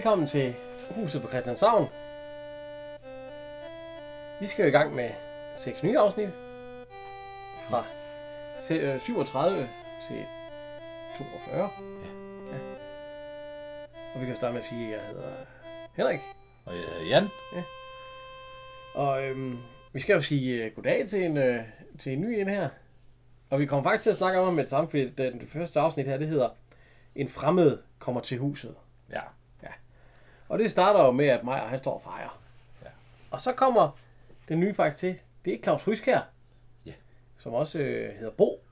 velkommen til Huset på Christianshavn. Vi skal jo i gang med seks nye afsnit. Fra se- øh, 37 til 42. Ja. Og vi kan starte med at sige, at jeg hedder Henrik. Og jeg hedder Jan. Og øhm, vi skal jo sige uh, goddag til en, uh, til en ny en her. Og vi kommer faktisk til at snakke om med det samme, fordi det, det første afsnit her, det hedder En fremmed kommer til huset. Ja. Og det starter jo med, at Maja, han står og fejrer. Ja. Og så kommer den nye faktisk til. Det er Claus Ryskær. Ja. Som også øh, hedder Bo.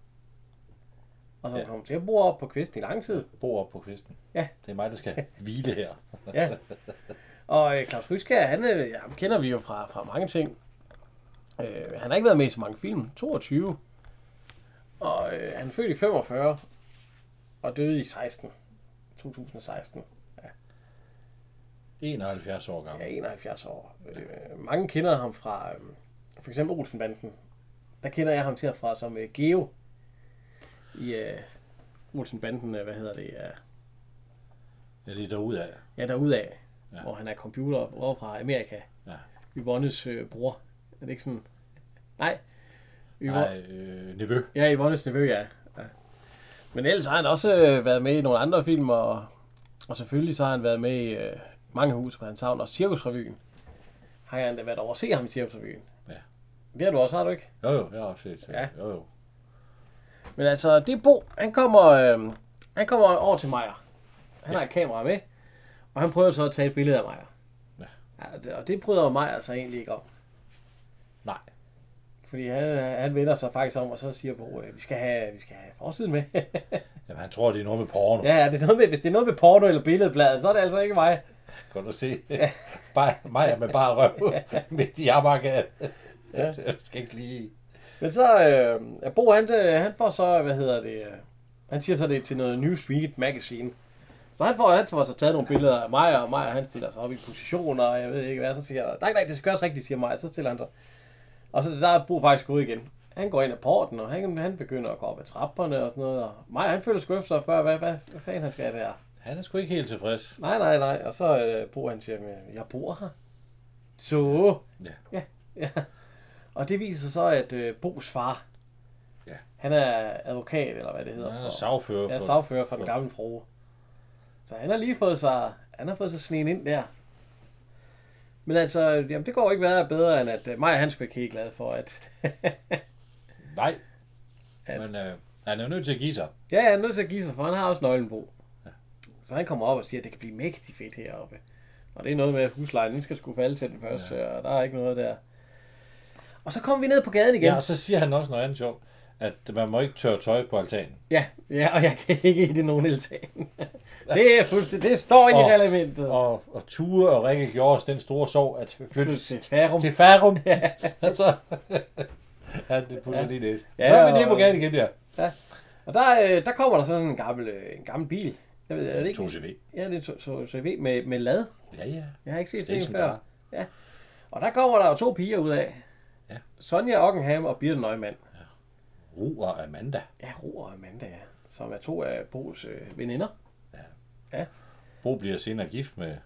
Og som Ja. kommer til at bo op på kvisten i lang tid. Bor op på kvisten. Ja. Det er mig, der skal hvile her. Ja. Og øh, Claus Ryskær, han, øh, ham kender vi jo fra, fra mange ting. Øh, han har ikke været med i så mange film. 22. Og øh, han er født i 45. Og døde i 16. 2016. 71 år Ja, gammel. 71 år. Øh, mange kender ham fra øh, for eksempel Olsenbanden. Der kender jeg ham til fra som øh, Geo i øh, Olsenbanden, øh, hvad hedder det? Ja, Ja, det er derudad. ja derudad, Ja. ja. hvor han er computer fra Amerika. Ja. Yvonnes øh, bror. Er det ikke sådan? Nej. Yvonne, Nej, øh, nevø. Ja, Yvonnes nevø, ja. ja. Men ellers har han også øh, været med i nogle andre film, og, og selvfølgelig så har han været med i øh, mange hus på hans havn, og Cirkusrevyen. Har jeg endda været over at se ham i Cirkusrevyen. Ja. Det har du også, har du ikke? Jo, jo, jeg har også set. Ja. Jo, jo. Men altså, det Bo, han kommer, øh, han kommer over til Maja. Han Ja. har et kamera med, og han prøver så at tage et billede af Maja. Ja. ja det, og det bryder Maja altså egentlig ikke om. Nej. Fordi han, han vender sig faktisk om, og så siger Bo, øh, vi skal have, vi skal have forsiden med. Jamen, han tror, det er noget med porno. ja, ja, det er noget med, hvis det er noget med porno eller billedbladet, så er det altså ikke mig. Kan du se? bare, mig med bare røv midt i Amagergade. Ja. Jeg skal ikke lige... Men så, øh, er Bo, han, øh, han får så, hvad hedder det, øh, han siger så det til noget Newsweek magazine. Så han får, han får så taget nogle billeder af mig, og mig, han stiller sig op i positioner, og jeg ved ikke hvad, så siger jeg, nej, nej, det skal gøres rigtigt, siger mig, så stiller han sig. Og så der er Bo faktisk gået igen. Han går ind ad porten, og han, han begynder at gå op ad trapperne og sådan noget, og mig, han føler sgu efter før, hvad, hvad, hvad fanden han skal der? Han er sgu ikke helt tilfreds. Nej, nej, nej, og så øh, Bo, han siger, jeg bor her. Så, Ja. Ja, ja. Og det viser sig så, at øh, Bos far, Ja. han er advokat, eller hvad det hedder. Han er for, sagfører ja, sagfører for den for- gamle frue. Så han har lige fået sig, han har fået sig sneen ind der. Men altså, jamen, det går ikke være bedre, end at uh, mig han skulle ikke helt glad for, at... Nej. Ja. Men øh, han er nødt til at give sig. ja, jeg er nødt til at give sig, for han har også nøglen Bo. Ja. Så han kommer op og siger, at det kan blive mægtig fedt heroppe. Og det er noget med, at huslejen den skal skulle falde til den første, ja. og der er ikke noget der. Og så kommer vi ned på gaden igen. Ja, og så siger han også noget andet sjovt. At man må ikke tørre tøj på altanen. Ja, ja, og jeg kan ikke i det nogen altan. det er fuldstændig, det står ikke i reglementet. Og, og Ture og Rikke gjorde os den store sorg at flytte Flyt til Tværum. til Farum. altså, ja, det pusser Ja. ja. lige næse. Ja, Ja, så er vi nede på gaden igen der. Og der, øh, der kommer der sådan en gammel, øh, en gammel bil. Jeg ved, er det ikke? 2CV. Ja, det er så, så, så med, med lad. Ja, ja. Jeg har ikke set det før. Ja. Og der kommer der jo to piger ud af. Ja. Sonja Ockenham og Birte Neumann. Ru og Amanda. Ja, Ro og Amanda, ja. Som er to af Bo's øh, veninder. Bo bliver senere gift med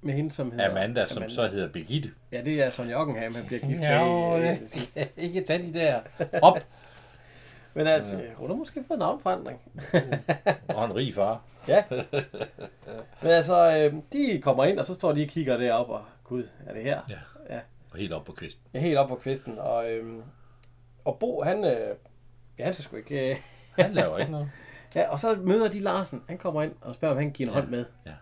Med hende, som hedder Amanda, som så hedder Birgitte. Ja, det er Sonja Ockenham, han bliver gift Ja, med. ja. ikke tage de der op. Men altså, hun har måske fået navnforandring. Og en rig far. Ja. Men altså, øh, de kommer ind, og så står de og kigger derop og gud, er det her? Ja. ja. Og helt op på kvisten. Er helt op på kvisten, og, øh, og Bo, han, øh, ja, han skal sgu ikke... Øh, Han laver ikke noget. ja, og så møder de Larsen. Han kommer ind og spørger, om han kan give en Ja. hånd med Ja.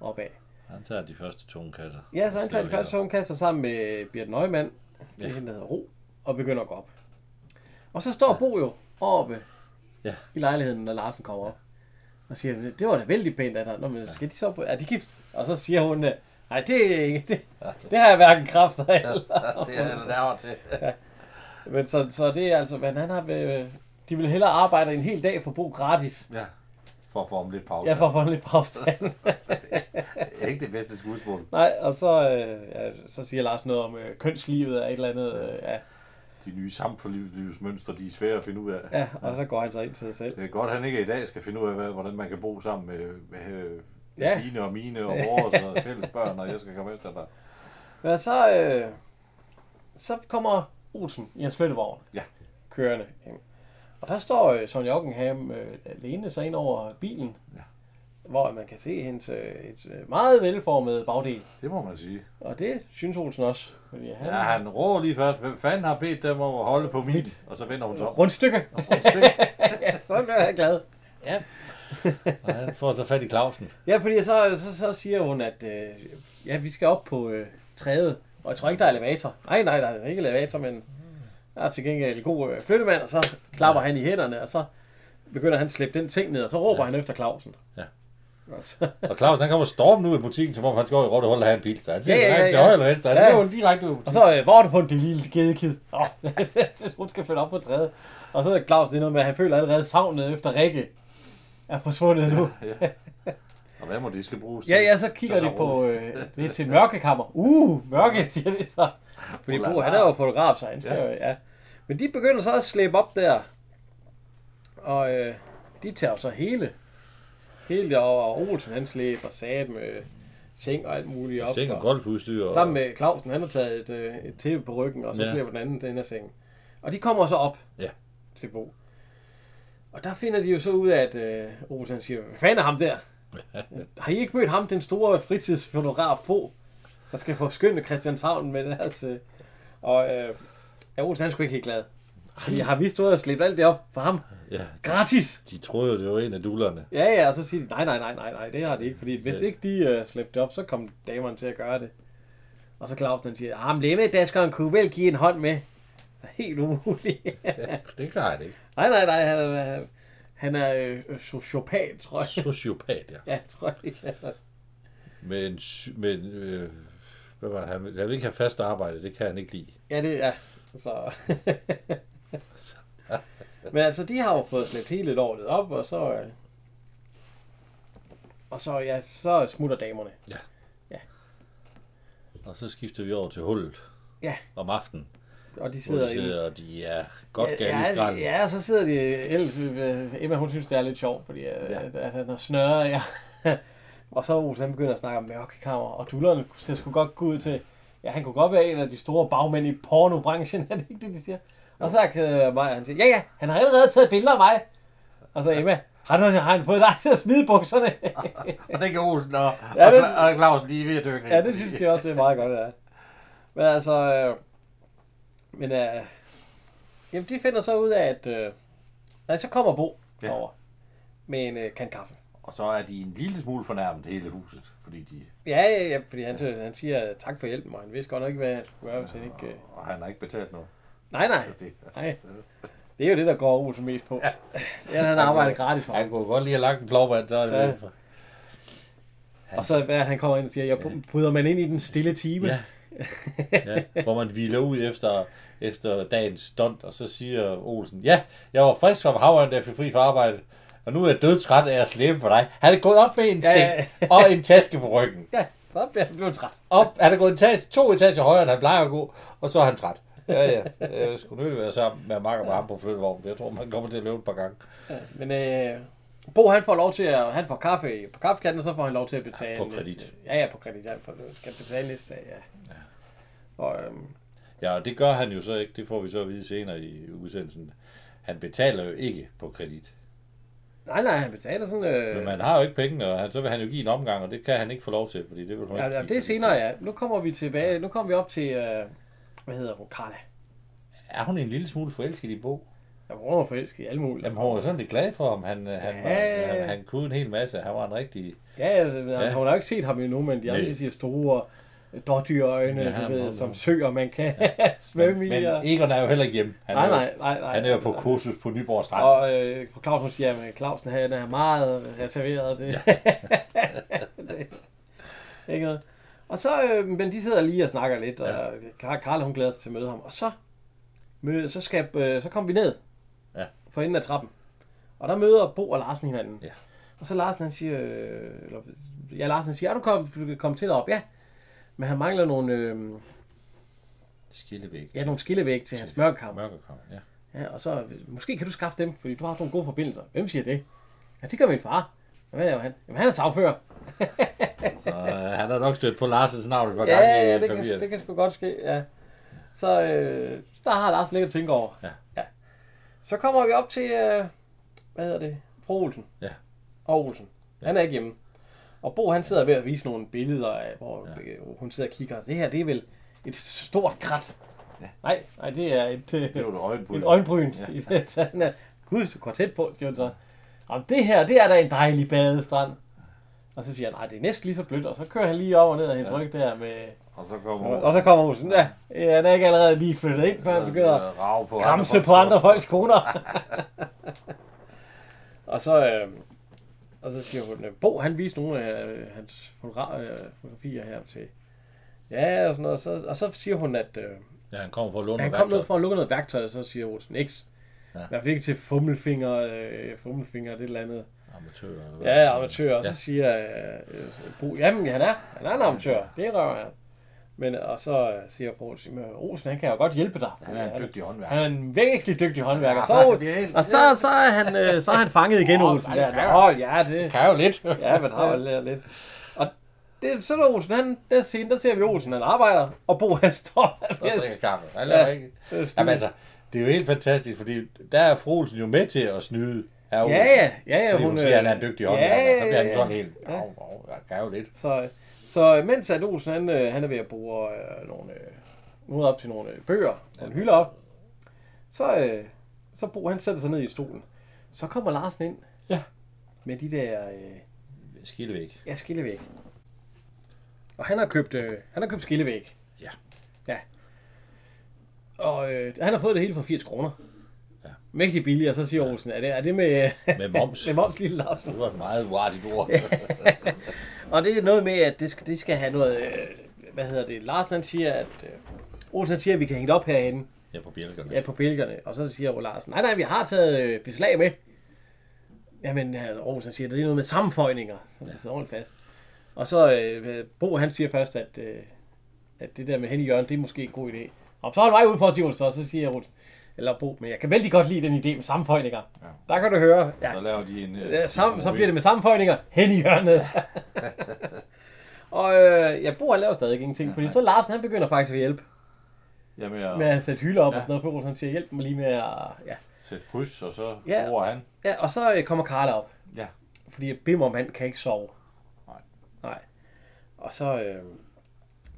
opad. Han tager de første tungkasser. Ja, så han tager de første togkasser sammen med Birte er Ja. hende, der hedder Ro, og begynder at gå op. Og så står Bo jo oppe Ja. i lejligheden, når Larsen kommer op. Og siger, det var da vældig pænt af dig. Nå, men skal de så på, er de gift? Og så siger hun, nej, det er ikke, det, det har jeg hverken kræfter eller. det er det der til. Men så, så det er altså, men han har, øh, de vil hellere arbejde en hel dag for Bo gratis. Ja. For at få ham lidt pause. Ja, for at få en lidt påstand. Det er ikke det bedste skuespil. Nej, og så, øh, ja, så siger Lars noget om øh, kønslivet og et eller andet. Øh, ja. De nye samfundslivsmønstre, de er svære at finde ud af. ja, og så går han så ind til sig selv. Det er godt, at han ikke i dag skal finde ud af, hvad- hvordan man kan bo sammen med, med øh, Ja. Dine og mine og vores og fælles børn, og jeg skal komme efter dig. Men så, øh, så kommer Olsen i hans flyttevogn. Ja. Kørende. ind. Og der står øh, Sonja Ockenham øh, alene så ind over bilen. Ja. Hvor man kan se hendes øh, et øh, meget velformet bagdel. Det må man sige. Og det synes Olsen også. Fordi han, Ja, han råber lige først, hvem fanden har bedt dem om at holde på mit? Og så vender hun så Rundstykke. et stykke. ja, så bliver jeg glad. Ja. Og han får så fat i Clausen. Ja, fordi så, så, så siger hun, at øh, ja, vi skal op på øh, træet. Og jeg tror ikke, der er elevator. Nej, nej, der er ikke elevator, men der er til gengæld en god øh, flyttemand, og så klapper han i hænderne, og så begynder han at slippe den ting ned, og så råber ja. han efter Clausen. Ja. Og så, Og Clausen, han kommer stormen ud af butikken, som om han skal over i Rotte Hul og have en bil. Så han siger, Ja, ja, ja, ja, til ja. højre eller venstre. Han Ja. ja. går direkte ud og butikken. så, øh, hvor har du fundet det lille gedekid? Oh, hun skal følge op på træet. Og så er Clausen det er noget med, at han føler allerede savnet efter Rikke er forsvundet nu. Ja. Og hvad må det skal bruges Ja, ja, så kigger Så de på øh, det er til mørkekammer. Uh, mørke, siger de så. Fordi Bo, han er jo fotograf, så han skal Ja. jo, ja. Men de begynder så at slæbe op der. Og øh, de tager så hele, hele det over. Og Olsen, han slæber sat med seng og alt muligt op. Seng og golfudstyr. Og... sammen med Clausen, han har taget et, øh, et tæppe på ryggen, og så Ja. slæber den anden den her seng. Og de kommer så op Ja. til Bo. Og der finder de jo så ud af, at øh, Olsen siger, hvad fanden er ham der? Har I ikke mødt ham, den store fritidsfotograf Fo, der skal forskynde Christianshavn med deres... Øh, og øh, ja, Olsen han er sgu ikke helt glad. Jeg har vist stået og slæbt alt det op for ham. Ja, Gratis! de troede jo, det var en af dullerne. Ja, ja, og så siger de, nej, nej, nej, nej, nej, det har de ikke. Fordi hvis Ja. ikke de øh, slæbte det op, så kom damerne til at gøre det. Og så Clausen han siger, ham lemmadaskeren kunne vel give en hånd med. Helt umuligt. Ja, det klarer han ikke. nej, nej, nej, han er, han er øh, sociopat, tror jeg. Sociopat, ja. Ja, tror jeg ikke. Men, men øh, hvad var det? han? Han vil ikke have fast arbejde, det kan han ikke lide. Ja, det er. Så. Men altså, de har jo fået slæbt hele lortet op, og så... øh, Og så, ja, så smutter damerne. Og så skifter vi over til hullet. Ja. Om aftenen. Og de sidder de sidder, og de er godt ja, galt i ja, skralden. ja, og så sidder de... Ellers, øh, Emma, hun synes, det er lidt sjovt, fordi ja. Ja. at, at han har snørret, ja. og så Olsen, han begynder at snakke om mørkekammer, og dullerne sgu godt gå ud til... Ja, han kunne godt være en af de store bagmænd i pornobranchen, er det ikke det, de siger? Og så er øh, mig, han siger, ja, ja, han har allerede taget billeder af mig. Og så Emma, har, han, har han fået dig til at smide bukserne? Og det kan Olsen og, Ja, og, det- Cla- og Clausen, er ved at dykke. ja, det synes jeg også, det er meget godt, ja. Men altså, øh, men øh, jamen, de finder så ud af, at øh, altså, så kommer Bo Ja. ja. over med en øh, kan kaffe. Og så er de en lille smule fornærmet hele huset, fordi de, Ja, ja, ja, fordi han, han siger tak for hjælpen, og han vidste godt nok ikke, hvad han skulle gøre, hvis han ikke... Øh... og han har ikke betalt noget. Nej, nej, Det, nej. Det er jo det, der går Olsen mest på. Ja, ja han arbejder gratis for han kunne godt lige have lagt en plovmand, så er det Ja. Og så hvad, han kommer ind og siger, jeg bryder man ind i den stille time. Ja. ja, hvor man hviler ud efter, efter dagens stunt, og så siger Olsen, ja, jeg var frisk som havren, da jeg fik fri fra arbejde, og nu er jeg dødtræt af at slæbe for dig. Han er gået op med en Ja, seng ja. og en taske på ryggen. ja bliver han blevet træt. Op, han er gået en etage, to etager højere, end han plejer at gå, og så er han træt. Ja, ja. Jeg skulle nødt være sammen med Mark og med ham på flyttevognen. Jeg tror, man kommer til at løbe et par gange. Ja, men øh, Bo han får lov til at, han får kaffe på kaffekatten, og så får han lov til at betale Ja, på næste- kredit. Ja, ja, på kredit. Han får, skal betale næste dag, ja. Og, øhm, Ja, og det gør han jo så ikke. Det får vi så at vide senere i udsendelsen. Han betaler jo ikke på kredit. nej, nej, han betaler sådan... Øh, Men man har jo ikke pengene, og han, så vil han jo give en omgang, og det kan han ikke få lov til, fordi det vil hun ja, ikke ja, det er senere, ja. Nu kommer vi tilbage, nu kommer vi op til, øh, hvad hedder hun, Carla. Er hun en lille smule forelsket i Bo? Ja, hun er forelsket i alle mulige. Jamen, hun var sådan lidt glad for ham. Han, han, var, Ja. han, han kunne en hel masse. Han var en rigtig... Ja, altså, ja. Ja. hun har jo ikke set ham endnu, men de andre Nej. siger store dårdyrøjne, Ja, ja, du ved, som søer, man kan svømme i. Men og... Egon er jo heller ikke hjemme. Han Nej, er jo, nej, nej, nej. Han er jo på kursus på Nyborg Strand. Og øh, for Clausen siger, at Clausen han er meget reserveret. Det. Ja. det ikke noget. Og så, øh, men de sidder lige og snakker lidt, og ja. Karla hun glæder sig til at møde ham. Og så, møde, så, skal, øh, så kommer vi ned Ja. for enden af trappen. Og der møder Bo og Larsen hinanden. Ja. Og så Larsen han siger, øh, eller, ja Larsen siger, er du kom til derop? Ja. Men han mangler nogle, øh, Skillevæg. ja, nogle skillevæg til hans mørkekammer. Mørkekammer, ja. Ja, og så, måske kan du skaffe dem, fordi du har haft nogle gode forbindelser. Hvem siger det? Ja, det gør min far. Ja, Hvad er han? Jamen, han er sagfører. Så øh, han har nok stødt på Lars' navn et par Ja, gange ja, det, kan, det kan sgu godt ske, ja. Så øh, der har Lars lidt at tænke over. Ja. ja. Så kommer vi op til, øh, hvad hedder det, fru Olsen. Ja. Og Olsen. Han er ikke hjemme. Og Bo han sidder ved at vise nogle billeder af, hvor ja. hun sidder og kigger. Det her, det er vel et stort krat. Ja. Nej, nej, det er et, øh, Det var et øjenbryn. et øjenbryn. Ja. Han er, Gud, du går tæt på, siger hun så. Om det her, det er da en dejlig badestrand. Og så siger han, nej, det er næsten lige så blødt. Og så kører han lige over og ned af hendes Ja. ryg der med... Og så kommer Og så kommer hun sådan, ja, ja, han er ikke allerede lige flyttet ind, før han begynder at på kramse folks på andre folks koner. og så, øh, og så siger hun, Bo han viste nogle af øh, hans øh, fotografier her til, ja, og sådan noget, så, og så siger hun, at øh, Ja, han kommer for at låne han noget kom værktøj. for at lukke noget værktøj, og så siger Olsen, X. Ja. I hvert fald ikke til fummelfinger, øh, fummelfinger, det eller andet. Amatør. eller? Ja, amatør, og så Ja. siger øh, Bo, jamen han er, han er en amatør, det rører han. Men, og så øh, siger "Men Olsen han kan jo godt hjælpe dig. Han er en dygtig håndværker. Han er en virkelig dygtig håndværker. Ja, Så, er- og så, så, er han, øh, så er han fanget igen, Åh, Olsen. Ja, det kan Nå, ja, det, Kan jo lidt. ja, men har jo lidt. Og det, så er der Olsen, han, der, scene, der ser vi Olsen, han arbejder, og Bo han står Og drikker kaffe. Han laver Ja. ikke. Jamen altså, det er jo helt fantastisk, fordi der er fru Olsen jo med til at snyde. Herre Ja, Olsen. ja, ja, ja. Fordi hun siger, at han er en dygtig håndværker, ja, så bliver han ja, sådan ja. helt, Ja. "Au, au, jeg jo lidt. Så, så mens at Olsen han, øh, han er ved at bruge øh, nogle, øh, nogle op til nogle øh, bøger, nogle hylder op, så, øh, så Bo han sætter sig ned i stolen. Så kommer Larsen ind Ja. med de der øh, Skillevæg. ja, skillevæg. Og han har købt, øh, han har købt skillevæg. Ja. Ja. Og øh, han har fået det hele for 80 kroner. Ja. Mægtig billigt, og så siger Olsen, er det, er det med, Med moms. med moms, lille Larsen? Det var et meget uartigt ord. Og det er noget med, at det skal, det skal have noget... Øh, hvad hedder det? Larsen han siger, at... Øh, Olsen siger, at vi kan hænge det op herinde. Ja, på bjælkerne. Ja, på bælgerne. Og så siger Larsen, nej, nej, vi har taget øh, beslag med. Jamen, Olsen siger, det er noget med sammenføjninger. Så det er fast. Og så øh, Bo, han siger først, at, øh, at det der med hen i hjørnet, det er måske en god idé. Og så er han vej ud for at sige Olsen, så, så siger Olsen, eller Bo, men jeg kan vældig godt lide den idé med sammenføjninger. Ja. Der kan du høre. Ja, Så laver de en... øh, Ja, sam, så bliver det med sammenføjninger hen i hjørnet. og øh, ja, Bo han laver stadig ingenting, fordi så Larsen han begynder faktisk at hjælpe Jamen, jeg med at sætte hylder op Ja. og sådan noget, for han siger, hjælp mig lige med at... Ja, sætte kryds, og så Ja. bruger han. ja og så øh, kommer Karla op, Ja. fordi Bimmermand kan ikke sove. Nej. Nej. Og så øh,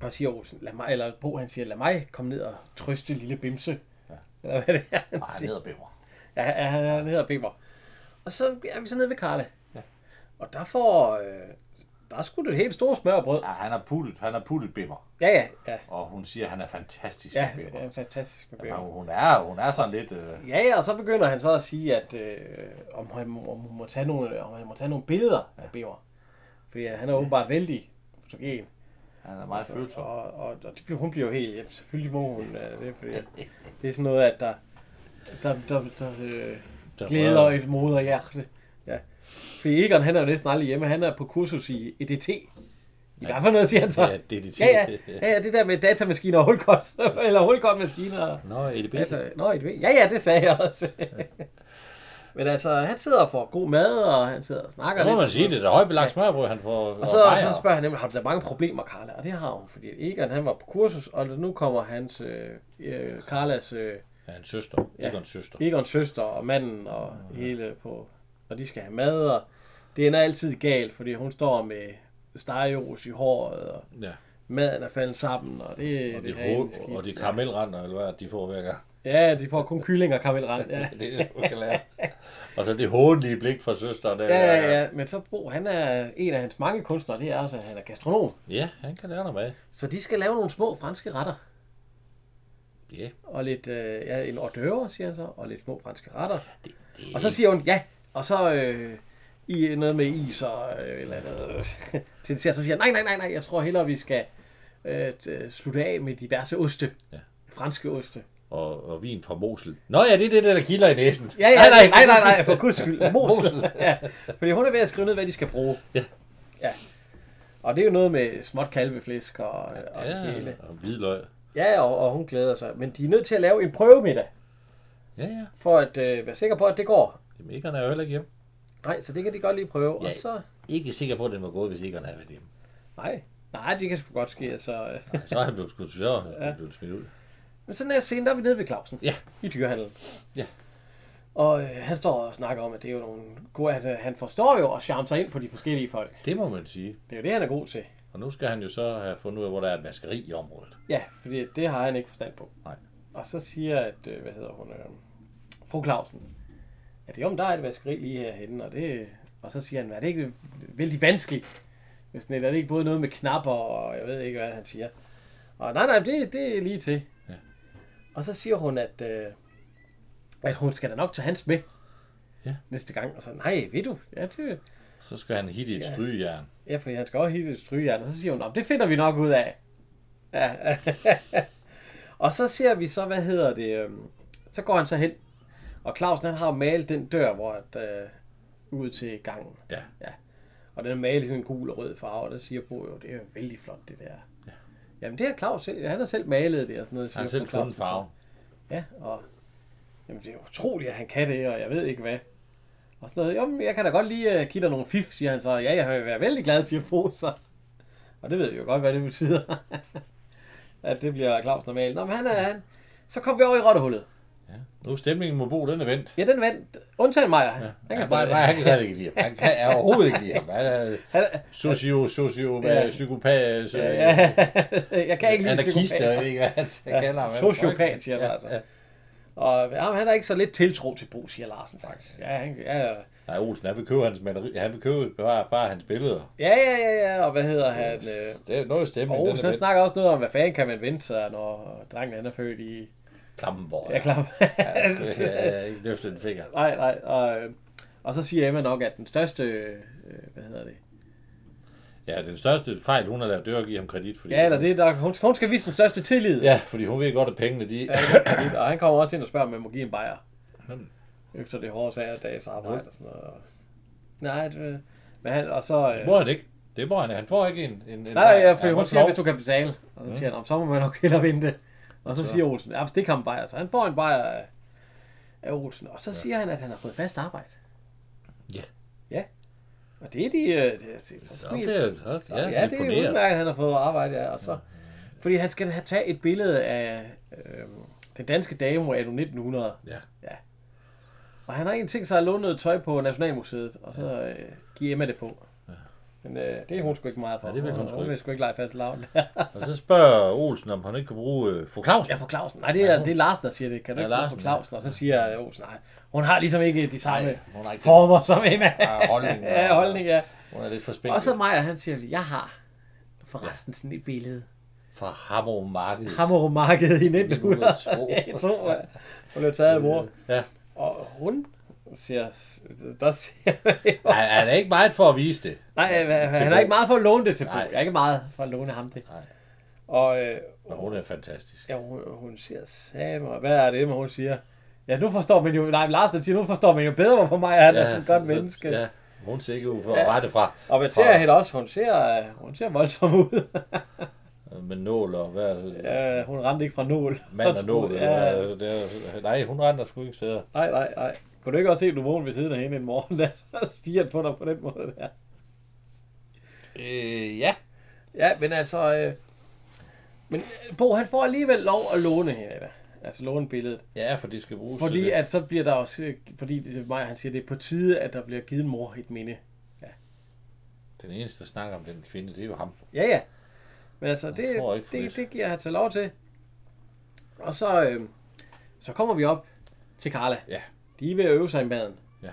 og siger Olsen, lad mig, eller Bo han siger, lad mig komme ned og trøste lille Bimse. Ja. Eller hvad det er, han Nej, han hedder Bimmer. Ja, ja, han, han hedder Bimmer. Og så er vi så nede ved Karla. Ja. Og der får... Øh, der er sgu det helt store smørbrød. Ja, han har puttet, han har puttet Bimmer. Ja, ja, ja. Og hun siger, at han er fantastisk Ja, med Bimmer. er fantastisk med Men bøger. hun er, hun er sådan lidt... Øh, Ja, ja, og så begynder han så at sige, at øh, om, han, om, hun må tage nogle, om han må tage nogle billeder af Bimmer. Fordi han er åbenbart vældig fotogen. Han er meget følsom. Og, og, og det, bliver- hun bliver jo helt, ja, selvfølgelig må hun øh, det, fordi det er sådan noget, at der, der, der, der øh, Der glæder rører- et moderhjerte. Ja. Fordi Egon, han er jo næsten aldrig hjemme. Han er på kursus i EDT. I Ja. hvert fald noget, siger han så. Ja, DDT. Ja, ja, ja, ja, det der med datamaskiner og hulkort, eller hulkortmaskiner. Nå, EDB. Data, nå, EDB. Ja, ja, det sagde jeg også. Men altså, han sidder og får god mad, og han sidder og snakker Det må lidt. man sige, det er da højbelagt smørbrød, han får. Og så, så spørger han nemlig, har da mange problemer, Karla? Og det har hun, fordi Egon han var på kursus, og nu kommer hans, øh, øh, Karlas, øh, Ja, en søster. Ja. Egons søster. Egons søster og manden og hele på, og de skal have mad, og det ender altid galt, fordi hun står med stegeos i håret, og Ja. maden er faldet sammen, og det, Og de, det er og de karamelrender, eller hvad de får hver gang. Ja, de får kun kylling og karamelrand, ja. det er det, du kan lære. Og så det håndelige blik fra søsteren. Der, Ja, ja, ja, men så Bo, han er en af hans mange kunstnere, det er at han er gastronom. Ja, han kan lære noget med. Så de skal lave nogle små franske retter. Ja. Og lidt, øh, ja, en hors d'oeuvre, siger han så, og lidt små franske retter. Det, det, Og så siger hun, ja, og så øh, i noget med is og øh, eller noget. til dessert, så siger han, nej, nej, nej, nej, jeg tror hellere, vi skal øh, t- slutte af med diverse oste. Ja. Franske oste. Og, og vin fra Mosel. Nå ja, det er det, der, der kilder i næsen. Ja, ja, nej, nej, nej, nej, nej, for guds skyld. Mosel. Mosel. ja, fordi hun er ved at skrive ned, hvad de skal bruge. Ja. Ja. Og det er jo noget med småt kalveflæsk og, og det hele. Ja, og hvidløg. Ja, og, og hun glæder sig. Men de er nødt til at lave en prøvemiddag, Ja, ja. for at øh, være sikker på, at det går. Jamen, Egon er jo heller ikke hjemme. Nej, så det kan de godt lige prøve. Ja. Og så... Ikke sikker på, at den var gået, hvis ikke han havde været hjemme. Nej, nej, det kan sgu godt ske. Altså. Nej, så er han blevet skudt, så han blevet smidt ud. Men så næste scene, der er vi nede ved Clausen. Ja. I dyrehandlen. Ja. Og øh, han står og snakker om, at det er jo nogle gode, at øh, han forstår jo at charme sig ind på de forskellige folk. Det må man sige. Det er jo det, han er god til. Og nu skal han jo så have fundet ud af, hvor der er et vaskeri i området. Ja, fordi det har han ikke forstand på. Nej. Og så siger, at, øh, hvad hedder hun, øh, fru Clausen, at jo, men der er et vaskeri lige herhenne, og, det, og så siger han, er det ikke vældig vanskeligt? Hvis sådan et, er det ikke både noget med knapper, og jeg ved ikke, hvad han siger. Og nej, nej, det, det er lige til. Og så siger hun, at, øh, at hun skal da nok tage hans med Ja. næste gang. Og så, nej, ved du, ja, det, Så skal han hitte et Ja. strygejern. Ja, fordi han skal også helt et strygejern. Og så siger hun, "Nå, det finder vi nok ud af. Ja. og så ser vi så, hvad hedder det, øhm, så går han så hen. Og Clausen, han har malet den dør, hvor at, øh, ud til gangen. Ja. ja. Og den er malet i sådan en gul og rød farve, og der siger Bo jo, det er jo vældig flot, det der. Ja. Jamen, det har Claus selv, han har selv malet det og sådan noget. Han har selv fundet farven. Ja, og jamen, det er utroligt, at han kan det, og jeg ved ikke hvad. Og sådan noget, jamen, jeg kan da godt lige uh, give dig nogle fif, siger han så. Ja, jeg vil være vældig glad, siger så. Og det ved vi jo godt, hvad det betyder. at det bliver Claus normalt. Nå, men han er han. Så kom vi over i rottehullet. Nu er stemningen mod Bo, den er vendt. Ja, den vandt. Undtagen mig. Han, Ja. han kan stadig- nej, han kan stadig ikke lide ham. Han kan er overhovedet ikke lide ham. Han er socio, socio, Ja. psykopat, ja, ja, jeg kan ikke lide anarkist, jeg ved ikke, hvad han skal kalde ham. Sociopat, siger ja, altså. Ja. Og ja, han er ikke så lidt tiltro til Bo, siger Larsen faktisk. Ja, han, ja, Nej, Olsen, han vil købe hans maleri. Han vil købe bare, bare hans billeder. ja, ja, ja, ja, og hvad hedder han? Øh, Det er noget i stemningen. Og er Olsen han vendt. snakker også noget om, hvad fanden kan man vente sig, når drengen han er født i... Klampenborg. Ja, klar. Ja, jeg skulle- jeg- jeg ikke en finger. nej, nej. Og, og så siger Emma nok, at den største... Øh, hvad hedder det? Ja, den største fejl, hun har lavet, det er at give ham kredit. Fordi Ja, eller det er der, hun, hun skal vise den største tillid. Ja, fordi hun ved godt, at pengene, de... Ja, og han kommer også ind og spørger, om man må give en bajer. Hmm. Efter det hårde sager dags arbejde og sådan noget. Og- Nej, det, men han, og så... Det Øh, må han ikke. Det må han. Han får ikke en... en, en nej, ja, for han hun siger, lov. hvis du kan betale. Og så siger han, "Om, så må man nok hellere vente. Og så siger Olsen, ja, stik ham en bajer. Så han får en bajer af, af Olsen. Og så siger han, at han har fået fast arbejde. Ja. Ja. Og det er de... øh, Det, det, så, så, Så bliver det, så, Ja, ja, ja det er udmærket, at han har fået arbejde, ja. Og så, fordi han skal have taget et billede af øh, den danske dame anno 1900. Ja. ja. Og han har tænkt sig at låne noget tøj på Nationalmuseet, og så øh, give Emma det på. Men øh, det er hun sgu ikke meget for. Ja, det vil hun sgu Hun ikke. vil sgu ikke lege fast lavn. Og så spørger Olsen, om han ikke kan bruge øh, fru Clausen. ja, for Clausen. Nej, det er, det er Larsen, der siger det. Kan du Ja, ikke bruge Larsen, for Clausen? Og så siger Olsen, nej, hun har ligesom ikke de samme Nej, hun har ikke former som Emma. Ja, holdning, ja, holdning, ja. Hun er lidt for spændt. Og så Maja, han siger, jeg har forresten sådan et billede. fra Hammer Marked. I 1902. 1902. ja. Hun blev taget af mor. Ja. Og hun siger, der siger Nej, han er ikke meget for at vise det. Nej, han Til er ikke meget for at låne det til Bo. Nej. Jeg er ikke meget for at låne ham det. Nej, Og øh, og hun er fantastisk. ja, hun, hun siger, Samer, hvad er det, men hun siger, ja, nu forstår man jo, nej, Larsen siger, nu forstår man jo bedre, hvorfor mig han er sådan et godt så- menneske. Ja, hun ser ikke ud for Ja. rette fra. Og man ser hende også, hun ser, hun ser voldsom ud. Med nål og hvad? ja, hun rendte ikke fra nål. Mand og nål. Ja, Ja. Det nej, hun render sgu ikke steder. nej, nej, nej. Kunne du ikke også se, at du vågnede ved siden af hende en morgen, der stiger på dig på den måde der? Øh, ja. Ja, men altså... Øh, men Bo, han får alligevel lov at låne hende. Altså låne billedet. Ja, for det skal bruges Fordi det. at så bliver der også... øh, Fordi det, Maja, han siger, det er på tide, at der bliver givet mor et minde. Den eneste, der snakker om den kvinde, det er jo ham. Ja, ja. Men altså, det, det, lidt. det giver han til lov til. Og så, øh, så kommer vi op til Carla. Ja. De er ved at øve sig i maden. Ja.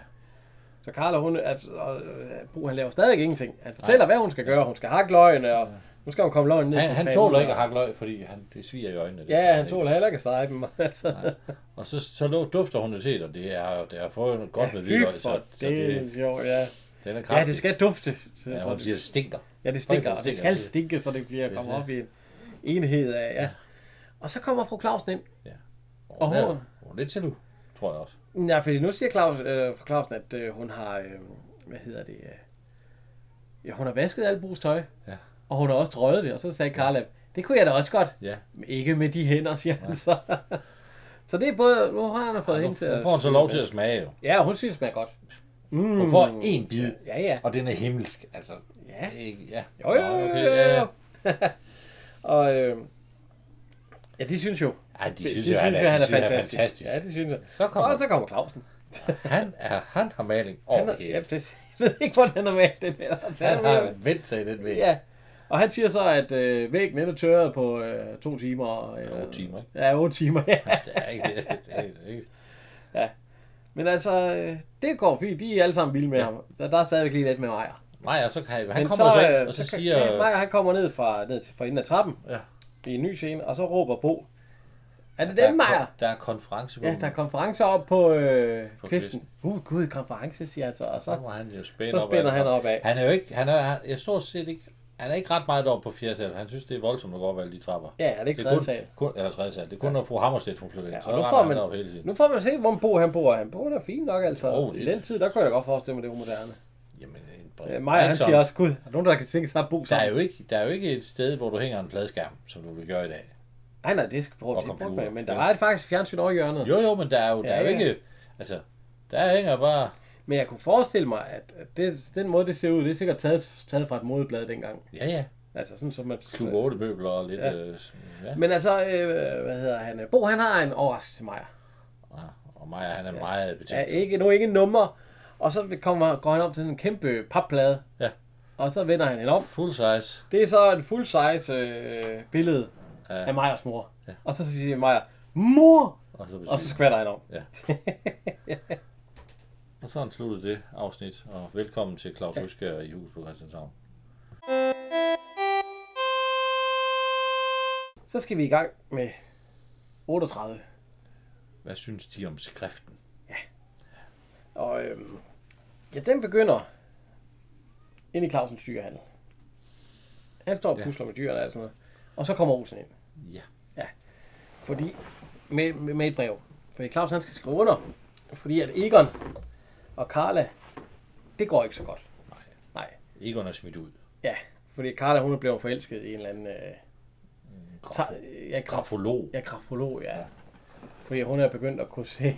Så Carla, hun, altså, og, øh, Bo, han laver stadig ingenting. Han fortæller, hvad hun skal gøre. Hun skal hakke løgene, og nu skal hun komme løgene ned. Han, han tåler ikke at hakke løg, fordi han, det sviger i øjnene. Ja, han tåler heller ikke at stege dem. Altså. Og så, så lå- dufter hun jo til, og det er, det er fået godt Ja, med hvidløg, så, så det, det, det, jo, ja. den er ja, kraftig. det skal dufte. Så, Ja, hun siger, det stinker. Ja, det stinker, og det det skal stinke, så det bliver Det er- op i en enhed af, ja. Og så kommer fru Clausen ind. Hun, Og er, hun- hun er lidt til nu, tror jeg også. Ja, fordi nu siger Claus, øh, fru Clausen, at øh, hun har, øh, hvad hedder det, øh, ja, hun har vasket alt Brugs tøj. Ja. Og hun har også trøjet det, og så sagde Carla, det kunne jeg da også godt. Ja. Men ikke med de hænder, siger han så. så det er både, nu har han fået hende til nu får hun så lov til at smage jo. Ja, hun synes, det smager godt. Mm. Hun får en bid, Ja, ja. og den er himmelsk. Altså, Ja. ikke- ja. Jo, jo, jo, okay, jo, ja, jo. ja. Og øh, ja, de synes jo. Ej, de synes, de jo, han, synes er, jo, han er synes, fantastisk. fantastisk. Ja, det synes jeg. Så kommer- Og så kommer Clausen. Han, er, han har maling over Han, det er, hele. ja, det, jeg ved ikke, hvordan han er med den her. Altså, Han han har er- vendt sig i den væg. Ja. Og han siger så, at øh, væggen er tørret på øh, to timer. Øh, Otte timer, ikke? Ja, otte timer, ja. Det er ikke det. det, er, det er ikke. Men altså, øh, det går fint. De er alle sammen vilde med ham. Så der er stadigvæk lige lidt med. Nej, og så kan han, han Men kommer så, øh, ind, og så, kan- siger... Ja, Meyer, han kommer ned fra, ned til, fra enden af trappen Ja. i en ny scene, og så råber Bo. Er det dem, kon- der er konference på Ja, der er konferencer op på, øh, På kvisten. Uh, gud, konference, siger han så. Og Så så, han jo spænde så op spænder ad- han op af. Han er jo ikke, han er, han, jeg stort set ikke, han er ikke ret meget oppe på fjerde sal. Han synes, det er voldsomt at gå op alle de trapper. Ja, er det ikke Det er tredje kun, sal? kun, eller tredje sal. Det er kun, når fru Hammerstedt, hun flytter ind. Ja, så nu får, man, op hele tiden. nu får man se, hvor Bo han bor. Han bor der fint nok, altså. Jo, I den tid, der kunne jeg da godt forestille mig, det var moderne. Jamen, en Øh, Maja, han siger også, gud, er der nogen, der kan tænke sig at bo Der er, sammen? jo ikke, der er jo ikke et sted, hvor du hænger en fladskærm, som du vil gøre i dag. Nej, nej, det skal bruge, det brugte man. Men der Ja. var et faktisk fjernsyn over hjørnet. Jo, jo, men der er jo, der Ja, er jo ja. ikke... Altså, der hænger bare... Men jeg kunne forestille mig, at det, den måde, det ser ud, det er sikkert taget, taget fra et modeblad dengang. Ja, ja. Altså sådan, som man... Klub 8 møbler og lidt... Ja. Ja. Øh, ja. Men altså, øh, hvad hedder han? Bo, han har en overraskelse til mig. Ja, og Maja, han er meget Ja, betænkt. ikke, nu ikke nummer. Og så kommer, går han op til sådan en kæmpe papplade. Ja. Og så vender han den om. Full size. Det er så et full size øh, billede Ja. af Majers mor. Ja. Og så siger Maja, mor! Og så, Og så skvatter han om. Ja. og så har han sluttet det afsnit, og velkommen til Claus Ryskær i hus på Christianshavn. Så skal vi i gang med 38. Hvad synes de om skriften? Og øhm, ja, den begynder ind i Clausens dyrehandel. Han står og Ja. pusler med dyrene og sådan noget. Og så kommer Olsen ind. Ja. Fordi, med, med, med et brev. Fordi Claus han skal skrive under. Fordi at Egon og Carla, det går ikke så godt. Nej. Nej. Egon er smidt ud. Ja, fordi Carla hun er blevet forelsket i en eller anden... Øh, Graf- ta- ja, graf, grafolog. ja, grafolog, ja. Fordi hun er begyndt at kunne se...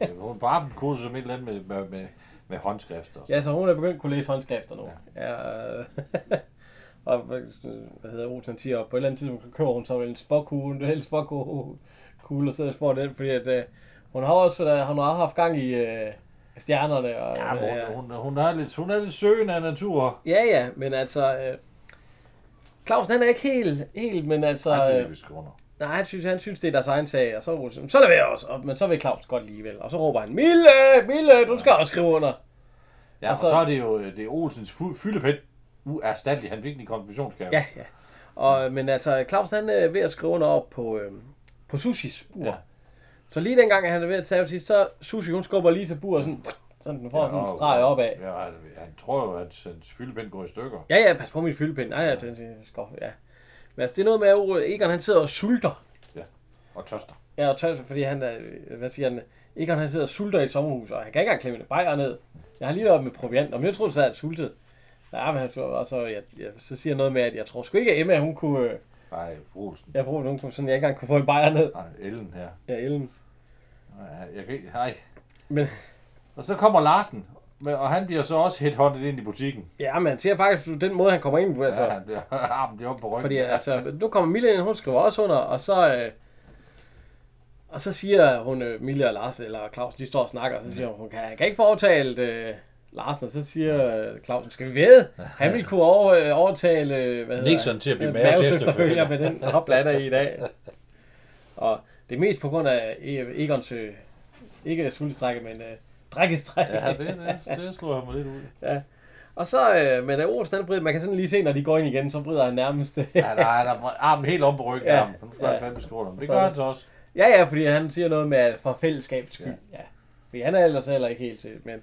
Ja. Hun bare haft en kursus om et eller andet med, med, med, med håndskrifter. ja, så hun er begyndt at kunne læse håndskrifter nu. Ja. ja øh, og hvad hedder Olsen siger, og på et eller andet tidspunkt så køber hun så vel en spåkugle, en hel spåkugle, og så er spår den, fordi at, øh, hun har også øh, hun har haft gang i øh, stjernerne. Og, Ja, men øh, hun, hun, hun, er lidt, hun er lidt søgende af natur. ja, ja, men altså... Øh, Clausen han er ikke helt, helt men altså... Jeg synes, øh, vi skal under. Nej, han synes, han synes, det er deres egen sag, og så, Olsen, så lader vi også, og, men så vil Claus godt alligevel. Og så råber han, Mille, Mille, du skal også skrive under. Ja, og og så- så, så er det jo det er Olsens fyldepen. Uerstattelig. Han fik en konfirmationsgave. Ja, ja. Og, men altså, Claus han er ved at skrive under op på, øh, på Sushis bur. Ja. Ja. Så lige dengang, han er ved at tage så Sushi, hun skubber lige til bur, sådan, sådan den får sådan en streg opad. Ja, han, han tror jo, at hans fyldepen går i stykker. Ja, ja, pas på min fyldepind. Nej, ja, den skal, ja. Men altså, det er noget med, at Egon han sidder og sulter. Og tørster. Ja, og tør, fordi han er, hvad siger han, Egon han sidder og sulter i et sommerhus, og han kan ikke engang klemme en bajer ned. Jeg har lige været med proviant, og jeg troede, så han sultet. Ja, men han så, og så, jeg, jeg, så siger jeg noget med, at jeg tror sgu ikke, at Emma, hun kunne, øh, Nej, Olsen. jeg tror, hun kunne sådan, jeg ikke engang kunne få en bajer ned. Nej, Ellen her. Ja, Ellen. Nej, jeg kan ikke, nej. Men, Og så kommer Larsen, og han bliver så også headhunted ind i butikken. ja, men han siger faktisk, den måde, han kommer ind på, altså, Ja, han bliver armen det op på ryggen. Fordi altså, nu kommer Mille ind, hun skriver også under, og så, øh, og så siger hun, øh, Mille og Lars, eller Claus, de står og snakker, og så siger hun, hun kan, kan ikke få overtalt øh, Larsen, og så siger Clausen, skal vi ved? Han ville kunne over, øh, overtale, øh, hvad hedder Nixon til at blive øh, Maves efterfølger. med den hoplander i i dag. Og det er mest på grund af E- Egons, ikke sultestrække, men øh, drikkestrække. Ja, det, det, det slår han mig lidt ud. Og så, øh, men han bryder, man kan sådan lige se, når de går ind igen, så bryder han nærmest. Ja, nej, han har armen helt om på ryggen Ja. af ham. Nu skal Ja. han fandme skrive ham. Det gør han så også. Ja, ja, fordi han siger noget med, at for fællesskabets skyld. Ja. ja. Fordi han er ellers heller ikke helt til, men,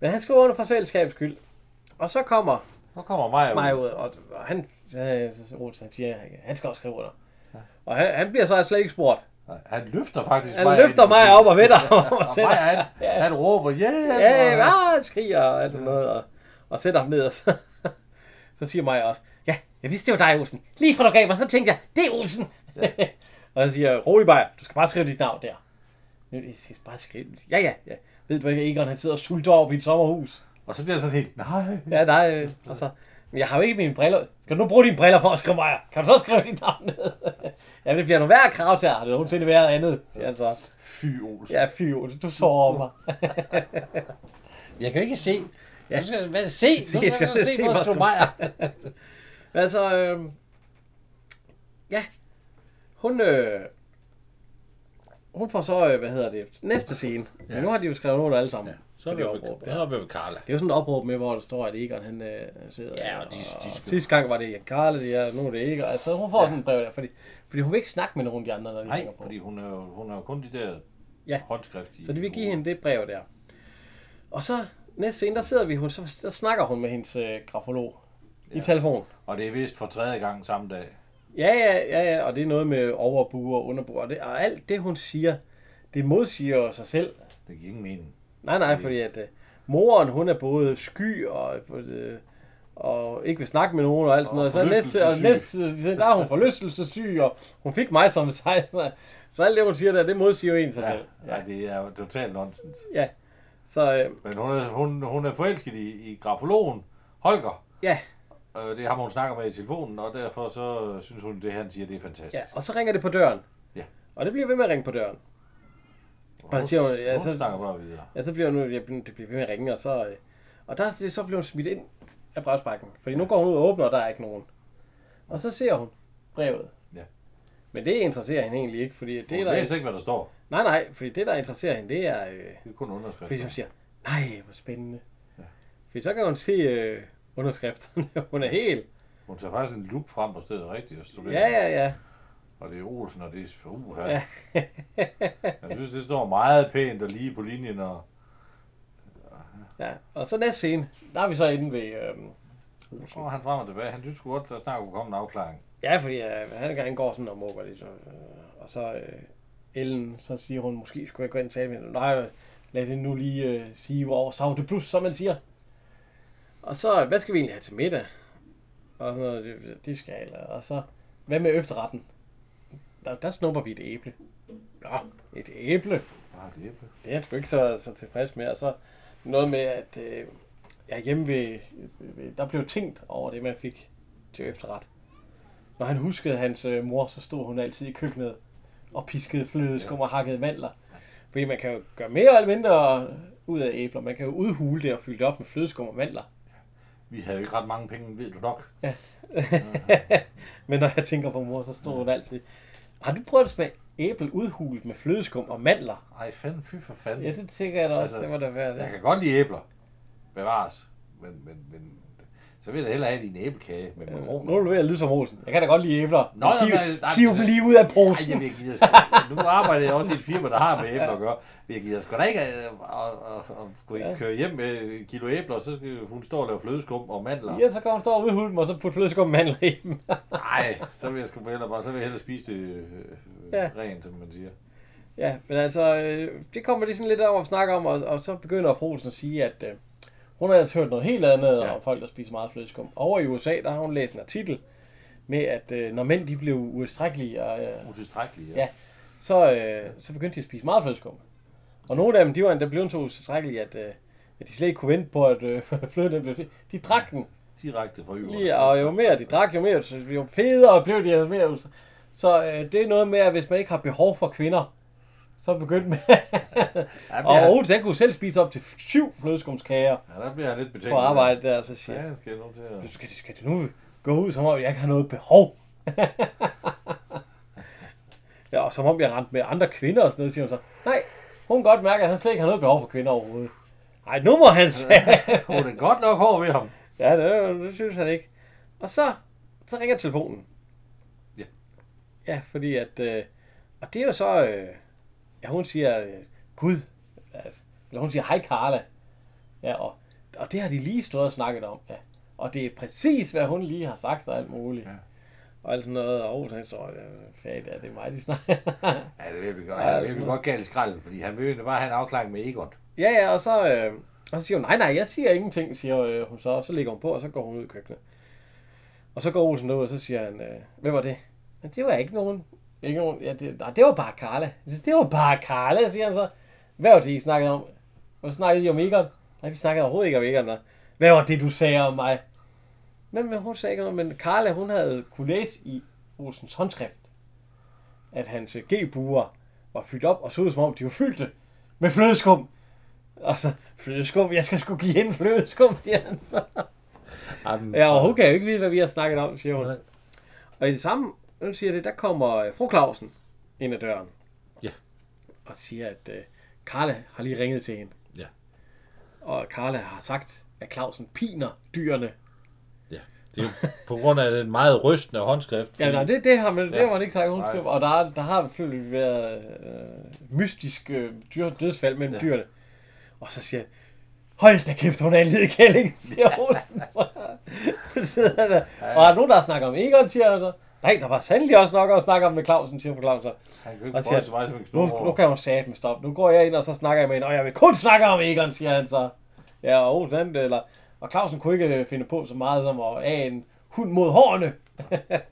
men han skriver under for fællesskabets skyld. Og så kommer Så kommer mig ud. mig ud, og, og han, øh, så Olsen, han siger, han skal også skrive under. Og han, han bliver så slet ikke spurgt. Han løfter faktisk Han mig løfter ind i mig op og vender ham og Og mig, han, han råber, yeah! Ja, ja, skriger og alt sådan noget, og, og sætter ham ned, og så, så siger mig også, ja, jeg vidste, det var dig, Olsen. Lige fra du gav mig, så tænkte jeg, det er Olsen. og så siger rolig Bajer, du skal bare skrive dit navn der. Jeg skal bare skrive, ja, ja, ja. Ved du hvad, Egon han sidder og sulter over i et sommerhus. Og så bliver det sådan helt, nej. Ja, nej, øh, altså, men jeg har jo ikke mine briller. Skal du nu bruge dine briller for at skrive mig? Kan du så skrive dit navn ned? ja, det bliver nu værd krav til, at det nogensinde været andet, siger han så. Fy Olsen. Ja, fy, Ole, du sover mig. Jeg kan jo ikke se. Ja. Du skal hvad, se. Du skal, skal se, se, hvor skal- mig. altså, øh, ja, hun, øh, hun får så, øh, hvad hedder det, næste scene. Ja. Nu har de jo skrevet under alle sammen. Ja, så er vi det oppe, opråb, det ja. er oppe ved Carla. Det er jo sådan et opråb med, hvor der står, at Egon han øh, sidder Ja, og de- de skal- Sidste gang var det Karle, det er, nu er det Egon. Altså hun får ja. sådan en brev der, fordi, fordi hun vil ikke snakke med nogen af de andre, når de Nej, på. fordi hun er jo, hun er jo kun de der Ja. håndskrift i. Så de vil give hende det brev der. Og så næste scene, der sidder vi, hun, så der snakker hun med hendes øh, grafolog ja. i telefon. Og det er vist for tredje gang samme dag. Ja, ja, ja, ja, og det er noget med overbuer og underbuer, og, det, og alt det, hun siger, det modsiger jo sig selv. Det giver ingen mening. Nej, nej, fordi at øh, moren, hun er både sky og, øh, og ikke vil snakke med nogen og alt sådan Og noget. Så næste, og næste, der er hun forlystelsessyg, og hun fik mig som sig. Så, så alt det, hun siger der, det modsiger jo en sig Ja, selv. ja. Nej, det er jo totalt nonsens. Ja. Så øh, Men hun er, hun, hun er forelsket i, i grafologen, Holger. ja, Øh, det har hun snakker med i telefonen, og derfor så synes hun, det han siger, det er fantastisk. ja, og så ringer det på døren. Ja. Og det bliver ved med at ringe på døren. hun, han siger jo, ja, hun så- snakker bare videre. Ja, så bliver hun, ja, det bliver ved med at ringe, og så, øh, og der, så bliver hun smidt ind af brevsprækken. Fordi nu går hun ud og åbner, og der er ikke nogen. Og så ser hun brevet. Ja. Men det interesserer hende egentlig ikke, fordi det Hun der... læser ikke, hvad der står. Nej, nej, fordi det, der interesserer hende, det er... Øh, Det er kun underskrift. fordi hun siger, nej, hvor spændende. Ja. Ja. Fordi så kan hun se øh, underskrifterne. hun er helt... Hun tager faktisk en lup frem på stedet rigtigt. Og, studerer. Ja, ja, ja. og det er Olsen, og det er uh, her. Ja. Jeg synes, det står meget pænt og lige på linjen. Og, ja. Og så næste scene, der er vi så inde ved... Øh, så kommer han frem og tilbage. Han synes godt, der snart kunne komme en afklaring. Ja, fordi øh, han, han går sådan og mukker lidt. Så, øh, og så øh, Ellen, så siger hun, måske skulle jeg gå ind og tale med hende. Nej, lad det nu lige øh, sige, hvor så det plus, som man siger. Og så, hvad skal vi egentlig have til middag? Og noget, det, det skal jeg, Og så, hvad med efterretten? Der, der snupper vi et æble. Nå, et æble. Bare det æble. Det er han sgu ikke så, så tilfreds med. Og så noget med, at øh, ja, hjemme ved, ved, der blev tænkt over det, man fik til efterret. Når han huskede hans øh, mor, så stod hun altid i køkkenet og piskede flødeskum og hakkede mandler. Fordi man kan jo gøre mere eller mindre ud af æbler. Man kan jo udhule det og fylde det op med flødeskum og mandler. Vi havde ikke ret mange penge, ved du nok. Men når jeg tænker på mor, så stod hun altid... Har du prøvet at smage æble udhulet med flødeskum og mandler? Ej, fanden, fy for fanden. Ja, det tænker jeg da også. Altså, det må da være det. Jeg kan godt lide æbler. Bevares. Men, men, men så vil jeg da hellere have din æblekage med makroner. Nu er du ved at lyde som Olsen. Jeg kan da godt lide æbler. Nå, nej, hiv, nej, nej, hiv dem lige ud af posen. jeg vil ikke gider sgu. Nu arbejder jeg også i et firma, der har med æbler at gøre. Men jeg gider sgu da ikke at, at, at, køre hjem med et kilo æbler, og så skal hun stå og lave flødeskum og mandler. Ja, så kan hun stå og udhule dem, og så putte flødeskum og mandler i dem. Nej, så vil jeg sgu hellere bare, så vil jeg hellere spise det øh, Ja. rent, som man siger. ja, men altså, øh, det kommer de sådan lidt om at snakke om, og, og så begynder fru Olsen at sige, at øh, hun har altså hørt noget helt andet ja. Ja. om folk, der spiser meget flødeskum. Over i USA, der har hun læst en artikel med, at øh, når mænd de blev utilstrækkelige, og, øh, Utilstrækkeligt, Ja. så, øh, så begyndte de at spise meget flødeskum. Og nogle af dem, de var endda blevet så utilstrækkelige, at, øh, at de slet ikke kunne vente på, at øh, fløden den blev fed. De drak den Direkte fra øvre. Lige, og jo mere de drak, jo mere så jo federe blev de, jo mere. Så øh, det er noget med, at hvis man ikke har behov for kvinder, så begyndte. Ja, og Olsen, han kunne selv spise op til syv flødeskumskager ja, der bliver jeg lidt betænkt. på arbejde der, så siger jeg, skal jeg. "Du skal, skal nu gå ud, som om jeg ikke har noget behov? ja, og som om jeg rendte med andre kvinder og sådan noget, siger hun så. Nej, hun kan godt mærke, at han slet ikke har noget behov for kvinder overhovedet. Nej, nu må han sige. Hun er godt nok hård ved ham. Ja, det, det synes han ikke. Og så, så ringer telefonen. Ja. Ja, fordi at... Øh, og det er jo så... Øh, ja, hun siger... Øh, Gud. Altså, eller hun siger, hej Carla. Ja, og, og det har de lige stået og snakket om. Ja. Og det er præcis, hvad hun lige har sagt og alt muligt. Ja. Og alt sådan noget. Og så står der, fat, ja, det er mig, de snakker. Ja, det vil vi godt. Ja, Ja, det vil godt galt skralden, fordi han vil jo bare have en afklaring med Egon. Ja, ja, og så, øh, og så siger hun, nej, nej, jeg siger ingenting, siger øh, hun så. Og så ligger hun på, og så går hun ud i køkkenet. Og så går Olsen ud, og så siger han, øh, hvem var det? Men det var ikke nogen. Ikke nogen ja, det, nej, det var bare Carla. Siger, Det var bare Carla, siger han så. Hvad var det, I snakkede om? Så snakkede I om Egon. Nej, vi snakkede overhovedet ikke om Egon. da. Hvad var det, du sagde om mig? Men, men hun sagde ikke noget, men Carla, hun havde kunne læse i Olsens håndskrift, at hans G-buer var fyldt op, og så ud som om, de var fyldte med flødeskum. Og så, flødeskum, jeg skal sgu give hende flødeskum, siger han så. Jamen, Ja, og hun kan jo ikke vide, hvad vi har snakket om, siger hun. Nej. Og i det samme, nu siger det, der kommer øh, fru Clausen ind ad døren. Ja. Og siger, at øh, Carla har lige ringet til hende. Ja. Og Carla har sagt, at Clausen piner dyrene. Ja. Det er jo på grund af den meget rystende håndskrift. Ja, nej, det, det har man, det Ja. har man ikke sagt til. Og der, er- der har selvfølgelig været øh, mystisk øh, dyr, dødsfald mellem ja. Dyrene. Og så siger jeg, hold da kæft, hun er en lille kælling, siger Olsen. Så, så sidder han der. Og er der nogen, der snakker om Egon, siger han så. Nej, der var sandelig også nok at snakke om med Clausen, siger fru Clausen. Han kan Og ikke siger, så meget som en Nu, nu kan hun sige med stop. Nu går jeg ind, og så snakker jeg med hende, og jeg vil kun snakke om Egon, siger han så. Ja, og Olsen, han, eller, og Clausen kunne ikke øh, finde på så meget som at af en hund mod hårene.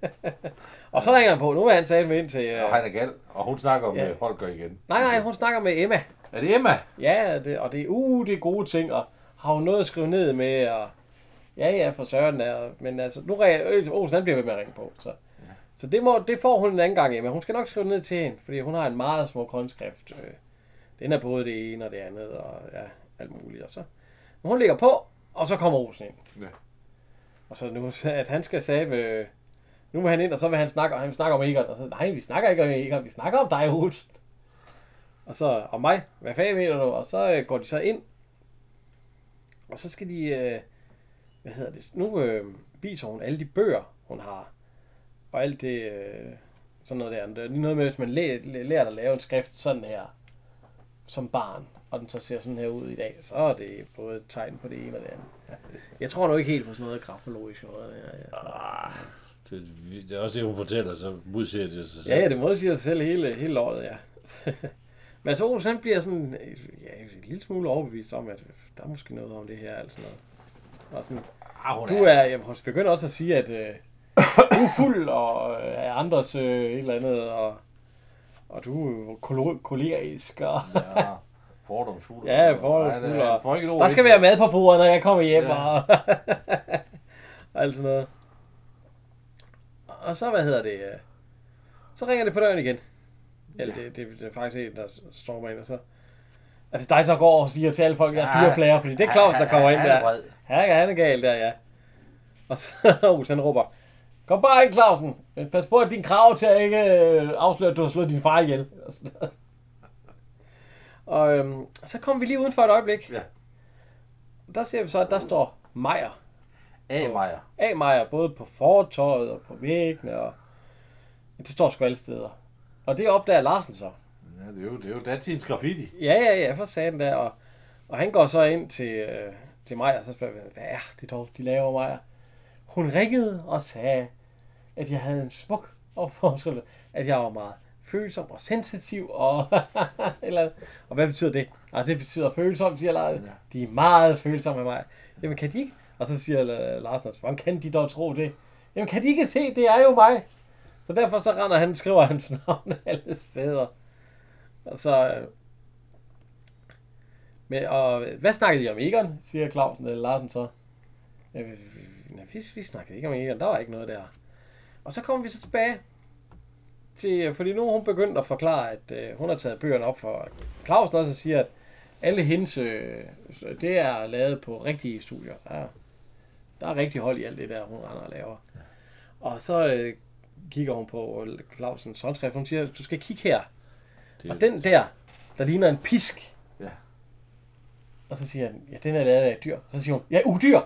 og så ringer han på. Nu vil han tale med ind til... Øh, Og han er gal, og hun snakker om Ja. ja. Holger igen. nej, nej, hun snakker med Emma. Er det Emma? Ja, det, og det er, uh, det er gode ting, og har hun noget at skrive ned med, og ja, ja, for søren der. Men altså, nu ringer Olsen, han bliver ved med at ringe på, så. Så det, må, det får hun en anden gang, Emma. Hun skal nok skrive ned til hende, fordi hun har en meget smuk håndskrift. Øh, Den er både det ene og det andet, og ja, alt muligt. Og så, men hun ligger på, og så kommer Olsen ind. Ja. Og så nu, at han skal sige, nu vil han ind, og så vil han snakke, og han vil snakke om Egon. Og så, nej, vi snakker ikke om Egon, vi snakker om dig, Olsen. Og så, om mig, hvad fanden mener du? Og så øh, går de så ind, og så skal de, øh, hvad hedder det, nu øh, viser hun alle de bøger, hun har. Og alt det, øh, sådan noget der. Det er noget med, hvis man læ- læ- lærer at lave en skrift sådan her, som barn, og den så ser sådan her ud i dag, så er det både et tegn på det ene og det andet. Jeg tror nu ikke helt på sådan noget grafologisk noget. Der. Altså. Ah, det, det er også det, hun fortæller, så modsiger det sig selv. Ja, ja, det modsiger sig selv hele, hele året, ja. Men altså, Olsen bliver sådan ja, en lille smule overbevist om, at der er måske noget om det her, altså noget. Og sådan, Ah, hun du er, jeg begynder også at sige, at øh, du er fuld og øh, er andres øh, et eller andet, og, og du er jo kolo- kolerisk, og Ja, fordomsfuld. Ja, fordomsfuld, og et ord der skal være mad på bordet, når jeg kommer hjem, Ja. og, og alt sådan noget. Og så, hvad hedder det, øh, så ringer det på døren igen. Eller det, det, det er faktisk en, der står mig ind, og så... Er det dig, der går og siger til alle folk, jeg er dyreplager, fordi det er Claus, der kommer ind er der. Han er, han er gal der, ja. Og så Olsen han råber, Kom bare ind, Clausen. Pas på, at din krav til at ikke øh, afsløre, at du har slået din far ihjel. Og, sådan noget. og øhm, så kom vi lige uden for et øjeblik. Ja. Der ser vi så, at der står Meyer. A. Meyer. A. Meyer, både på fortøjet og på væggene. Og... Det står sgu alle steder. Og det opdager Larsen så. Ja, det er jo, det er jo datidens graffiti. Ja, ja, ja, for sagde den der. Og, og han går så ind til, øh, til mig, og så spørger vi, hvad er det dog, de laver mig? Hun ringede og sagde, at jeg havde en smuk opførsel, at jeg var meget følsom og sensitiv, og, eller, og hvad betyder det? Og det betyder følsom, siger Lars. De er meget følsomme med mig. Jamen kan de ikke? Og så siger Larsen, hvordan kan de dog tro det? Jamen kan de ikke se, det er jo mig. Så derfor så render han, skriver hans navn alle steder. Og så, øh, men, og hvad snakkede I om Egon, siger Clausen eller Larsen så. Ja, vi, vi, nej, vi, vi snakkede ikke om Egon, der var ikke noget der. Og så kommer vi så tilbage til, fordi nu hun begyndt at forklare, at øh, hun har taget bøgerne op for Clausen også og siger, at alle hendes, øh, det er lavet på rigtige studier. Der er, der er rigtig hold i alt det der, hun render og laver. Og så øh, kigger hun på Clausens håndskrift, hun siger, du skal kigge her. Det, Og den der, der ligner en pisk. Ja. Og så siger han, ja, den er lavet af et dyr. Så siger hun, ja, udyr.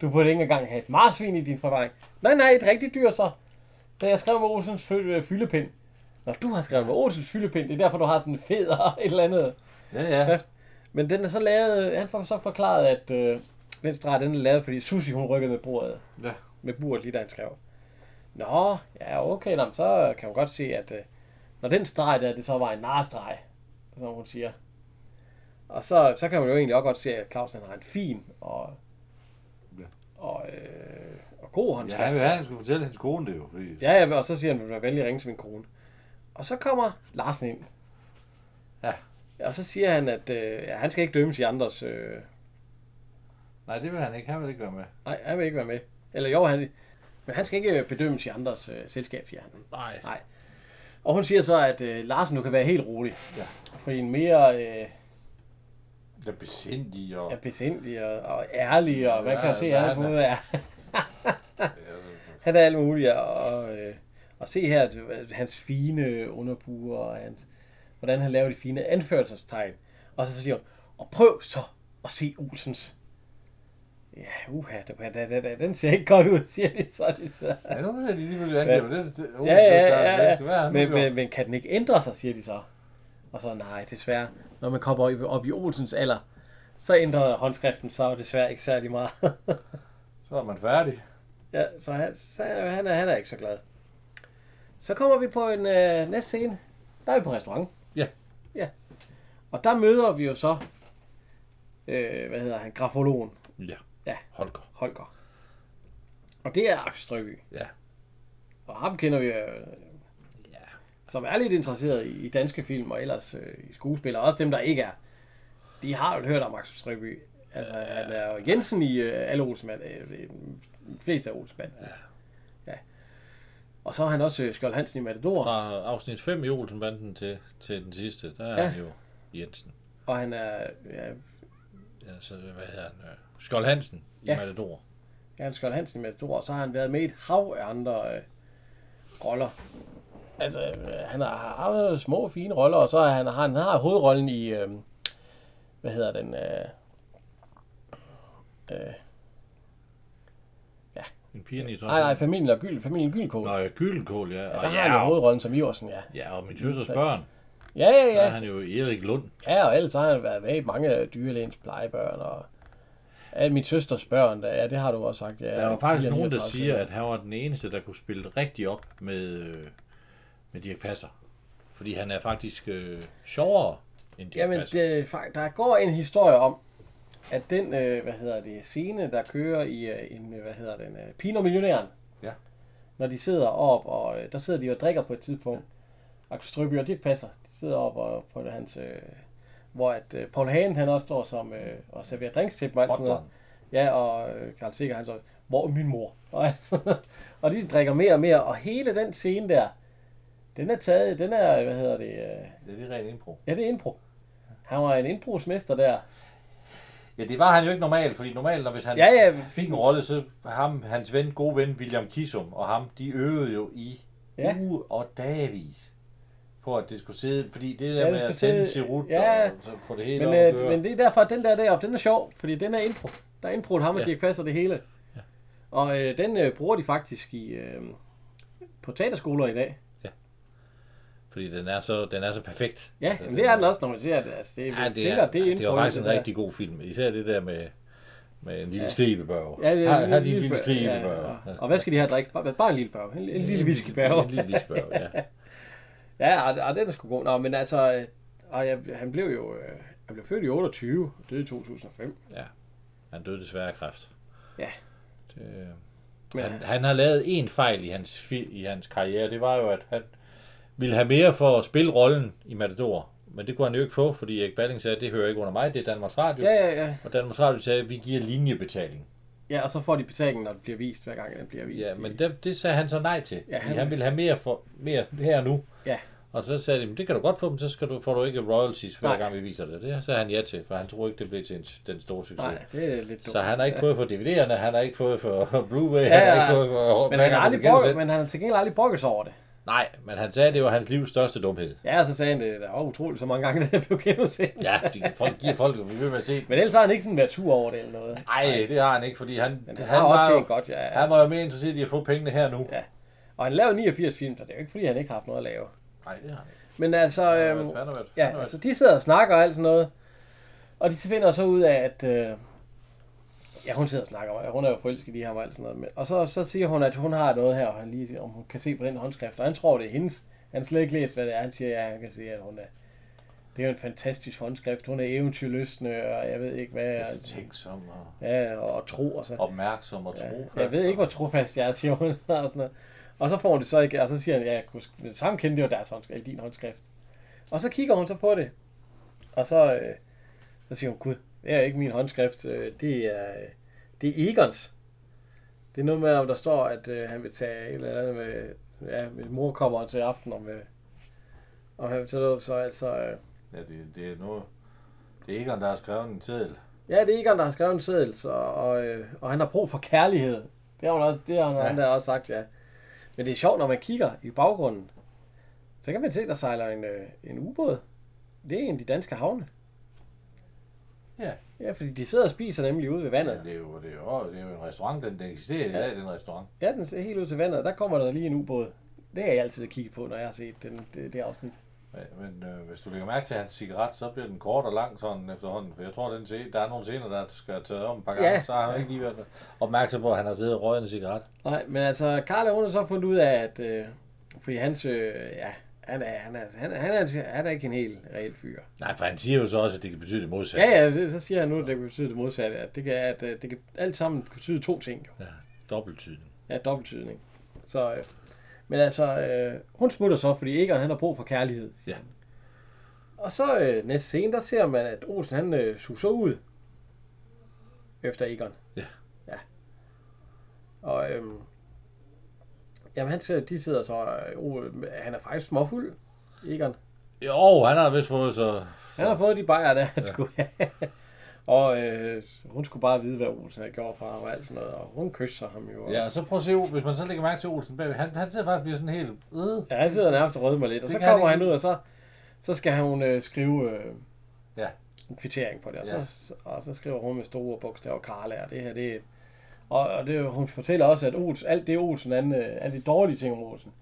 Du burde ikke engang have et marsvin i din forvaring. Nej, nej, et rigtigt dyr så. Da jeg skrev med Olsens øh, fyldepind. Når du har skrevet med Olsens fyldepind, det er derfor, du har sådan en fed og et eller andet ja, ja. skrift. Men den er så lavet, han får så forklaret, at øh, den streg, den er lavet, fordi Susi, hun rykkede med bordet. Ja. Med bordet lige da han skrev. Nå, ja, okay, nå, men så kan man godt se, at øh, når den streg der, det så var en narstreg, som hun siger. Og så, så kan man jo egentlig også godt se, at Claus han har en fin og, Ja. og, øh, og god Ja, håndskrift. han vil have, han skulle fortælle hendes kone det jo. Fordi... Ja, ja, og så siger han, at du vil vælge ringe til min kone. Og så kommer Larsen ind. Ja. Og så siger han, at øh, ja, han skal ikke dømmes i andres... Øh, Nej, det vil han ikke. Han vil ikke være med. nej, han vil ikke være med. Eller jo, han, men han skal ikke bedømmes i andres øh, selskab, siger han. Nej. Nej. Og hun siger så, at øh, Larsen, du kan være helt rolig. Ja. For en mere øh, Det er besindig og... er besindig og, og ærlig, og hvad Ja, kan jeg se, hvad han er han på er. Han er alt muligt, og, øh, og se her, hans fine underbuer, og hans, hvordan han laver de fine anførselstegn. Og så, siger hun, og prøv så at se Olsens. Ja, uha, det, det, det, det, den ser ikke godt ud, siger de så. De så. Ja, nu er de lige pludselig angriber. Det, det, oh, Ja, ja, ja, ja. skal være Men, men, men kan den ikke ændre sig, siger de så. Og så, nej, desværre. Når man kommer op, op i Olsens alder, så ændrer håndskriften sig jo desværre ikke særlig meget. Så er man færdig. ja, så, han, så han, er, han er ikke så glad. Så kommer vi på en øh, næste scene. Der er vi på restaurant. Ja. Ja. Og der møder vi jo så, øh, hvad hedder han, grafologen Ja. Ja. Holger. Holger. Og det er Axel Strøby. Ja. Og ham kender vi, øh, Ja. som er lidt interesseret i, i danske film og ellers øh, i skuespillere. Også dem, der ikke er. De har jo hørt om Axel Strøby. Altså, han er jo Jensen i øh, alle Olsenmand. Øh, øh, fleste af Olsenmand. Ja. ja. Og så er han også øh, Skjold Hansen i Matador. Fra afsnit 5 i Olsenbanden til, til den sidste, der er Ja. ja. han jo Jensen. Og han er, ja, Ja, så hvad hedder han? Øh, Skjold Hansen i Ja. Matador. ja, han Skjold Hansen i Matador. Og så har han været med i et hav af andre øh, roller. Altså, øh, han har haft små, fine roller, og så har han, han har hovedrollen i, øh, hvad hedder den, øh, øh, En pige i nej, nej, familien og Gyld, familien Gyldkål. Nå, ja, Gyldenkål, ja. Ja, Og der har ja, han jo og, hovedrollen som Iversen, ja. ja, og min søsters børn. Ja, ja, Der er ja. han jo Erik Lund. Ja, og ellers har han været med i mange dyrlægens plejebørn, og alle min søsters børn, der, ja, det har du også sagt. Ja, Der er jo faktisk nogen, der 39, siger, at han var den eneste, der kunne spille rigtig op med, øh, med Dirk Passer. Fordi han er faktisk øh, sjovere end Dirk Jamen, Passer. det, der går en historie om, at den, øh, hvad hedder det, scene, der kører i øh, en, øh, hvad hedder den, øh, Pino Millionæren, Ja. når de sidder op, og øh, der sidder de og drikker på et tidspunkt, Axel Strøby og Dirk Passer, de sidder op og, på det, hans, øh, hvor at øh, Paul Hagen, han også står som, øh, og serverer drinks til dem, og sådan noget. Ja, og øh, Karl Stikker, han så, hvor er min mor? Og, altså, og de drikker mere og mere, og hele den scene der, den er taget, den er, hvad hedder det, øh, Det er lige rent impro. ja, det er impro. Han var en improsmester der. Ja, det var han jo ikke normalt, fordi normalt, når hvis han Ja, ja, fik en rolle, så ham, hans ven, gode ven, William Kisum, og ham, de øvede jo i Ja. uge og dagvis på, at det skulle sidde, fordi det der Ja, det med at tænde sidde- serut ja. og så få det hele men, op at øh, men det er derfor, at den der deroppe, den er sjov, fordi den er impro. Der er impro, ham og Ja. Dirk Passer det hele. Ja. Og øh, den øh, bruger de faktisk i, øh, på teaterskoler i dag. Fordi den er så, den er så perfekt. Ja, altså, men det er den også, når man siger, at altså, det, Ja, ja, det, tænker, er, det er det, var faktisk en der. rigtig god film. Især det der med, med en lille ja. skrivebørge. Ja, det er har, en en lille bør- skrivebørge. Ja, og hvad skal de at drikke? Bare, bare en lille børge. En, en lille whiskybørge. En lille whiskybørge, ja. Ja, og, og den er sgu god. Nå, men altså, øh, og jeg, han blev jo øh, han blev født i 28, og døde i 2005. ja. Han døde desværre af kræft. Ja. Det, han, han har lavet en fejl i hans, i hans karriere. Det var jo, at han ville have mere for at spille rollen i Matador. Men det kunne han jo ikke få, fordi Erik Balling sagde, at det hører ikke under mig, det er Danmarks Radio. ja, ja, ja. Og Danmarks Radio sagde, at vi giver linjebetaling. Ja, og så får de betalingen, når det bliver vist, hver gang den bliver vist. Ja, men det, det sagde han så nej til. Ja, Ja, han- han, ville have mere, for, mere her og nu. Ja. Og så sagde de, "Men det kan du godt få, men så skal du, får du ikke royalties, hver Nej. gang vi viser det. Det sagde han ja til, for han troede ikke, det blev til en, den store succes. Nej, det er lidt dumt. Så han har ikke fået for DVD'erne, han har ikke fået for Blu-ray, Ja, han har ja. ikke fået for... men han, har aldrig sætte- men han har til gengæld aldrig brokket sig over det. Nej, men han sagde, at det var hans livs største dumhed. Ja, så sagde han det, der var utroligt så mange gange, det blev genudsendt. Ja, de, folk giver folk jo, vi vil med se. Men ellers har han ikke sådan været sur over det eller noget. Nej, det har han ikke, fordi han, Men han, han, var, jo, godt, ja. han var jo mere interesseret i at få pengene her nu. Ja. Og han lavede 89 film, så det er jo ikke fordi, han ikke har haft noget at lave. Nej, det har han ikke. Men altså, øhm, ja, altså de sidder og snakker og alt sådan noget. Og de finder så ud af, at... Øh, ja, hun sidder og snakker, og hun er jo forelsket i ham og alt sådan noget. Men, og så, så siger hun, at hun har noget her, og han lige, om hun kan se på den håndskrift. Og han tror, det er hendes. Han slet ikke læst, hvad det er. Han siger, ja, han kan se, at hun er... Det er jo en fantastisk håndskrift. Hun er eventyrløsende, og jeg ved ikke hvad. Eftertænksom og Ja, og, og tro og så. opmærksom og Ja, trofast. jeg ved ikke, hvor trofast jeg er, siger hun. Og, sådan noget. og så får hun det så ikke, og så siger han, ja, jeg kunne med det samme kende det var deres håndskrift, din håndskrift. Og så kigger hun så på det, Og så, øh, så siger hun, gud, det er ikke min håndskrift, øh, det er, det er Egons. Det er noget med, om der står, at øh, han vil tage et eller andet med, ja, min mor kommer til aften, om, øh, og han vil tage noget, så altså, øh, Ja, det, det er noget... Det er Egon, der har skrevet en titel. ja, det er Egon, der har skrevet en seddel, så, og, øh, og han har brug for kærlighed. Det har, hun også, det har han, Ja. ja. han der også sagt, ja. Men det er sjovt, når man kigger i baggrunden, så kan man se, der sejler en, øh, en ubåd. Det er en af de danske havne. Ja. Ja, fordi de sidder og spiser nemlig ude ved vandet. Det er jo, det er jo, det er jo en restaurant, den, den eksisterer i Ja. dag, den restaurant. Ja, den ser helt ud til vandet, og der kommer der lige en ubåd. Det er jeg altid at kigge på, når jeg har set den, det, det afsnit. Men, men øh, hvis du lægger mærke til hans cigaret, så bliver den kort og lang sådan efterhånden. For jeg tror, den se, der er nogle scener, der skal tage om et par gange. Ja. Så har han ikke lige været opmærksom på, at han har siddet og røget en cigaret. Nej, men altså, Karl hun har så fundet ud af, at øh, fordi hans, øh, ja, han er, han, er, han, er, han, er, han er ikke en helt reel fyr. Nej, for han siger jo så også, at det kan betyde det modsatte. Ja, ja, det, så siger han nu, at det kan betyde det modsatte. At det kan, at, øh, det kan alt sammen betyde to ting. Jo. ja dobbelttydning. Ja, dobbelttydning. Så, øh, men altså, øh, hun smutter så, fordi Egon han har brug for kærlighed. Ja. Og så øh, næste scene, der ser man, at Olsen han øh, suser ud efter Egon. Ja. Ja. Og øhm, jamen, han, ser- de sidder så, øh, øh, han er faktisk småfuld, Egon. Jo, han har vist fået så... Han har fået de bajer, der han ja. skulle have. Og øh, hun skulle bare vide, hvad Olsen havde gjort for ham og alt sådan noget. Og hun kysser ham jo. og- Ja, og så prøv at se, hvis man så lægger mærke til Olsen bagved, han, han sidder faktisk og bliver sådan helt... Øh. Ja, han sidder nærmest og rødmer lidt, og Det så kan han kommer han ikke ud, og så, så skal hun øh, skrive øh, Ja. en kvittering på det, og, Ja. så, og så skriver hun med store bogstaver, Karla, og det her, det er... Og, og det, hun fortæller også, at Olsen, alt det Olsen, han, øh, alle de dårlige ting om Olsen,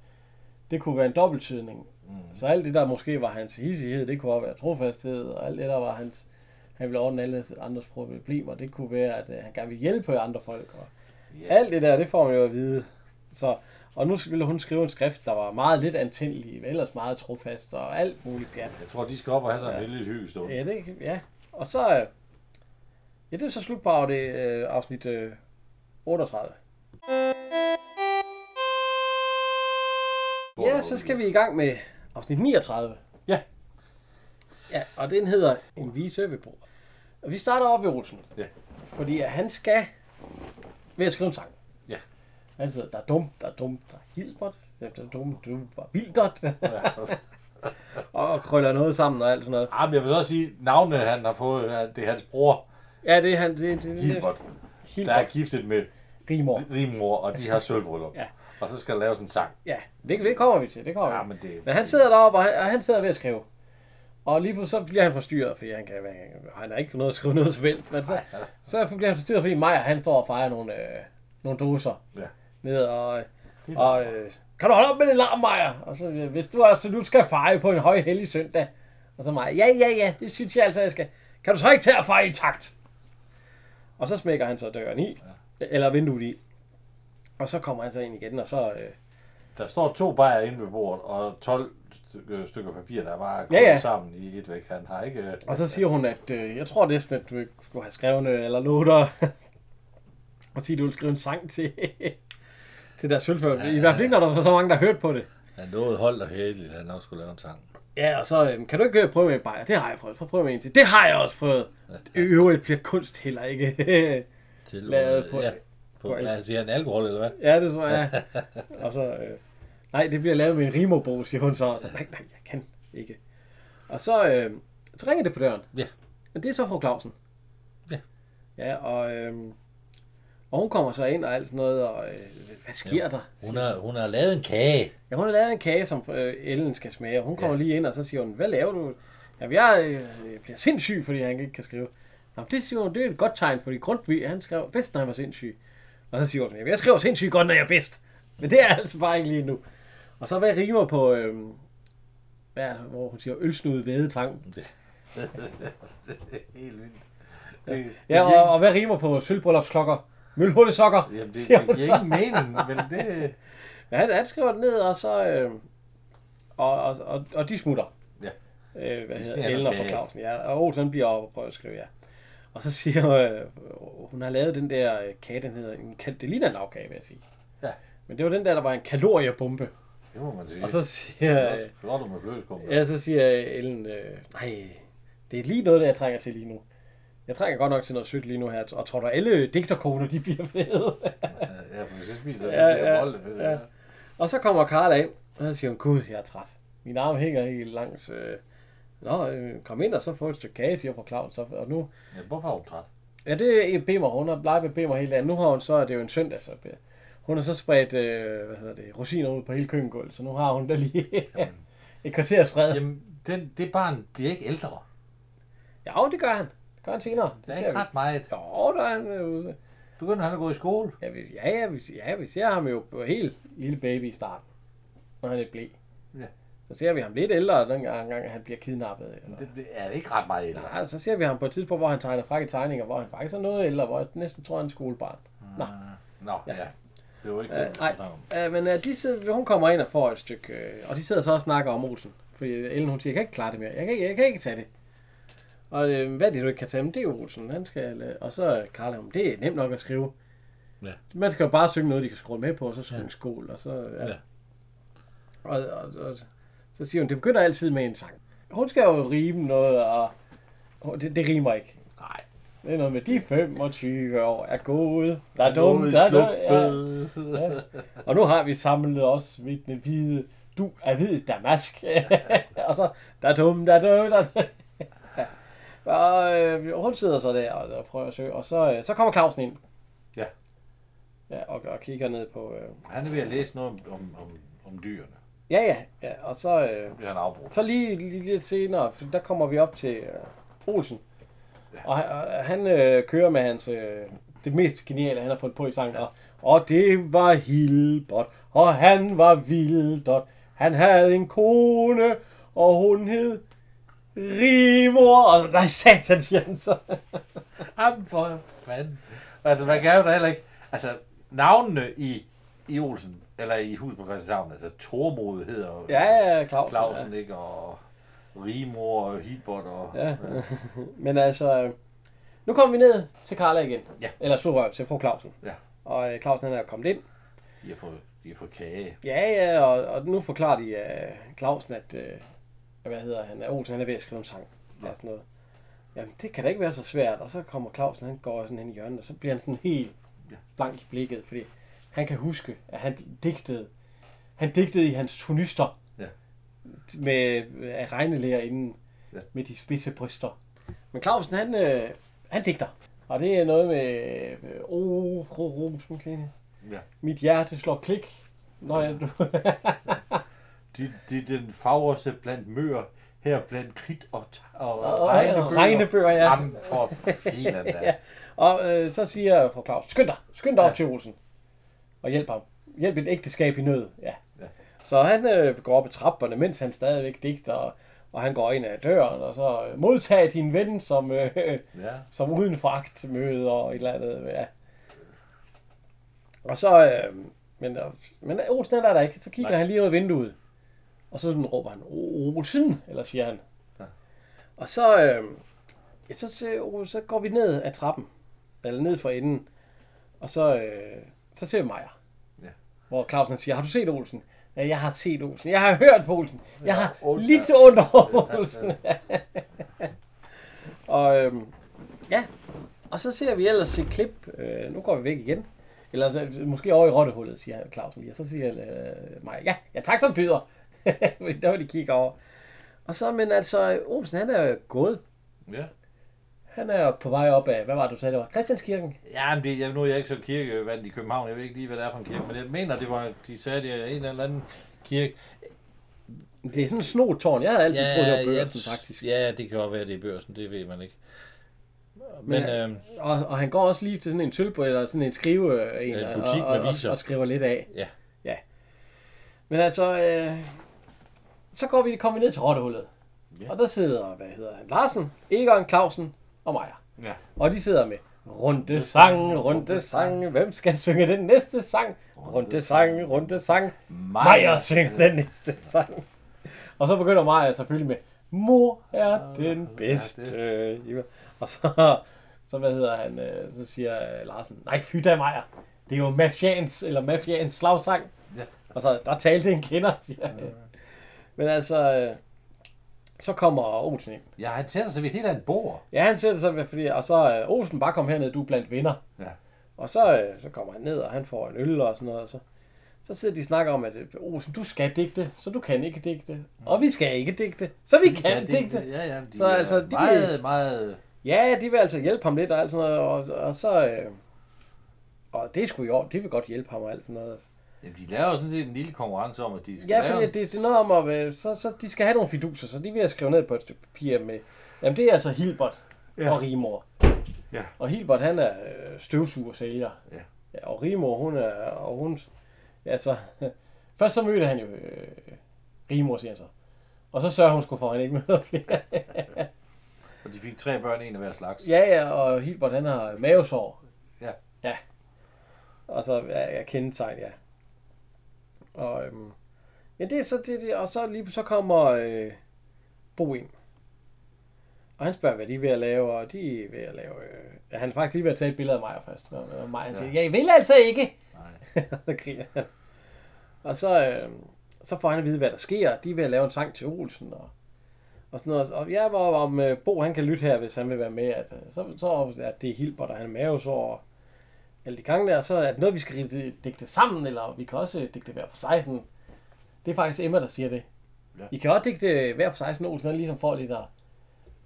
det kunne være en dobbelttydning. Mm. Så alt det, der måske var hans hissighed, det kunne også være trofasthed, og alt det, der var hans, han ville ordne alle andres problemer, det kunne være, at øh, han gerne ville hjælpe andre folk. Og Ja. alt det der, det får man jo at vide. Så, og nu ville hun skrive en skrift, der var meget lidt antændelig, men ellers meget trofast og alt muligt pjat. Jeg tror, de skal op og have sådan Ja. en lille hyggestund. Ja, det, ja. Og så, øh, ja, det er så slut på det, øh, afsnit øh, 38. Ja, så skal vi i gang med afsnit 39. Ja. Ja, og den hedder En vise ved bordet. Og vi starter op ved Olsen. Ja. Fordi at han skal ved at skrive en sang. Ja. Siger, der er dumt, der er dumt, der er Hilbert, der er dumt, du var vildert. og krøller noget sammen og alt sådan noget. Ah, men jeg vil så også sige, navnet han har fået, er- det er hans bror, Ja, det er han. Det, det, det, Hilbert, der er Hilbert. giftet med Rigmor. Rimor, og de har sølvbryllup. Ja. Og så skal der laves en sang. Ja, det, det kommer vi til. Det kommer Ja, vi. men det... Men han sidder deroppe, og han, og han sidder ved at skrive. Og lige pludselig så bliver han forstyrret, fordi han, kan, han har ikke noget at skrive noget som helst. Men så, så bliver han forstyrret, fordi Maja, han står og fejrer nogle, øh, nogle doser Ja. ned og, og øh, kan du holde op med det larm, Maja? Og så, øh, hvis du absolut skal fejre på en høj hellig søndag. Og så Maja, ja, ja, ja, det synes jeg altså, jeg skal. Kan du så ikke tage at fejre i takt? Og så smækker han så døren i, eller vinduet i. Og så kommer han så ind igen, og så... Øh, Der står to bajer inde ved bordet, og 12 stykker, stykker papir, der er bare Ja, ja. sammen i et væk. Han har ikke... øh, Og så siger hun, at øh, jeg tror næsten, at du skulle have skrevet øh, eller noter. og sige, at du vil skrive en sang til, til deres sølvfør. I hvert fald ikke, når der var så mange, der hørte på det. Han nåede holdt og hædeligt, at han nok skulle lave en sang. Ja, og så øh, kan du ikke øh, prøve med en bajer? Det har jeg prøvet. Prøv at prøve med en til. Det har jeg også prøvet. I øvrigt bliver kunst heller ikke. Lavet på- Ja, på, på- ja, siger han alkohol, eller hvad? ja, det tror jeg. og så, øh, nej, det bliver lavet med en rimobog, siger hun så. så nej, nej, jeg kan ikke. Og så, øh, så ringer det på døren. Ja. Men det er så fru Clausen. Ja. Ja, og, øhm, og hun kommer så ind og alt sådan noget, og øh, hvad sker ja. der? Hun har, hun har lavet en kage. Ja, hun har lavet en kage, som øh, Ellen skal smage, hun kommer ja. lige ind, og så siger hun, hvad laver du? Jamen, jeg, øh, jeg bliver sindssyg, fordi han ikke kan skrive. Jamen, det siger hun, det er et godt tegn, fordi Grundtvig, han skrev bedst, når han var sindssyg. Og så siger hun, jeg skriver sindssygt godt, når jeg er bedst. Men det er altså bare ikke lige nu. Og så hvad rimer på, øh, hvad er det, hvor hun siger, ølsnude vædetang. Det, det er helt vildt. Det, Ja, og, og hvad rimer på sølvbryllupsklokker? Mølhullesokker. Jamen, det, det giver ingen mening, men det... Ja, han, han skriver det ned, og så... Øh, og, og, og, og de smutter. Ja. Øh, hvad hedder Ellen og. Clausen, ja. Og Olsen bliver oppe og prøver at skrive, ja. Og så siger øh, hun har lavet den der øh, kage, den hedder en kal- det ligner en lavkage, vil jeg sige. Ja. Men det var den der, der var en kaloriebombe. Det må man sige. Og så det siger, er øh, også flot med flødeskum. ja, så siger Ellen, øh, nej, Det er lige noget, jeg trænger til lige nu. Jeg trænger godt nok til noget sødt lige nu her, og tror du, alle digterkoner, de bliver fede? Ja, for hvis jeg spiser det, Ja, så bliver ja, bolde ved ja. og så kommer Karl af, og så siger hun, gud, jeg er træt. Min arm hænger helt langs. Øh, Nå, øh, kom ind og så få et stykke kage, siger fru Claus. Så, og nu, Ja, hvorfor er hun træt? ja, det er Bimmer. Hun har leget med Bimmer hele dagen. Nu har hun så, det er jo en søndag, så hun har så spredt, øh, hvad hedder det, rosiner ud på hele køkkengulvet, så nu har hun da lige et kvarters fred. Jamen, den, det barn bliver ikke ældre. Ja, det gør han. Det han senere. Det er ikke vi. ret meget. Jo, der er han øh, ude. Begynder han at gå i skole? Ja, vi, ja, ja, vi, ja, vi ser ham jo på helt lille baby i starten, når han er blæ. Ja. Så ser vi ham lidt ældre, den gang, gang han bliver kidnappet. Eller. Det det er ikke ret meget ældre. Nej, så ser vi ham på et tidspunkt, hvor han tegner frække tegninger, hvor han faktisk er noget ældre, hvor jeg næsten tror, han er skolebarn. Nå, Nå, ja. Ja. Det var ikke Øh, det, vi nej. øh, men øh, de sidder, hun kommer ind og får et stykke, øh, og de sidder så og snakker om Olsen. Fordi Ellen, hun siger, jeg kan ikke klare det mere, jeg kan, ikke- jeg kan ikke tage det. Og øh, hvad er det, du ikke kan tage? Men det er Olsen, han skal, øh, og så Karl, det er nemt nok at skrive. Ja. Man skal jo bare synge noget, de kan skrue med på, og så synge ja. skål, og så, ja. Ja. Og, og, og, så siger hun, det begynder altid med en sang. Hun skal jo rime noget, og og det, det rimer ikke. Nej. Det er noget med, de 25 år er gode. Der er dumme, der er dumme. Ja. Ja. Og nu har vi samlet os ved den hvide, du er hvid damask. og så, der er dumme, der er dumme, der er dumme. Og øh, hun sidder så der og, og prøver at søge, og så, øh, så kommer Clausen ind. Ja. Ja, og, og kigger ned på... Øh, Han er ved at læse noget om, om, om, om dyrene. ja, ja, ja, og så... Øh, Så bliver han afbrudt. Så lige, lige lidt senere, for der kommer vi op til øh, Olsen. Ja. Og han, og han øh, kører med hans, øh, det mest geniale, han har fundet på i sangen. Og, og det var Hilbert, og han var Vildert. Han havde en kone, og hun hed Rimor. Og nej, satan, siger han så. Jamen for fanden. Altså, man kan jo da heller ikke... Altså, navnene i, i Olsen, eller i Hus på Christianshavn, altså Tormod hedder Ja, ja, Clausen. Clausen, ikke? Og Rimor og Hilbert og... Ja. ja. Men altså, øh, nu kommer vi ned til Karla igen. Ja. Eller Storrøv, til fru Clausen. Ja. Og øh, Clausen han er kommet ind. De har fået, de har fået kage. Ja, ja, og, og nu forklarer de uh, Clausen, at, uh, hvad hedder han, at Olsen han er ved at skrive en sang. Ja. sådan noget. Jamen, det kan da ikke være så svært. Og så kommer Clausen, han går sådan hen i hjørnet, og så bliver han sådan helt Ja. blank i blikket, fordi han kan huske, at han digtede, han digtede i hans tunister Ja. med af regnelærer inden, Ja. med de spidse bryster. Men Clausen, han, øh, han digter. Og det er noget med, øh, åh, fru Rosenkinde, Ja. mit hjerte slår klik, når jeg... De, de, den fagreste blandt mør, her blandt kridt og, og, Og- og regnebøger. regnebøger, ja. Jamen for filan da. ja. Og øh, så siger fru Claus, skynd dig, skynd dig ja. Op til Olsen. Og hjælp ham. Hjælp et ægteskab i nød. Ja. Ja. Så han øh, går op ad trapperne, mens han stadigvæk digter, og, og han går ind ad døren, og så øh, modtag din ven, som, øh, Ja. som uden fragt møder og et eller andet. Ja. Og så, øh, men, øh, men Olsen er der ikke, så kigger Nej. han lige ud af vinduet. Og så sådan råber han, Olsen, eller siger han. Ja. Og så, øh, ja, så, så, så går vi ned ad trappen, eller ned for enden, og så, øh, så ser vi Maja. Ja. Hvor Clausen siger, har du set Olsen? Ja, jeg har set Olsen. Jeg har hørt på Olsen. Jeg har Olsen. lidt under Olsen. og øhm, ja, og så ser vi ellers et klip. Øh, nu går vi væk igen. Eller så, måske over i rottehullet, siger Clausen lige. Og så siger øh, mig, ja, ja tak som byder. Fordi der var de kigger over. Og så, men altså, Olsen han er gået. ja. Han er på vej op af, hvad var det, du sagde, det var? Christianskirken. Ja, men det, jeg, nu er jeg ikke så kirkevand i København. Jeg ved ikke lige, hvad det er for en kirke. Men jeg mener, det var, de sagde, det er en eller anden kirke. Det er sådan en snotårn. Jeg havde altid troet, det var børsen, jeg- faktisk. Ja, det kan godt være, det er børsen. Det ved man ikke. Men, Men, øhm, Og, og han går også lige til sådan en sølvbøl, eller sådan en skrive en, En butik og, og, og, og, skriver lidt af. Ja. ja. Men altså, øh, så går vi, kommer vi ned til rottehullet. Ja. Og der sidder, hvad hedder han, Larsen, Egon, Clausen og Majer. ja. Og de sidder med runde sang, runde sang, hvem skal synge den næste sang? Runde sang, runde sang, Majer synger den næste sang. Og så begynder Maja selvfølgelig med, mor er den bedste. Og så, så hvad hedder han, øh, så siger Larsen, nej fy da Maja, det er jo mafians, eller mafians slagsang. Ja. Og så, der talte en kender, siger han. Men altså, øh, så kommer Olsen ind. Ja, han sætter sig ved det der en bord. Ja, han sætter sig, ved- fordi, og så øh, Olsen bare kom herned, du er blandt venner. Ja. Og så, øh, så kommer han ned, og han får en øl og sådan noget. Og så, så sidder de og snakker om, at øh, Olsen, du skal digte, så du kan ikke digte. Og vi skal ikke digte, så vi kan digte. Ja, ja. De Så så altså, de meget, vil- meget... Ja, de vil altså hjælpe ham lidt og alt sådan noget. Og, og så... Øh, og det er sgu i orden, de vil godt hjælpe ham og alt sådan noget. Ja, de laver jo sådan set en lille konkurrence om, at de skal Ja, lave... fordi det, det er noget om, at øh, så, så de skal have nogle fiduser, så de vil have skrevet ned på et stykke papir med... Jamen, det er altså Hilbert ja. Og Rimor. Ja. Og Hilbert, han er øh, støvsugersælger. Ja. ja. Og Rimor, hun er... Og hun... Ja, så... Først så mødte han jo øh, Rimor, siger han så. Og så sørger hun skulle for, at han ikke møder flere. Og de fik tre børn, en af hver slags. ja, ja, og Hilbert, han har mavesår. Ja. Ja. Og så ja, ja, kendetegn, ja. Og, øhm, ja, det er så det, det, og så lige så kommer øh, Bo ind. Og han spørger, hvad de er ved at lave, og de er ved at lave... Øh, ja, han er faktisk lige ved at tage et billede af mig først. Og, og mig, han siger, ja. jeg vil altså ikke. Nej. så griner han. Og så, øh, så får han at vide, hvad der sker. De er ved at lave en sang til Olsen, og, og sådan noget. Og ja, hvor om øh, Bo han kan lytte her, hvis han vil være med, at, øh, så, så at det er Hilbert, og han er mavesår, og alle de gange der, så er det noget, vi skal digte- digte sammen, eller vi kan også digte hver for sig. Sådan. Det er faktisk Emma, der siger det. Ja. I kan også digte hver for sig, sådan Olsen, ligesom får lidt at,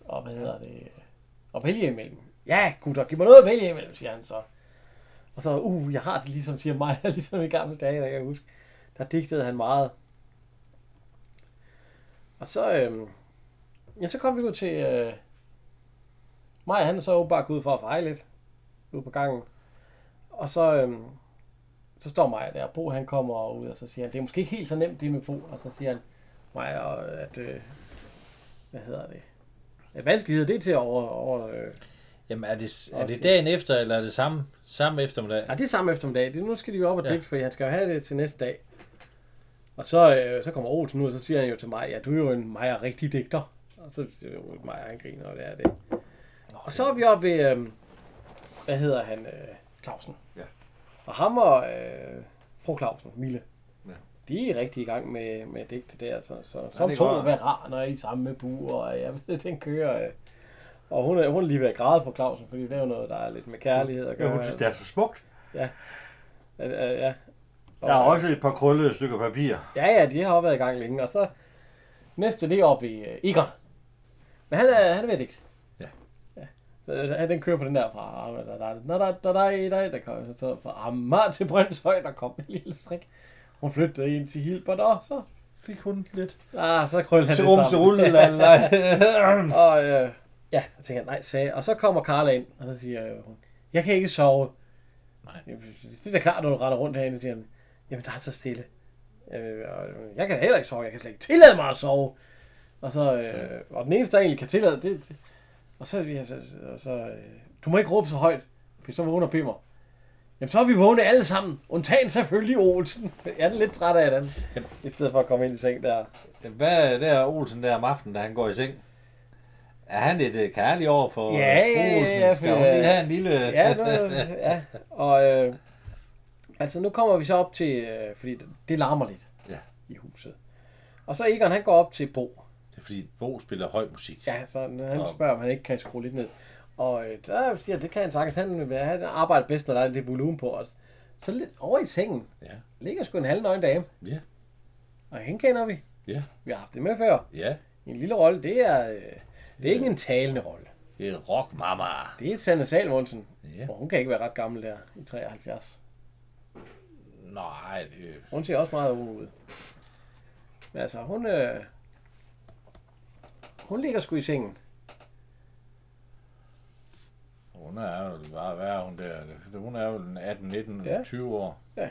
og hvad hedder det, at vælge imellem. Ja, gutter, giv mig noget at vælge imellem, siger han så. Og så, uh, jeg har det ligesom, siger mig, ligesom i gamle dage, der kan jeg huske. Der digtede han meget. Og så, øhm, ja, så kom vi ud til, øh, mig han er så åbenbart gået ud for at feje lidt, ude på gangen. Og så, øhm, så står mig der, Bo han kommer ud, og så siger han, det er måske ikke helt så nemt det med Bo. Og så siger han, og at, øh, hvad hedder det, at vanskeligheder, det er til over, over øh, Jamen, er det, er det dagen efter, eller er det samme, samme eftermiddag? Ja, det er samme eftermiddag. Det, nu skal de jo op og Ja. digte, for han skal jo have det til næste dag. Og så, øh, så kommer Olsen ud, og så siger han jo til mig, ja, du er jo en meget rigtig digter. Og så siger mig, han griner, og det er det. Og så er vi oppe ved, øh, hvad hedder han, øh, Clausen. Ja. Og ham og øh, fru Clausen, Mille, Ja. de er rigtig i gang med, med digte der. Så, så, Ja, som to går. veraner i samme bu, og jeg ved, den kører. Øh. Og hun er, hun er lige ved at græde for Clausen, fordi det er jo noget, der er lidt med kærlighed at gøre. det er så smukt. Ja. Ja, ja, ja. Og, Jeg har også et par krøllede stykker papir. Ja, ja, de har også været i gang længe. Og så næste, det er oppe i uh, Igon. Men han er, han er ved at digte. Ja. øh, den kører på den der fra der, kom så fra Amager til Brøndshøj, der kom en lille strik. Hun flyttede ind til Hilbert, og så, Fik hun lidt. ah, så krøllede han Til rum til rulle. Og øh, ja, så tænker jeg, nej, sagde Og så kommer Carla ind, og så siger øh, hun, jeg kan ikke sove. Nej. Det er da klart, når du render rundt herinde, siger han, jamen der er så stille. Øh, og jeg kan heller ikke sove, jeg kan slet ikke tillade mig at sove. Og så, øh, og den eneste, der egentlig kan tillade, det og så, ja, så, så øh, du må ikke råbe så højt, for så vågner Pimmer. Jamen så er vi vågne alle sammen, undtagen selvfølgelig Olsen. Jeg er lidt træt af den, i stedet for at komme ind i seng der. Hvad er der Olsen der om aftenen, da han går i seng? Er han lidt øh, kærlig over for Ja, ja, fru ja, Olsen? ja, Skal hun lige øh, have en lille... Ja, nu, ja. Og øh, altså nu kommer vi så op til, øh, fordi det, det larmer lidt Ja. i huset. Og så Egon, han går op til Bo. Fordi Bo spiller høj musik. Ja, så han Og- spørger, om han ikke kan skrue lidt ned. Og øh, der siger, det kan han sagtens. Han, han arbejder bedst, når der er lidt volumen på os. Så lidt over i sengen Ja. ligger sgu en halvnøgen dame. Ja. Og hende kender vi. Ja. Vi har haft det med før. Ja. En lille rolle. Det er, øh, det er ikke en talende rolle. Det er rock mama. Det er Sanne Salmonsen. Ja. Og hun kan ikke være ret gammel der i 73. Nej, det Hun ser også meget ung ud. Men altså, hun, øh, hun ligger sgu i sengen. Hun er jo, hvad, hvad er hun der? Hun er jo en 18, 19, Ja. ja. 20 år. Ja.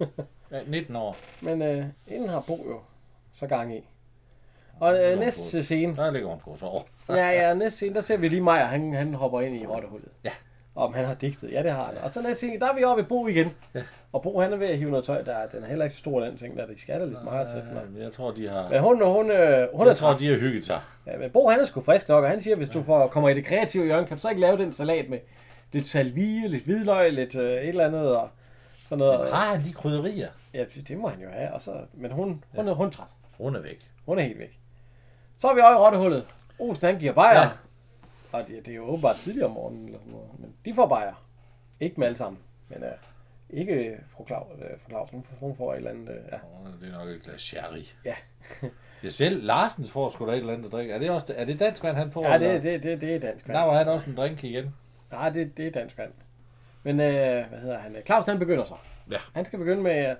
ja 19 år. Men øh, inden har Bo jo så gang i. Og øh, næste scene, Der ligger hun på så over. ja, ja, næste scene, der ser vi lige Maja, han, han hopper ind i rottehullet. Ja. Om han har digtet. Ja, det har han. Og så næste scene, der er vi oppe i Bo igen. Ja. Og Bo, han er ved at hive noget tøj, der er, den er heller ikke så stor, den ting, der de skatter lidt meget til. Øh, Jeg tror, de har... Men hun, hun, øh, hun er Jeg tror, træt. de har hygget sig. Ja, men Bo han er sgu frisk nok, og han siger, hvis du får, kommer i det kreative hjørne, kan du så ikke lave den salat med lidt salvie, lidt hvidløg, lidt øh, et eller andet, og sådan noget. Har han de krydderier? Ja, det må han jo have. Og så, men hun, hun, er, hun er træt. Hun er væk. Hun er helt væk. Så er vi over i rottehullet. Olsen han giver bajer. Ja. Ja. Og det, det er jo åbenbart tidligere om morgenen, eller sådan noget. Men de får bajer. Ikke med alle sammen. Men uh, ikke fru, Claus, uh, fru Claus. Hun får, et eller andet. Uh, ja. Det er nok et glas sherry. Ja. Ja, selv Larsens får sgu da et eller andet at drikke. Er det, også, er det dansk vand, han får? ja, det, det, det, det er dansk vand. Der var han også en drink igen. Nej, det, det er dansk vand. Men uh, hvad hedder han? Claus han begynder så. Ja. Han skal begynde med, uh,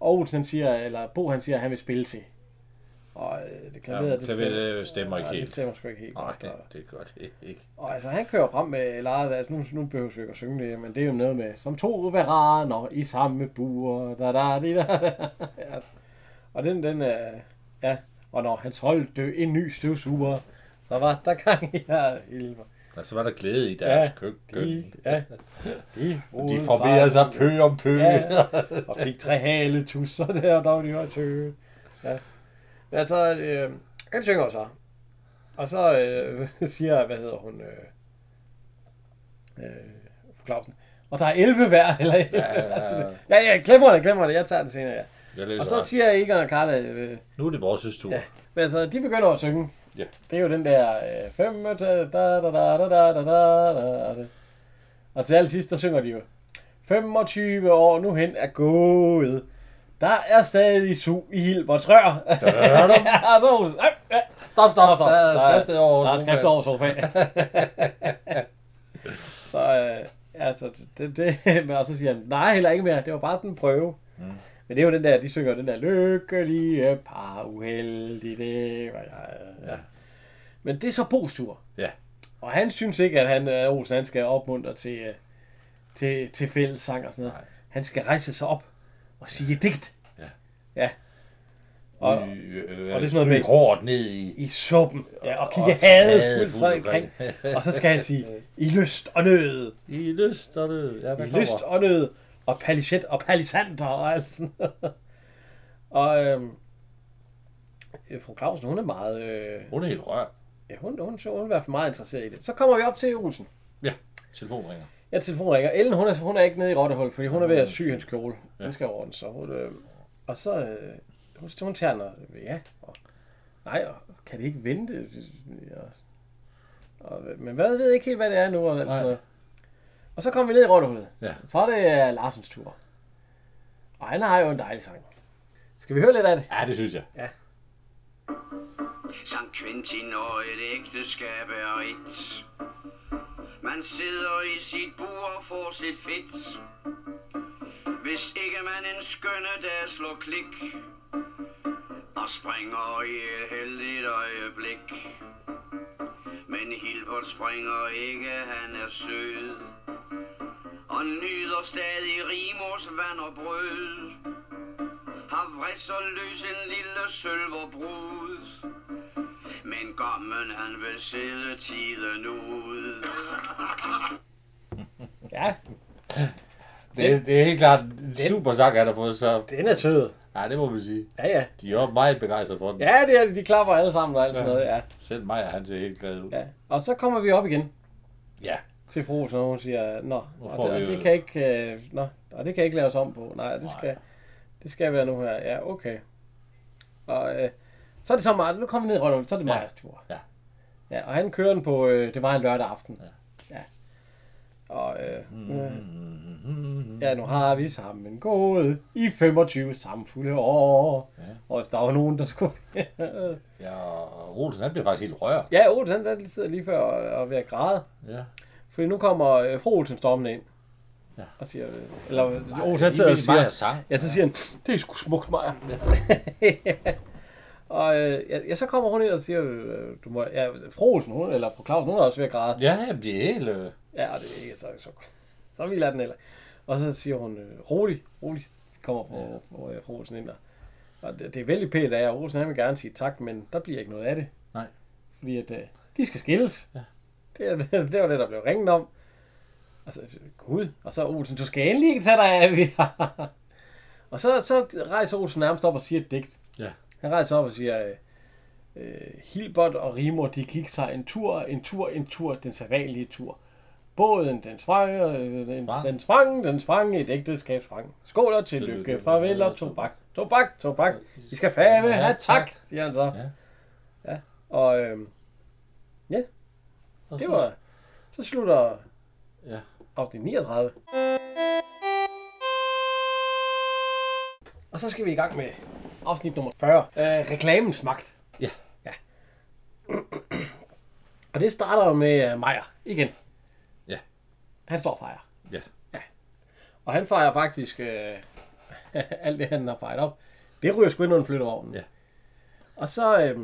Olsen han siger, eller Bo han siger, at han vil spille til. Og uh, det klaveret, Ja, det, klaveret, det stemmer ikke ja, helt. Det stemmer sgu ikke helt Nej, godt. det, Og, det gør det ikke. og altså, han kører frem med lejet, altså nu, nu behøver vi ikke at synge det, men det er jo noget med, som to veraner i samme bur, da da da, da. Altså. Og den, den, uh, ja, og når han solgte en ny støvsuger, så var der gang i her helvede. Og så var der glæde i deres Ja, køkken. De, ja, de, De formerede sig pø om pø. Ja, og fik tre hale tusser der, der var de var tøge. Ja. Men altså, øh, han synger så. Og så øh, siger, hvad hedder hun, øh, øh, Clausen. Og der er 11 hver, eller ja, ja, altså, ja. ja, ja, glemmer det, glemmer det, jeg tager det senere, ja. Jeg Og så ret. siger Egon og Carla, øh, Nu er det vores tur. Ja. men altså, de begynder at synge. Ja. Det er jo den der, øh, fem, da, da, da, da, da, da, da, da, da. Og til allersidst, der synger de jo, 25 år nu hen er gået. Der er stadig su i Hilberts rør. Stop, stop. Så, Der er skriftet over. Der er sofaen. skrift over sofaen. så, øh, altså, det, det, men og så siger han, nej, heller ikke mere. Det var bare sådan en prøve. Mm. Men det er jo den der, de synger den der, lykkelige par uheldige, det var jeg. Ja. Men det er så Bo's tur. Ja. Og han synes ikke, at han, øh, Olsen, han skal opmuntre til, øh, til, til fællessang og sådan noget. Nej. Han skal rejse sig op og sige et digt. Ja. Ja. Og, Og, øh, og det er sådan noget med- hårdt ned i. i suppen. Ja, og kigge hadet fuldt omkring. Og så skal han sige, i lyst og nød. I lyst og det. Ja, I kommer? lyst og nød. Og palichet og palisanter og alt sådan. og øhm, øh, fru Clausen, hun er meget... Øh, Hun er helt rør. ja, hun, hun, hun er i hvert fald meget interesseret i det. Så kommer vi op til Olsen. Ja, telefonringer. Jeg telefonringer. Ellen, hun er, hun er ikke nede i Rottehul, fordi hun er ved at sy hendes kjole. Den skal ordne så. Hun, øh, og så, øh, hun, hun tager noget, ja, og, nej, og, kan det ikke vente? Ja. Og, men hvad ved ikke helt, hvad det er nu, og alt sådan noget. Og så kommer vi ned i Rottehullet. Ja. Så er det uh, Larsens tur. Og han har jo en dejlig sang. Skal vi høre lidt af det? Ja, det synes jeg. Sankt Quentin og et ægteskab er et. Man sidder i sit bur og får sit fedt. Hvis ikke man en skønne dag slår klik og springer i et heldigt øjeblik. Men Hilbert springer ikke, han er sød. Og nyder stadig rimors vand og brød. Har vrisser løs en lille sølverbrud. Men gommen han vil sidde tiden ud. Ja, det, er- det er helt klart en super sang, han har fået, så... den er sød. Nej, det må man sige. Ja, ja. De er også meget begejstrede for den. Ja, det er det. De klapper alle sammen og alt sådan noget, ja. Selv mig, han ser helt glad ud. ja. Og så kommer vi op igen. Ja. til fru, så hun siger, nå, og det, og det kan ikke, øh, nå, og det kan ikke laves om på. Nej, det skal, det skal være nu her. Ja, okay. Og øh, så er det så meget, nu kommer vi ned i Rønne, så er det Ja. Majas tur. Ja. Ja, og han kører den på, øh, det var en lørdag aften. Ja. Og, øh, øh, ja, nu har vi sammen gået i 25 samfulde år. Ja. Og hvis der var nogen, der skulle... Ja, Olsen, han bliver faktisk helt rørt. ja, Olsen, han, han sidder lige før og, og ved at græde. Ja. Fordi nu kommer øh, fru Olsen stormende ind. Ja. Og siger, øh, eller Olsen han sidder og siger, ja, så siger han, det er sgu smukt, Maja. og øh, ja, ja, så kommer hun ind og siger, øh, du må, ja, fru Olsen, hun, eller fru Clausen, hun er også ved at græde. Ja, han bliver helt... Øh... Ja, og det er ikke så, så, så vil den heller. Og så siger hun, øh, rolig, rolig, kommer fru, ja. fru, øh, fru Olsen ind der. Og det, det er vældig pænt af jer. Olsen han vil gerne sige tak, men der bliver ikke noget af det. Nej. Fordi at, øh, de skal skilles. Ja. Det, det, det var det, der blev ringet om. Altså, gud. Og så Olsen, du skal endelig ikke tage dig af, vi har. Og så, så rejser Olsen nærmest op og siger et digt. Ja. Han rejser op og siger, øh, øh, Hilbert og Rimor, de gik sig en tur, en tur, en tur, den sædvanlige tur. Båden, den sprang, øh, den, Sprang. den sprang, den sprang, et ægteskab sprang. Skål og tillykke, farvel og tobak. Tobak, tobak, vi skal fandme have tak, siger han så. Ja. Ja. Og øhm, Og det var... Så slutter Ja. afsnit 39. Og så skal vi i gang med afsnit nummer 40. Øh, reklamens magt. Ja. ja. Og det starter jo med uh, Meyer igen. Ja. Han står og fejrer. Ja. Og han fejrer faktisk øh, alt det, han har fejret op. Det ryger sgu ind under flyttevognen. Ja. Og så, øh,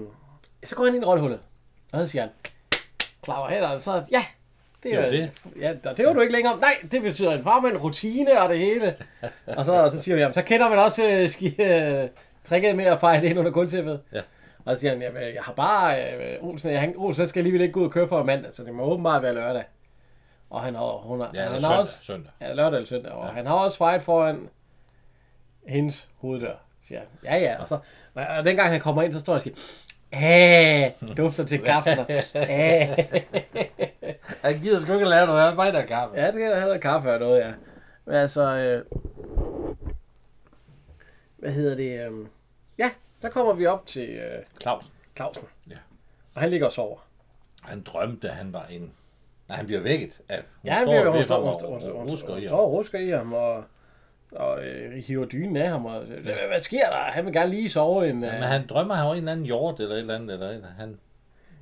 så går han ind i rottehullet. Og så siger han, klapper hænder, og så, ja, det er Det. Ja, det var du ikke længere. Nej, det betyder en farmand, rutine og det hele. og så, så siger du, jamen, så kender man også øh, ski, øh, tricket med at fejre det ind under gulvtæppet. Ja. Og så siger han, jamen, jeg har bare, øh, Olsen, han, Olsen skal alligevel ikke gå ud og køre for mandag, så det må åbenbart være lørdag. Og han har, hun har, Ja, han eller har søndag. også, søndag. Ja, lørdag eller søndag. Og ja. han har også fejret foran hendes hoveddør. Siger han. Ja, ja. Og, så, og dengang han kommer ind, så står han og siger, Æh, dufter til kaffen. og, Æh. Han gider sgu ikke at lave noget, bare der kaffe. Ja, det skal have noget kaffe og noget, ja. Men altså, øh, hvad hedder det? Øh, ja, der kommer vi op til øh, Clausen. Clausen. Ja. Og han ligger og sover. Han drømte, at han var en... Nej, han bliver vækket af... Hun Ja, han bliver, hun, står, hun, står, hun, står, og hun, står, står og rusker i ham, og, og øh, hiver dynen af ham. Og, hvad, hvad sker der? Han vil gerne lige sove en... Men Øh, han drømmer, han var en eller anden hjort eller et eller andet. Eller han...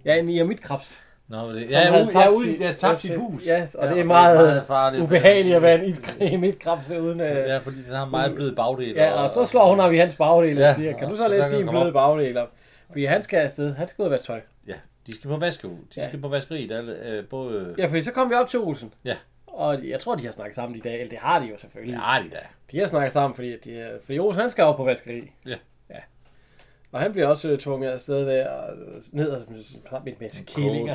ja, en iamitkrebs. Nå, det, ja, havde tabt ja, sit- ja, tabt sit hus. Ja, og det er det meget farligt. Ubehageligt at være en amitkrebs uden... Øh, Ja, fordi den har meget blød bagdel. Ja, og så slår hun ham i hans bagdel og Ja. siger, kan du så Og lægge din bløde bagdel op? Fordi han skal afsted. Han skal ud og vaske tøj. Ja, de skal på vaskehus. De Ja. skal på vaskeriet. Alle, øh, både... Ja, fordi så kom vi op til Olsen. Ja. Og jeg tror, de har snakket sammen i dag. Eller det har de jo selvfølgelig. Ja, de da. De har snakket sammen, fordi, de, er- fordi Olsen han skal op på vaskeri. Ja. Ja. Og han bliver også øh, tvunget afsted der, og øh, ned og med en masse ja.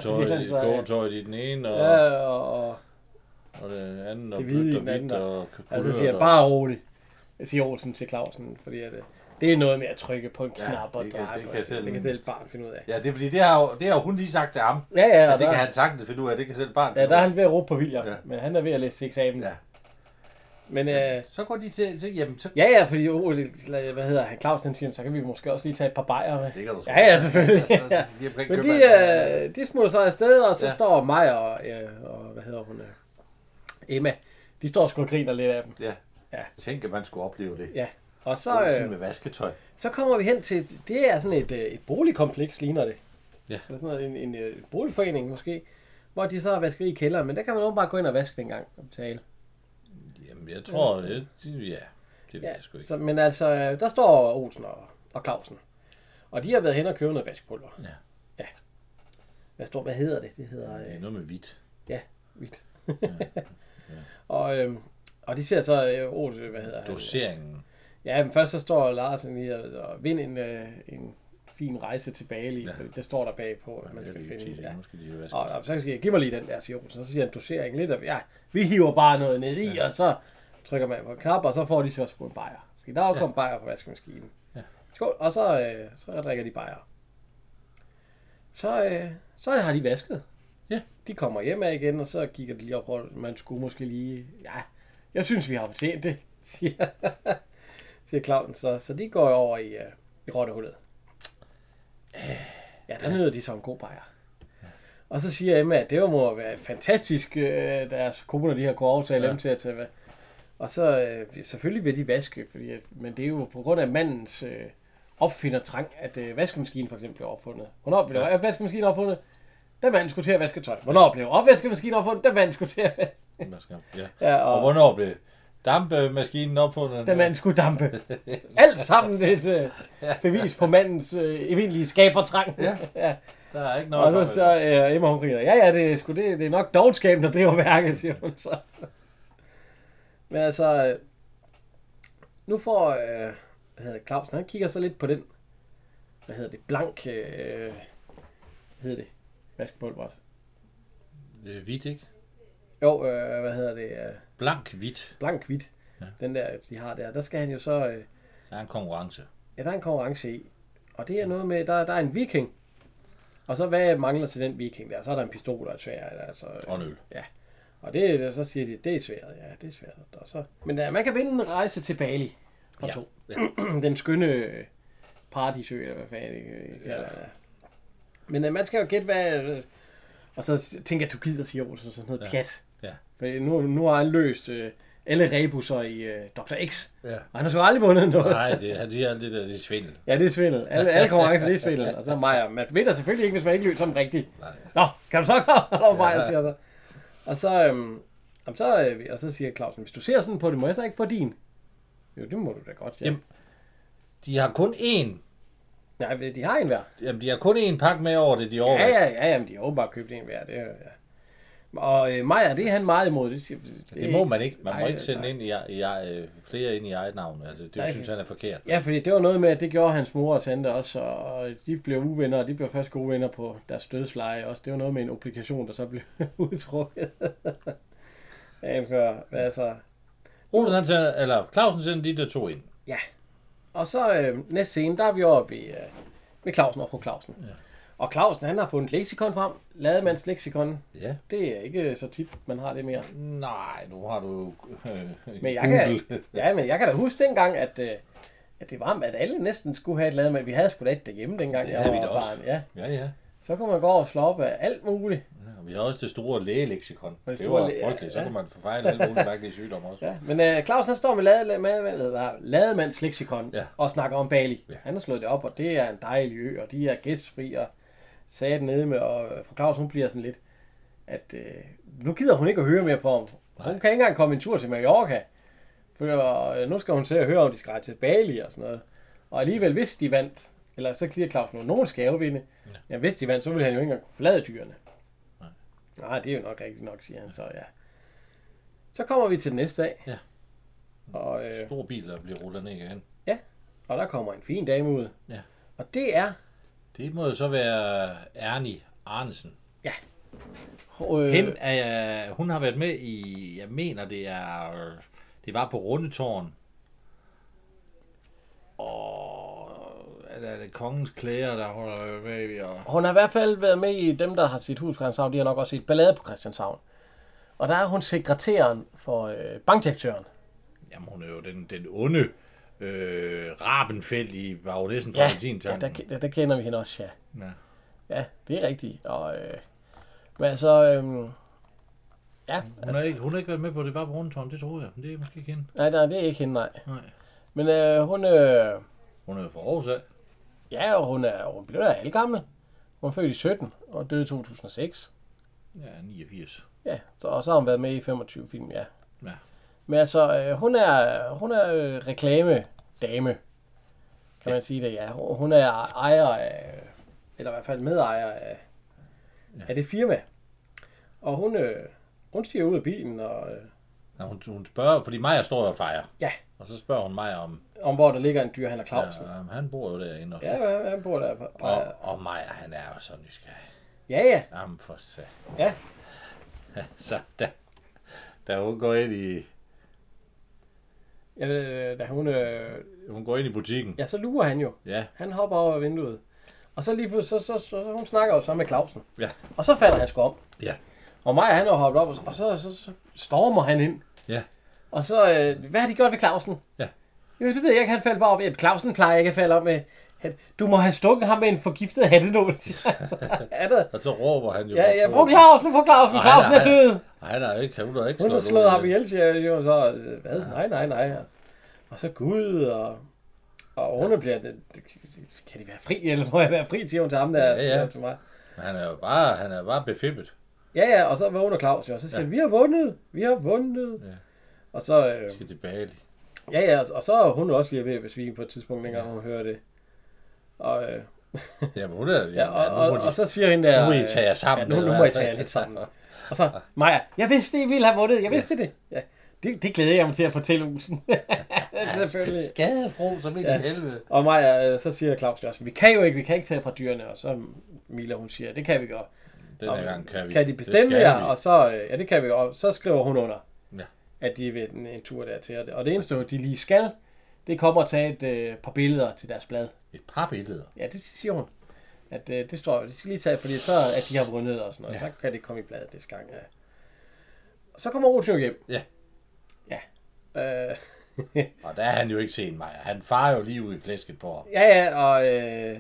kogetøj i den ene, og, Ja, og, og og den anden, og Det hvide i og den anden, og- og altså siger han, bare rolig. Siger Olsen til Clausen, fordi at, øh, det er noget med at trykke på en Ja, knap og det kan- dreje det på kan selv- det kan selv barn finde ud af. Ja, det er fordi, det har, jo, det har hun lige sagt til ham. Ja, ja, Ja, og det der, kan han sagtens finde ud af, det kan selv barn ja, der er han ved at råbe på William, Ja. men han er ved at læse eksamen. Ja. Men øh, Så går de til, så, jamen, så... ja, ja, fordi oh, det- hvad hedder han, Claus, han siger, så kan vi måske også lige tage et par bajer med. Det kan du Ja, ja, selvfølgelig. Ja, så- Ja. de kan Men de, øh, de smutter så afsted, og så Ja. står Maja og, øh, og, hvad hedder hun, øh, Emma, de står sgu og griner lidt af dem. Ja. Ja. Tænk, at man skulle opleve det. Ja. Og så, øh, med vasketøj. så kommer vi hen til, det er sådan et, øh, et boligkompleks, ligner det. Ja. Eller sådan noget, en, en, øh, boligforening måske, hvor de så har vaskeri i kælderen, men der kan man jo bare gå ind og vaske dengang og betale. Jeg tror, det, det, ja, det ved Ja, jeg sgu ikke. så, men altså, der står Olsen og, og Clausen. Og de har været hen og købe noget vaskepulver. Ja. Ja. Hvad, står, hvad hedder det? Det hedder Det er øh, noget med hvidt. hvidt. og, øh, og de ser så øh, Olsen, hvad hedder han? Doseringen. Ja, men først så står Larsen lige og, og vind en, øh, en fin rejse til Bali, ja. Ja. fordi det står der bagpå, at man skal lige finde. Ja. nu skal de jo. Og, og, så siger jeg, giv mig lige den der, siger Olsen. Så siger han dosering lidt, og ja, vi hiver bare noget ned i, og så trykker man på en knap, og så får de så sgu en bajer. Fordi der er jo Ja. kommet bajer på vaskemaskinen. Ja. Skål, og så, øh, så drikker de bajer. Så, øh, så har de vasket. Ja. De kommer hjem af igen, og så kigger de lige op, og man skulle måske lige, ja, jeg synes, vi har fortjent det, siger, siger Clausen. Så, så de går over i, uh, i rottehullet. Ja, der nyder de så en god bajer. Og så siger Emma, at det må være fantastisk, øh, deres koner, de har kunnet overtale ja. Ja. dem til at tage. Og så øh, selvfølgelig vil de vaske, fordi, at, men det er jo på grund af mandens øh, opfinder trang, at øh, vaskemaskinen for eksempel blev opfundet. Hvornår blev ja. vaskemaskinen opfundet? Da manden skulle til at vaske tøj. Hvornår blev opvaskemaskinen opfundet? Da manden skulle til at vaske. Vaske. Ja. Ja, Og og, hvornår blev dampemaskinen opfundet? da manden skulle dampe. Alt sammen det et øh, bevis på mandens øh, evindelige skabertrang. Ja. ja. Der er ikke noget. Og så, så øh, Emma hun griner, ja ja, det er, sgu, det, det er nok dogenskaben, der driver værket, siger hun så. Men altså, øh, nu får, øh, hvad hedder det, Clausen, han kigger så lidt på den, hvad hedder det, blank, øh, hvad hedder det. Det er hvidt, ikke? Jo, øh, hvad hedder det, øh, Blank hvidt. blank hvidt, Ja. den der, de har der, der skal han jo så, øh, Der er en konkurrence. ja, der er en konkurrence i, og det er noget med, der, der er en viking, og så hvad mangler til den viking der? Så er der en pistol og et sværd, altså. Og en øl. Og det, så siger de, det er svært, ja, det er svært. Og så, men uh, man kan vinde en rejse til Bali for Ja. to. Ja. Den skønne øh, paradisø, eller hvad fanden det øh, det. Men øh, man skal jo gætte, hvad... Øh, og så tænker jeg, du gider sige Olsen sådan noget ja. pjat. Ja. For nu, nu har han løst øh, alle rebusser i øh, Dr. X. Ja. Og han har så aldrig vundet noget. Nej, det, han siger alt det der, det er svindel. Ja, det er svindel. Alle, alle konkurrencer, det er svindel. Og så Maja. Man vinder selvfølgelig ikke, hvis man ikke løser som rigtigt. Nej. Nå, kan du så komme? Og Maja siger så. Og så, øhm, jamen, så, øh, og så siger Clausen, hvis du ser sådan på det, må jeg så ikke få din? Jo, det må du da godt, ja. Jamen. De har kun én, Nej, de har en hver. jamen de har kun én pakke med over det, de Ja, overrasker. ja, ja, jamen, de har åbenbart købt en hver. Det, er, ja. Og øh, Maja, det er han meget imod. Det, det, Det må man ikke. Man må nej, ikke sende nej. ind i, i, i, flere ind i eget navn. Altså, det Nej, synes han er forkert. Ja, fordi det var noget med, at det gjorde hans mor og tante også, og de blev uvenner, og de blev først gode venner på deres dødsleje også. Det var noget med en obligation, der så blev udtrukket. ja, for, altså, Olsen, han sender, eller Clausen sender de der to ind. ja. Og så øh, næste scene, der er vi oppe ved, øh, ved Clausen og fru Clausen. Ja. Og Clausen, han har fundet leksikon frem. Lademands leksikon. Ja. Det er ikke så tit, man har det mere. Nej, nu har du øh, Men jeg kan, ja, men jeg kan da huske dengang, at, øh, at det var, at alle næsten skulle have et lademand. Vi havde sgu da et derhjemme dengang, Det havde vi da også. barn. Ja. Ja, ja. Så kunne man gå og slå op af alt muligt. Ja, vi har også det store lægeleksikon. Det Det, var læge- frygteligt. Så ja. kunne man få fejl alle mulige mærkelige sygdomme også. Ja, men øh, Claus han står med lade, med, med, Lademands leksikon Ja. og snakker om Bali. Ja. Han har slået det op, og det er en dejlig ø, og de er gæstfri, og sagde det nede med, og for Claus hun bliver sådan lidt, at øh, nu gider hun ikke at høre mere på ham. Hun Nej. kan ikke engang komme en tur til Mallorca, for øh, nu skal hun til at høre, om de skal rejse til Bali og sådan noget. Og alligevel, hvis de vandt, eller så giver Claus nu, nogen skal jo vinde. Ja. ja, hvis de vandt, så ville han jo ikke engang kunne forlade dyrene. Nej. Nej, det er jo nok rigtigt nok, siger han så, ja. Så kommer vi til den næste dag. Ja. Og, øh, Stor bil, der bliver rullet ned igen. og der kommer en fin dame ud. Ja. Og det er... Det må jo så være Ernie Arnesen. Øh, Hende er, hun har været med i, jeg mener det er, det var på Rundetårn. Og er det, er det Kongens Klæder, der holder med i? Og, Hun har i hvert fald været med i dem, der har sit hus på Christianshavn. De har nok også set ballade på Christianshavn. Og der er hun sekretæren for øh, bankdirektøren. jamen hun er jo den, den onde øh, Rabenfeldt i Baronessen fra Ja, ja, der, der, der kender vi hende også, ja. Ja. Ja, det er rigtigt. Og, øh, men altså, øh, ja, Hun, har ikke, hun har ikke været med på, det var på Rundetårn, det tror jeg. Men det er måske ikke hende. nej, nej, det er ikke hende, nej. Nej. Men øh, hun, øh, Hun er jo fra Aarhus af. ja, og hun er, hun blev da halvgammel. Hun er født i 17 og døde i 2006. Ja, 89. Ja, så, og så har hun været med i 25 film, ja. Ja. Men altså, øh, hun er, hun er øh, reklamedame, kan man sige det, ja. Hun er ejer af, eller i hvert fald medejer af, ja. af det firma. Og hun, øh, hun stiger ud af bilen, og øh, Nå, hun, hun spørger, fordi Maja står og fejrer. ja, Og så spørger hun mig om, om hvor der ligger en dyr, han er Clausen. ja, han bor jo derinde. også. Ja, ja, han bor der. På, på, Og, og Maja, han er jo så nysgerrig. ja, ja, Jamen for sig. ja. Så da, da hun går ind i, ja øh, da hun, øh, hun går ind i butikken. ja, så lurer han jo. Ja, Han hopper over vinduet. Og så lige pludselig, så, så, så, så hun snakker jo så med Clausen. Ja. Og så falder han sgu om. ja, Og Maja, han er hoppet op, og, og så, så, så stormer han ind. ja. Og så, øh, hvad har de gjort ved Clausen? Ja. Jo, det ved jeg ikke, han faldt bare op. Ja, Clausen plejer ikke at falde op med... han- Du må have stukket ham med en forgiftet hattenål. er det? Og så råber han jo. Ja, ja, fru Clausen, fru Clausen, Clausen er død. Nej, han er ikke, hun har ikke Hun slået slået ham ihjel. siger jeg jo. Så, øh, hvad? Nej, nej, nej. Og så Gud, og, og hun bliver... Kan de være fri, eller må jeg være fri, siger hun til ham der, Ja, ja. til mig. Men Han er jo bare, han er bare befippet. Ja, ja, og så vågner Claus jo, og så siger Ja. han, vi har vundet, vi har vundet. Ja. Og så, øh, Skal tilbage. ja, ja, og så er hun også lige ved at besvime på et tidspunkt, dengang hun hører det. Og, øh, Jamen, hun er... ja, og, og, de- og, så siger hende der... nu må I øh, tage jer sammen, Ja, nu, nu må I tage jer lidt sammen. Og så, Maja, jeg vidste, I ville have vundet, jeg vidste det. Ja, det, det glæder jeg mig til at fortælle Olsen. Selvfølgelig. Skadefro, som ikke Ja. helvede. Og Maja, øh, så siger Claus også, vi kan jo ikke, vi kan ikke tage fra dyrene. Og så Mila, hun siger, det kan vi godt. Den Og gang kan vi. Kan de bestemme jer? Og så, øh, ja, det kan vi godt. Og så skriver hun under, Ja. at de vil en, en tur dertil. Og Og det eneste, de lige skal, det kommer at tage et øh, par billeder til deres blad. Et par billeder. Ja, det siger hun. At øh, det står, de skal lige tage, fordi så at de har vundet og sådan noget. Ja. Ja. Så kan det komme i bladet det gang. Ja. Og så kommer Olsen jo hjem. Ja. Ja. Øh, Og der er han jo ikke sen mig. Han farer jo lige ud i flæsket på ham. ja, ja, og, øh,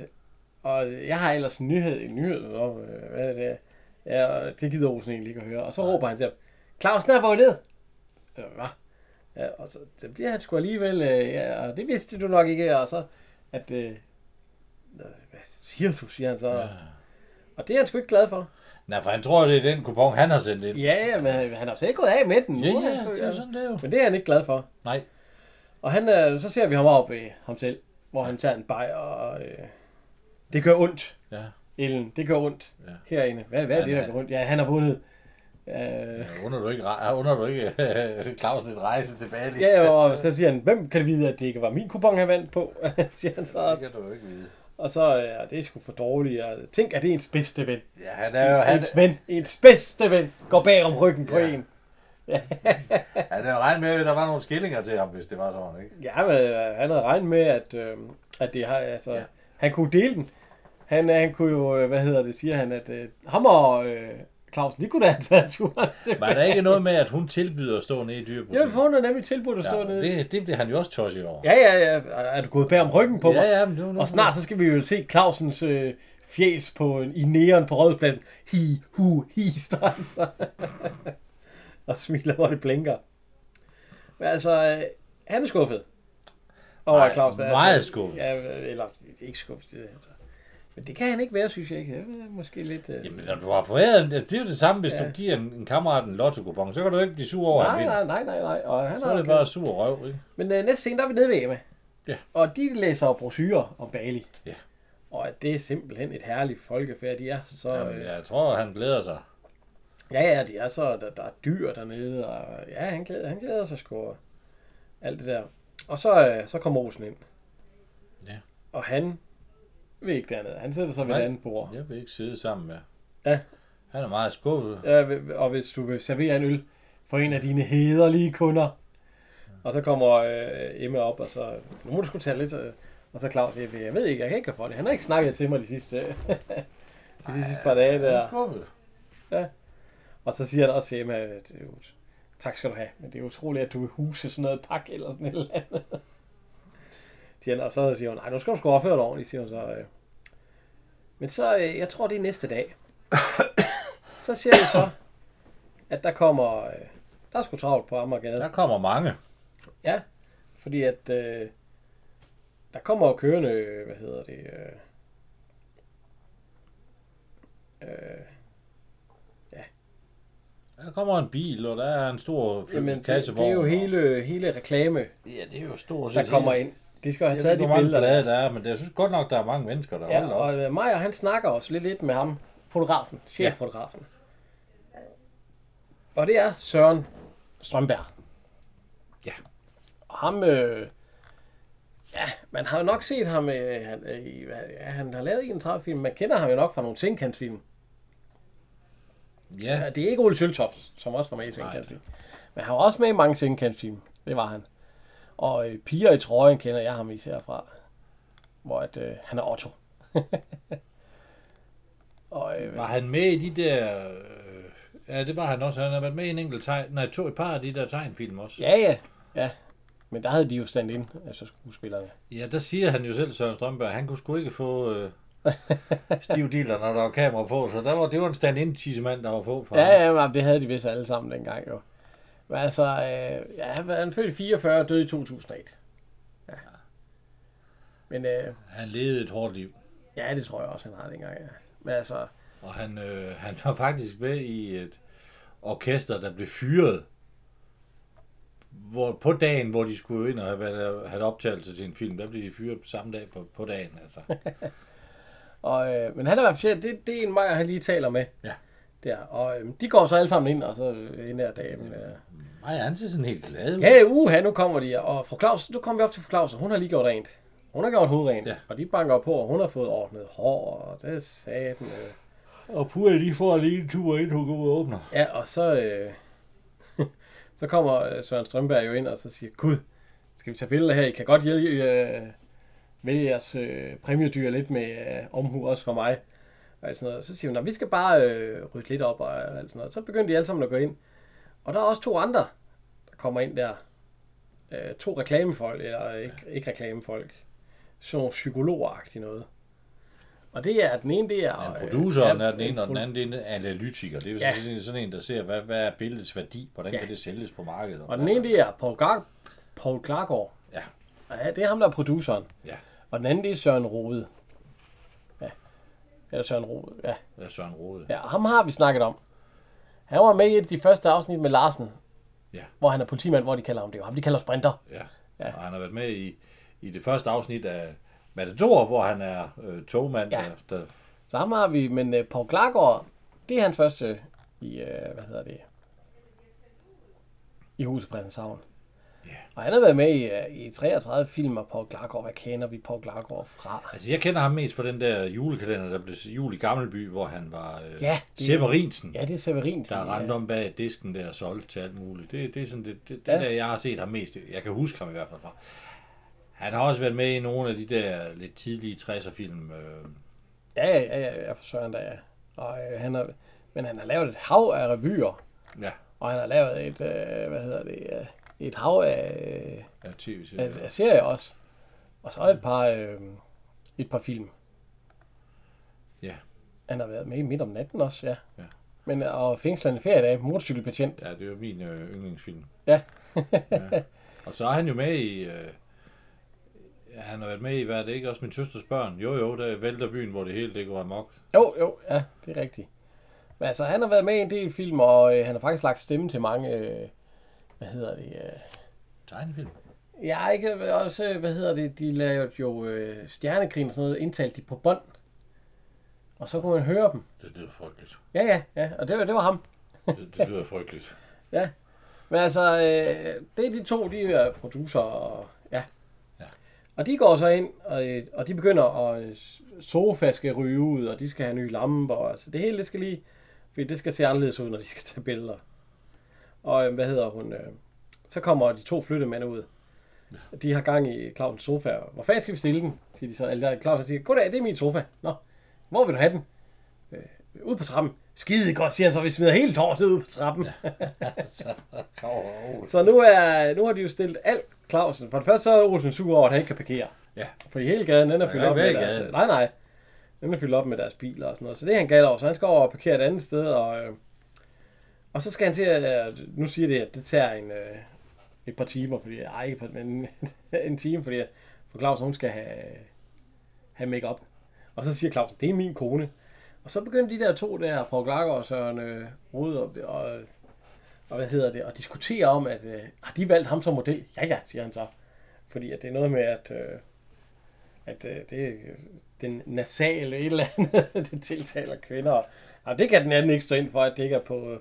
Og jeg har ellers en nyhed, en nyhed om, øh, hvad er det? Ja, og det gider Olsen egentlig ikke at høre. Og så råber han til ham, Clausen er. Ja, hvad? Ja, og så, så bliver han sgu alligevel, øh, ja, og det vidste du nok ikke, og så, at, øh, hvad siger du, siger han så. Ja. Og det er han sgu ikke glad for. Nej, for han tror, det er den kupon, han har sendt ind. Ja, ja, men han har jo selv gået af med den. Ja, Nu ja, sgu- det er sådan, det er jo. Men det er han ikke glad for. Nej. Og han, øh, så ser vi ham op ved ham selv, hvor han tager en bajer, og øh, det gør ondt, Ja. Ellen. Det gør ondt Ja. herinde. Hvad, hvad er Han det, der er- gør ondt? Ja, han har vundet. Øh, Ja, Under du ikke, under du ikke Clausen et rejse tilbage lige? ja, og så siger han, hvem kan det vide, at det ikke var min kupon, han vandt på? siger han så Det også. kan du ikke vide. Og så, øh, det er sgu for dårligt. Og tænk, at det er ens bedste ven. Ja, han er jo, han, Ens ven, ens bedste ven, går bag om ryggen på Ja. en. han er jo regnet med, at der var nogle skillinger til ham, hvis det var sådan, ikke? Ja, men øh, han havde regnet med, at, øh, at det har, altså, Ja. ja. han kunne dele den. Han, han kunne jo, øh, hvad hedder det, siger han, at øh, ham og øh, Clausen, de kunne da have taget turen til. Er der ikke noget med, at hun tilbyder at stå nede i Ja, dyrebutikken? for hun har nemlig tilbudt at stå ja, nede. det, det bliver han jo også tosset over. Ja, ja, ja. Er du gået bag om ryggen på mig? ja, ja men det var Og snart så skal vi jo se Clausens øh, fjes på, i næren på rådspladsen. Hi, hu, hi, står han så. og smiler, hvor det blinker. Men altså, øh, han er skuffet. Over Claus er- meget skuffet. Ja, eller ikke skuffet. Det, er altså. Men det kan han ikke være, synes jeg ikke. Det er måske lidt... Øh... Jamen, når du har foræret, det er jo det samme, hvis Ja. du giver en, en kammerat en lotto så kan du ikke blive sur over, nej, nej, nej, nej, nej. Og han Så er det bare sur røv, ikke? Men øh, næste scene, der er vi nede ved Emma. Ja. Og de læser brosyrer om Bali. Ja. Og at det er simpelthen et herligt folkefærd. De er så... Jamen, øh, jeg tror, han glæder sig. Ja, ja, de er så, der, der er dyr dernede, og ja, han glæder, han glæder sig sgu alt det der. Og så, øh, så kommer Olsen ind. Ja. Og han vil ikke dernede. Han sætter sig ved et andet bord. Jeg vil ikke sidde sammen med. Ja. Han er meget skuffet. Ja, og hvis du vil servere en øl for en af dine hederlige kunder. Og så kommer øh, Emma op, og så, nu må du sgu tage lidt, øh, og så Claus, jeg, jeg ved ikke, jeg kan ikke for det. Han har ikke snakket til mig de sidste, de sidste par dage Han der. er skuffet. Og så siger han også til Emma, at tak skal du have, men det er utroligt, at du vil huse sådan noget pakke eller sådan et eller andet. Siger han, og så siger hun, nej, nu skal du sgu opføre dig ordentligt, siger hun så. øh. Men så, øh, jeg tror, det er næste dag. så siger vi så, at der kommer, øh, der er sgu travlt på Amagergade. Der kommer mange. Ja, fordi at øh, der kommer jo kørende, øh, hvad hedder det, øh, øh, Der kommer en bil, og der er en stor jamen, det, kassevogn. det er jo hele, hele reklame, Ja, det er jo stort der set kommer hele- ind. De skal have Jeg ved taget ikke, de hvor mange billeder. blade der er, men det, jeg synes godt nok, der er mange mennesker, der Ja, holder op. og øh, Maja, han snakker også lidt, lidt med ham, fotografen, cheffotografen. Og det er Søren Strømberg. Ja. Og ham, øh, ja, man har jo nok set ham, øh, han, øh, ja, han har lavet 31 film, man kender ham jo nok fra nogle Tinkantsfilm. Ja, Ja, det er ikke Ole Søltoft, som også var med i Tinkantsfilm. Men han var også med i mange Tinkantsfilm, det var han. Og øh, Piger i trøjen kender jeg ham især fra, hvor at, øh, han er Otto. og, øh, var han med i de der... øh, Ja, det var han også. Han har været med i en enkelt tegn... Nej, to, et par af de der tegnfilm også. Ja, ja. Ja. Men der havde de jo stand ind, altså skuespillerne. Ja, der siger han jo selv, Søren Strømberg, han kunne sgu ikke få øh, stiv dealer, når der var kamera på, så der var, det var en stand-in tissemand, der var på for. Ja, ja, men det havde de vist alle sammen dengang jo. Men altså, øh, ja, han født i 44 og døde i 2001. Ja. Men øh, Han levede et hårdt liv, ja, det tror jeg også, han har dengang, ja. Men altså, og han, øh, han var faktisk med i et orkester, der blev fyret hvor, på dagen, hvor de skulle ind og have, været- have optagelse til en film, der blev de fyret på samme dag på, på dagen. Altså. og, øh, men han er i hvert fald, det, det er en Maja, han lige taler med. Ja. Der, og øh, de går så alle sammen ind, og så øh, ind der damen. Øh, Nej, han ser sådan helt glad. Hey, uha, nu kommer de, og fru Claus, nu kommer vi op til fru Claus, og hun har lige gjort rent. Hun har gjort hovedrent, Ja. og de banker på, og hun har fået ordnet hår, og det er satan. Øh. Og Pua, de får lige en tur ind, hun går ud og åbner. Ja, og så, øh, så kommer øh, Søren Strømberg jo ind, og så siger, Gud, skal vi tage billeder her? I kan godt hjælpe øh, med jeres øh, præmiedyr lidt med øh, omhu også for mig. Og alt sådan noget. Så siger hun, "Nå, vi skal bare øh, rydde lidt op og alt sådan noget. Så begyndte de alle sammen at gå ind. Og der er også to andre, der kommer ind der. Øh, to reklamefolk, eller ikke, ikke reklamefolk. Sådan nogle psykologer noget. Og det er, den ene, det er... Men øh, produceren ja, er den ene, og en den anden det er analytiker. Det er jo Ja. sådan, sådan en, der ser, hvad, hvad er billedets værdi? Hvordan Ja. kan det sælges på markedet? Og den ene, det er Paul, Gar- Paul Klargaard. Ja. Ja, det er ham, der er produceren. Ja, Og den anden, det er Søren Rode. Ja. Eller Søren Rode, ja. er Søren Rode. Ja, ham har vi snakket om. Han var med i et af de første afsnit med Larsen, Ja. hvor han er politimand, hvor de kalder ham det. Ham de kalder Sprinter. Ja. Ja. Og han har været med i, i det første afsnit af Matador, hvor han er øh, togmand. Ja. Der, der, Så ham har vi, men uh, Paul Klargaard, det er hans første i, uh, hvad hedder det, i Huset Christianshavn. Ja. Og han har været med i, uh, i 33 film af Paul Klargaard. Hvad kender vi Paul Klargaard fra? altså, jeg kender ham mest fra den der julekalender, der blev jul i Gammelby, hvor han var øh, Ja, det- Severinsen. Ja, det er Severin. der rendte om bag disken der og solgte til alt muligt. Det, det er sådan det, det, det Ja. der, jeg har set ham mest. Jeg kan huske ham i hvert fald fra. Han har også været med i nogle af de der lidt tidlige 60'er film. Øh, Ja, ja, ja, ja, jeg forsøger da, ja. Og, øh, han har, men han har lavet et hav af revyer, ja, og han har lavet et, øh, hvad hedder det, øh, et hav af, ja tv-serier. af, af serier også. Og så et par, øh, et par film. Ja. Han har været med i Midt om natten også, ja. Ja. Men, og Fængslerne feriedag, motorcykelpatient. Ja, det var min øh, yndlingsfilm. Ja. ja. Og så er han jo med i... Øh, han har været med i, hvad er det ikke? Også min søsters børn. Jo, jo, der vælter byen, hvor det hele det går amok. Jo, jo, ja, det er rigtigt. Men altså, han har været med i en del film, og øh, han har faktisk lagt stemme til mange, øh, hvad hedder det, øh, Tegnefilm. Ja, ikke også, hvad hedder det, de lavede jo øh, stjernekrigen og sådan noget, indtalte de på bånd. Og så kunne man høre dem. Det lyder frygteligt. Ja, ja, ja, og det var, det var ham. Det, det lyder frygteligt. Ja. Men altså, øh, det er de to, de er producer og ja. Ja. Og de går så ind, og, øh, og de begynder at øh, sofa skal ryge ud, og de skal have nye lamper. Og, altså, det hele, det skal lige, fordi det skal se anderledes ud, når de skal tage billeder. Og øh, hvad hedder hun? Øh, så kommer de to flyttemænd ud. De har gang i Clausens sofa. Hvor fanden skal vi stille den? Siger de så. Eller Claus siger, goddag, det er min sofa. Nå, hvor vil du have den? Øh, ud på trappen. Skide godt, siger han så. Vi smider hele tårtet ud på trappen. så Ole. Så nu, er, nu har de jo stillet alt Clausen. For det første så er Olsen sur over, at han ikke kan parkere. Ja. Fordi hele gaden, den er fyldt op med deres... gaden. Nej, nej. Den er fyldt op med deres biler og sådan noget. Så det er han gal over. Så han skal over og parkere et andet sted. Og, øh, og så skal han til at... Øh, nu siger det, at det tager en, øh, et par timer. Fordi, ej, ikke men en time, fordi for Claus, hun skal have, have make-up. Og så siger Clausen, det er min kone. Og så begynder de der to der, Paul Glager og Søren øh, Rode og, og, og, hvad hedder det, og diskutere om, at øh, har de valgt ham som model? Ja, ja, siger han så. Fordi at det er noget med, at, øh, at øh, det er øh, den nasale et eller andet, det tiltaler kvinder. Og det kan den anden ikke stå ind for, at det ikke er på øh,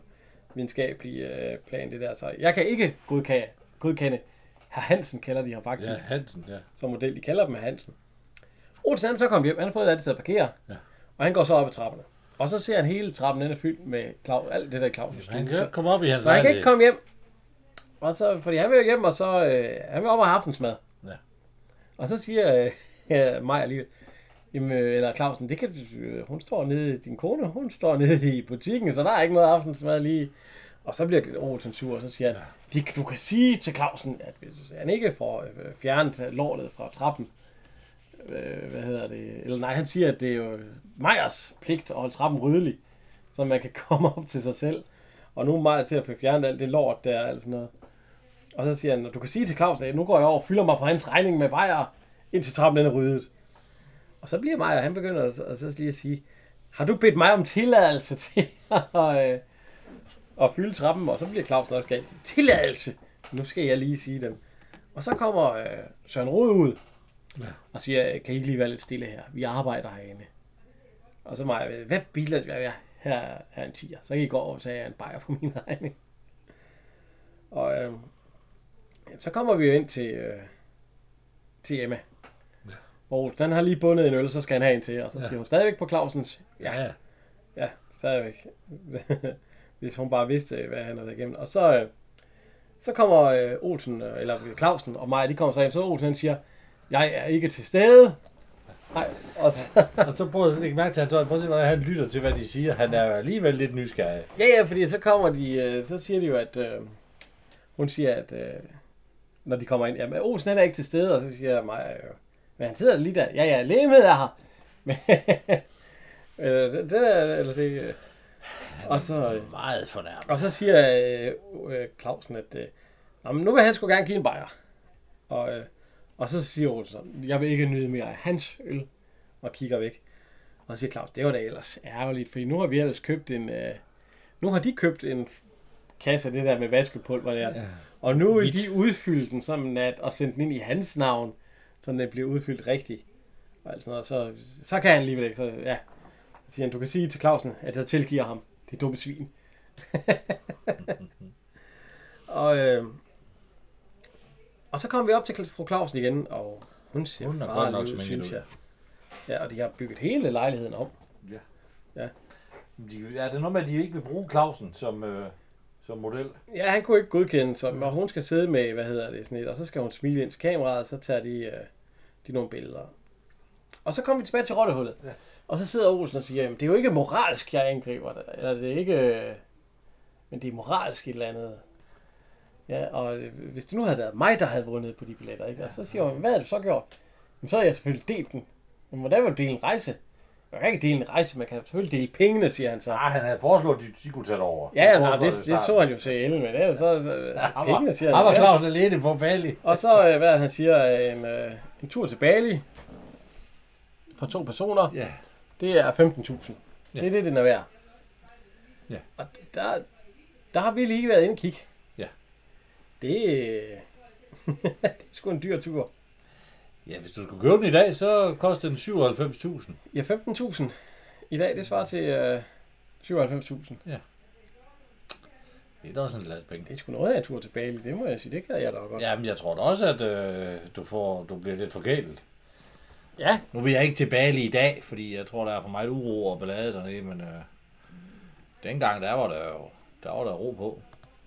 videnskabelig øh, plan, det der. Så jeg kan ikke godkende, godkende Herr Hansen kalder de ham faktisk Ja, Hansen, ja. som model. De kalder dem Hansen. Olsen han så kommet hjem. Han har fået et andet sted at parkere. Ja. Og han går så op ad trapperne. Og så ser han hele trappen, den er fyldt med Claus, alt det der Claus' Han stue. kan ikke komme op i hans så han kan ikke komme hjem. Og så, fordi han vil jo hjem, og så øh, han vil op og have aftensmad. Ja. Og så siger øh, Maja lige, jamen, øh, eller Clausen, det kan, øh, hun står nede, din kone, hun står nede i butikken, så der er ikke noget aftensmad lige. Og så bliver Olsen sur, og så siger han, de, du kan sige til Clausen, at hvis han ikke får øh, fjernet lortet fra trappen, øh, hvad hedder det, eller nej, han siger, at det er jo Mejers pligt at holde trappen ryddelig, så man kan komme op til sig selv. Og nu er Maja til at få fjernet alt det lort der, altså noget. Og så siger han, du kan sige til Claus, at nu går jeg over og fylder mig på hans regning med bajer, indtil trappen den er ryddet. Og så bliver Maja, han begynder at, at så lige at sige, har du bedt mig om tilladelse til at, øh, at fylde trappen? Og så bliver Claus også galt. Tilladelse! Nu skal jeg lige sige dem. Og så kommer øh, Søren Rode ud Ja. og siger, kan I ikke lige være lidt stille her? Vi arbejder herinde. Og så Maja, hvad biler? Ja, ja, her er en tiger. Så kan I gå over og tage en bajer på min regning. Og øh, så kommer vi jo ind til, øh, til Emma. Ja. Og den har lige bundet en øl, så skal han have en til. Og så Ja. siger hun stadigvæk på Clausens. Ja, ja. Ja, stadigvæk. Hvis hun bare vidste, hvad han havde været igennem. Og så, øh, så kommer øh, Olsen, øh, eller Clausen og mig, de kommer så ind. Så Olsen han siger, jeg er ikke til stede. Nej, og så, Og så prøv at lægge mærke til, at han, prøv at se, hvordan han lytter til, hvad de siger. Han er jo alligevel lidt nysgerrig. ja, ja, fordi så kommer de, så siger de jo, at øh, hun siger, at øh, når de kommer ind, jamen Olsen han er ikke til stede, og så siger jeg mig, øh, men han sidder lige der, ja, ja, lægemed er her. øh, det, det er, eller det, og så, Meget fornærmet. og så siger øh, øh, Clausen, at øh, "Nå, men nu vil han sgu gerne give en bajer. Og, øh, og så siger Olsen, jeg vil ikke nyde mere af hans øl, og kigger væk. Og så siger Claus, det var da ellers ærgerligt, fordi nu har vi ellers købt en, øh, nu har de købt en kasse af det der med vaskepulver der. Ja. Og nu vil de udfylde den som nat og sende den ind i hans navn, så den bliver udfyldt rigtigt. Og alt sådan noget. Så, så kan han alligevel ikke. Så, ja. Så siger han, du kan sige til Clausen, at jeg tilgiver ham. Det er dumme svin. og, øh, og så kommer vi op til fru Clausen igen, og hun ser Hun er godt nok ud, synes jeg. Ja, og de har bygget hele lejligheden om. De, ja, det er noget med, at de ikke vil bruge Clausen som, øh, som model. Ja, han kunne ikke godkende, så og hun skal sidde med, hvad hedder det, sådan et, og så skal hun smile ind til kameraet, og så tager de, øh, de nogle billeder. Og så kommer vi tilbage til rottehullet. Ja. Og så sidder Olsen og siger, jamen, det er jo ikke moralsk, jeg angriber det. Eller det er ikke, øh, men det er moralsk et eller andet. Ja, og øh, hvis det nu havde været mig, der havde vundet på de billetter, ikke? Og så siger hun, hvad har du så gjort? Jamen, så har jeg selvfølgelig delt den. Men hvordan vil du dele en rejse? Man kan ikke dele en rejse, man kan selvfølgelig dele pengene, siger han så. Ah, han havde foreslået, at de, de kunne tage det over. Ja, ja Han nej, det, det starten. så han jo til ellen, men ellers så, så Han pengene, var, siger han var ja. Clausen alene på Bali. Og så, øh, hvad det, han siger, en, øh, en tur til Bali for to personer, Ja. det er 15.000. Ja. Det er det, den er værd. Ja. Og der, der har vi lige været inde og kigge. Ja. Det, det er sgu en dyr tur. Ja, hvis du skulle købe den i dag, så koster den 97.000. Ja, 15.000 i dag, det svarer til øh, 97.000. Det er da også en last penge. Det er sgu noget af tur til Bali, det må jeg sige. Det kan jeg da godt. Ja, men jeg tror da også, at øh, du, får, du bliver lidt forgældet. ja. Nu vil jeg ikke til Bali i dag, fordi jeg tror, der er for meget uro og ballade dernede, men øh, dengang, der var der jo der var der ro på.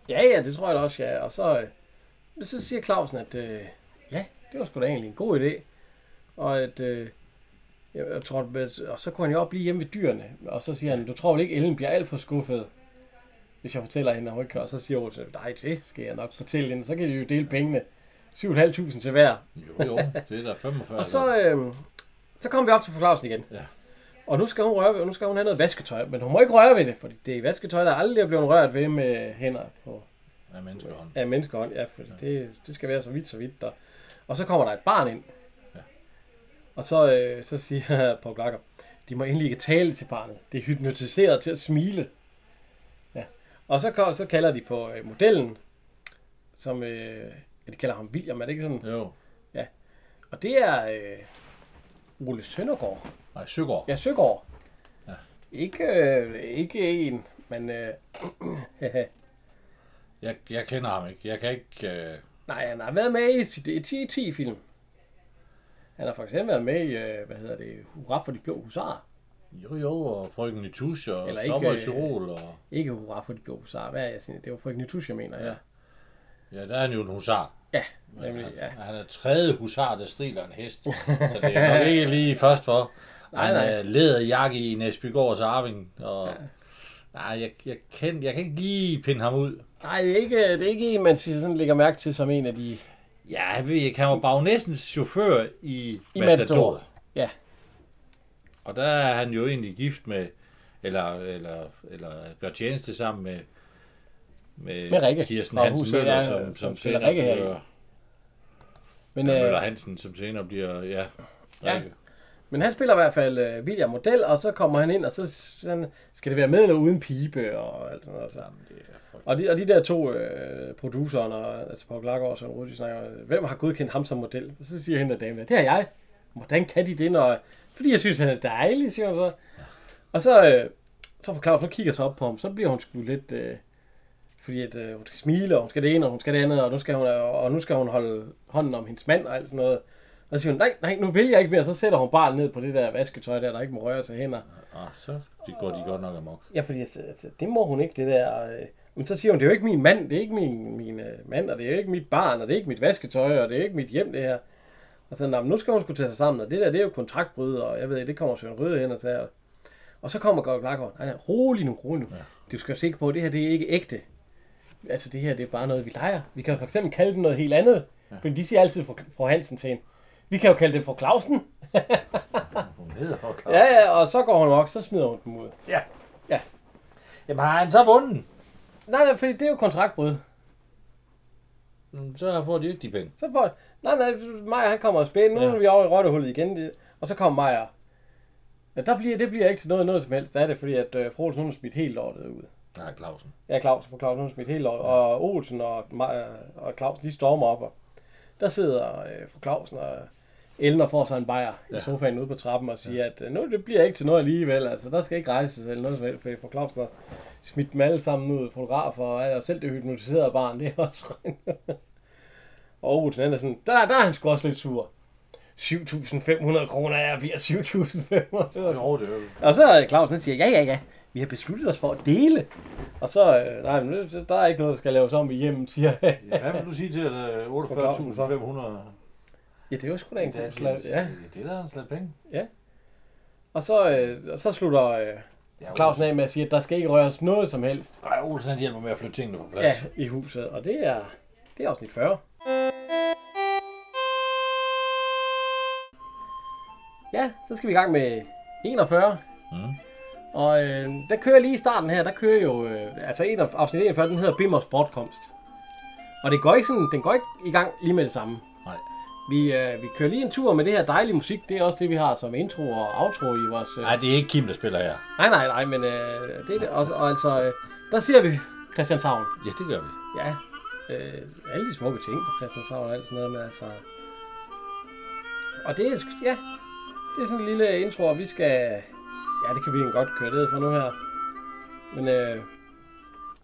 Ja, ja, det tror jeg da også, ja. Og så, øh, så siger Clausen, at øh, ja, det var sgu da egentlig en god idé. Og at, øh, jeg, tror, at, og så kunne han jo også blive hjemme ved dyrene. Og så siger han, du tror vel ikke, Ellen bliver alt for skuffet, hvis jeg fortæller hende, at hun ikke kan. Og så siger hun, nej, det skal jeg nok fortælle hende. Så kan de jo dele pengene. 7.500 til hver. Jo, jo, det er der 45. Og så, øh, så kommer vi op til fru Clausen igen. Ja. Og nu skal hun røre ved, nu skal hun have noget vasketøj, men hun må ikke røre ved det, for det er vasketøj, der aldrig er blevet rørt ved med hænder på Ja, menneskehånd. af menneskehånd. Ja, for det, det skal være så vidt, så vidt. Der. Og så kommer der et barn ind. Ja. Og så, øh, så siger Paul Glakker, de må endelig ikke tale til barnet. Det er hypnotiseret til at smile. Ja. Og så, så kalder de på øh, modellen, som øh, ja, de kalder ham William, er det ikke sådan? Jo. Og det er øh, Ole Søndergaard. Nej, Søgaard. Ja, Søgaard. Ja. Ikke, øh, ikke en, men øh, Jeg, jeg kender ham ikke. Jeg kan ikke... Øh... nej, han har været med i sit- i 10, 10 film. Han har for eksempel været med i, øh, hvad hedder det, Hurra for de blå husarer. Jo, jo, og frøken Nitush og Eller Sommer i ikke, Tirol. Og... Ikke Hurra for de blå husarer. Hvad er jeg siger? Det var Frøken Nitush, jeg mener, ja. Ja, der er han jo en husar. Ja, nemlig, han, ja. han er tredje husar, der striler en hest. så det er nok ikke lige først for. Nej, Han nej. er læderjakke i Næsbygårds arving. Og... Ja. Nej, jeg, jeg, kan, jeg kan ikke lige pinde ham ud. Nej, det er ikke, det er ikke en, man siger, sådan lægger mærke til som en af de... Ja, jeg ved ikke, han var bagnæssens chauffør i, I Matador. Matador. Ja. Og der er han jo egentlig gift med, eller, eller, eller gør tjeneste sammen med, med, Med Rikke Kirsten Hansen huset, Møller, ja, som, som som, spiller Rikke her bliver, Men, ja, Møller øh, Hansen, som senere bliver, ja, Ja. Men han spiller i hvert fald øh, William Model, og så kommer han ind, og så sådan, skal det være med eller uden pibe, og alt sådan noget. Så. Og de, og de der to øh, produceren, og, altså Paul Glakker og Søren Rudi, snakker, hvem har godkendt ham som model? Og så siger hende der dame, det er jeg. Hvordan kan de det, når... Fordi jeg synes, han er dejlig, siger hun så. Og så, øh, så får Claus, nu kigger så op på ham, så bliver hun sgu lidt... Øh, fordi at, øh, hun skal smile, og hun skal det ene, og hun skal det andet, og nu skal hun, og nu skal hun holde hånden om hendes mand og alt sådan noget. Og så siger hun, nej, nej, nu vil jeg ikke mere. Så sætter hun bare ned på det der vasketøj der, der ikke må røre sig hænder. Ah, så det går de godt nok amok. Ja, fordi altså, altså, det må hun ikke, det der. Øh. Men så siger hun, det er jo ikke min mand, det er ikke min, min øh, mand, og det er jo ikke mit barn, og det er ikke mit vasketøj, og det er ikke mit hjem, det her. Og så, "Nå, men nu skal hun skulle tage sig sammen, og det der, det er jo kontraktbryd, og jeg ved, det kommer Søren Røde hen og tager. Og så kommer Gård Blackgaard, nej, nej, rolig nu, rolig nu. Ja. Du skal jo se på, at det her, det er ikke ægte. Altså, det her, det er bare noget, vi leger. Vi kan for eksempel kalde det noget helt andet. Ja. Fordi de siger altid fra, fra Hansen til hende, vi kan jo kalde det for Clausen. ned og Ja, ja, og så går hun op, så smider hun dem ud. ja. Ja. Jamen har han så vundet? Nej, nej, fordi det er jo kontraktbrud. Mm, Så får de jo ikke de penge. Så får... Nej, nej, Maja han kommer og spiller. Nu Ja. er vi over i rottehullet igen. Og så kommer Maja. Ja, der bliver, det bliver ikke til noget, noget som helst af det, fordi at øh, fru Olsen, hun har smidt helt lortet ud. Nej, Clausen. Ja, Claus, for Claus, hun har smidt helt lortet. Og Olsen og, Maja, og Clausen, de stormer op. Og der sidder øh, fru Clausen og Elner får sig en bajer ja. Ja. i sofaen ude på trappen og siger, at øh, nu det bliver ikke til noget alligevel. Altså, der skal ikke rejses eller noget som helst, fordi fru Clausen har smidt dem alle sammen ud, fotografer og, og selv det hypnotiserede barn, det er også Og Olsen han er sådan, der, der er han sgu også lidt sur. 7.500 kroner er bliver 7.500. Jo, det er. Og så er Clausen, han siger, ja, ja, ja, vi har besluttet os for at dele. Og så, øh, nej, men der er ikke noget, der skal laves om i hjemmet, siger jeg. Hvad vil du sige til, at øh, 48.500... Ja, det var sgu da en god slag. Ja. det er da en slat penge. Og så, øh, og så slutter øh, Ja, Clausen af med at sige, at der skal ikke røres noget som helst Nej, Olsen han hjælper med at flytte tingene på plads. ja, i huset. Og det er, det er afsnit 40. Ja, så skal vi i gang med 41. Mm. Og øh, der kører lige i starten her, der kører jo, øh, altså en af afsnit 41, den hedder Bimmers Bortkomst. Og det går ikke sådan, den går ikke i gang lige med det samme. Vi, øh, vi kører lige en tur med det her dejlige musik, det er også det, vi har som intro og outro i vores... Øh... Nej, det er ikke Kim, der spiller her. Nej, nej, nej, men øh, det er det. Og, og altså, øh, der ser vi Christianshavn. Ja, det gør vi. Ja, øh, alle de smukke ting på Christianshavn og alt sådan noget, men altså... Og det er, ja, det er sådan en lille intro, og vi skal... Ja, det kan vi egentlig godt køre ned for nu her. Men øh,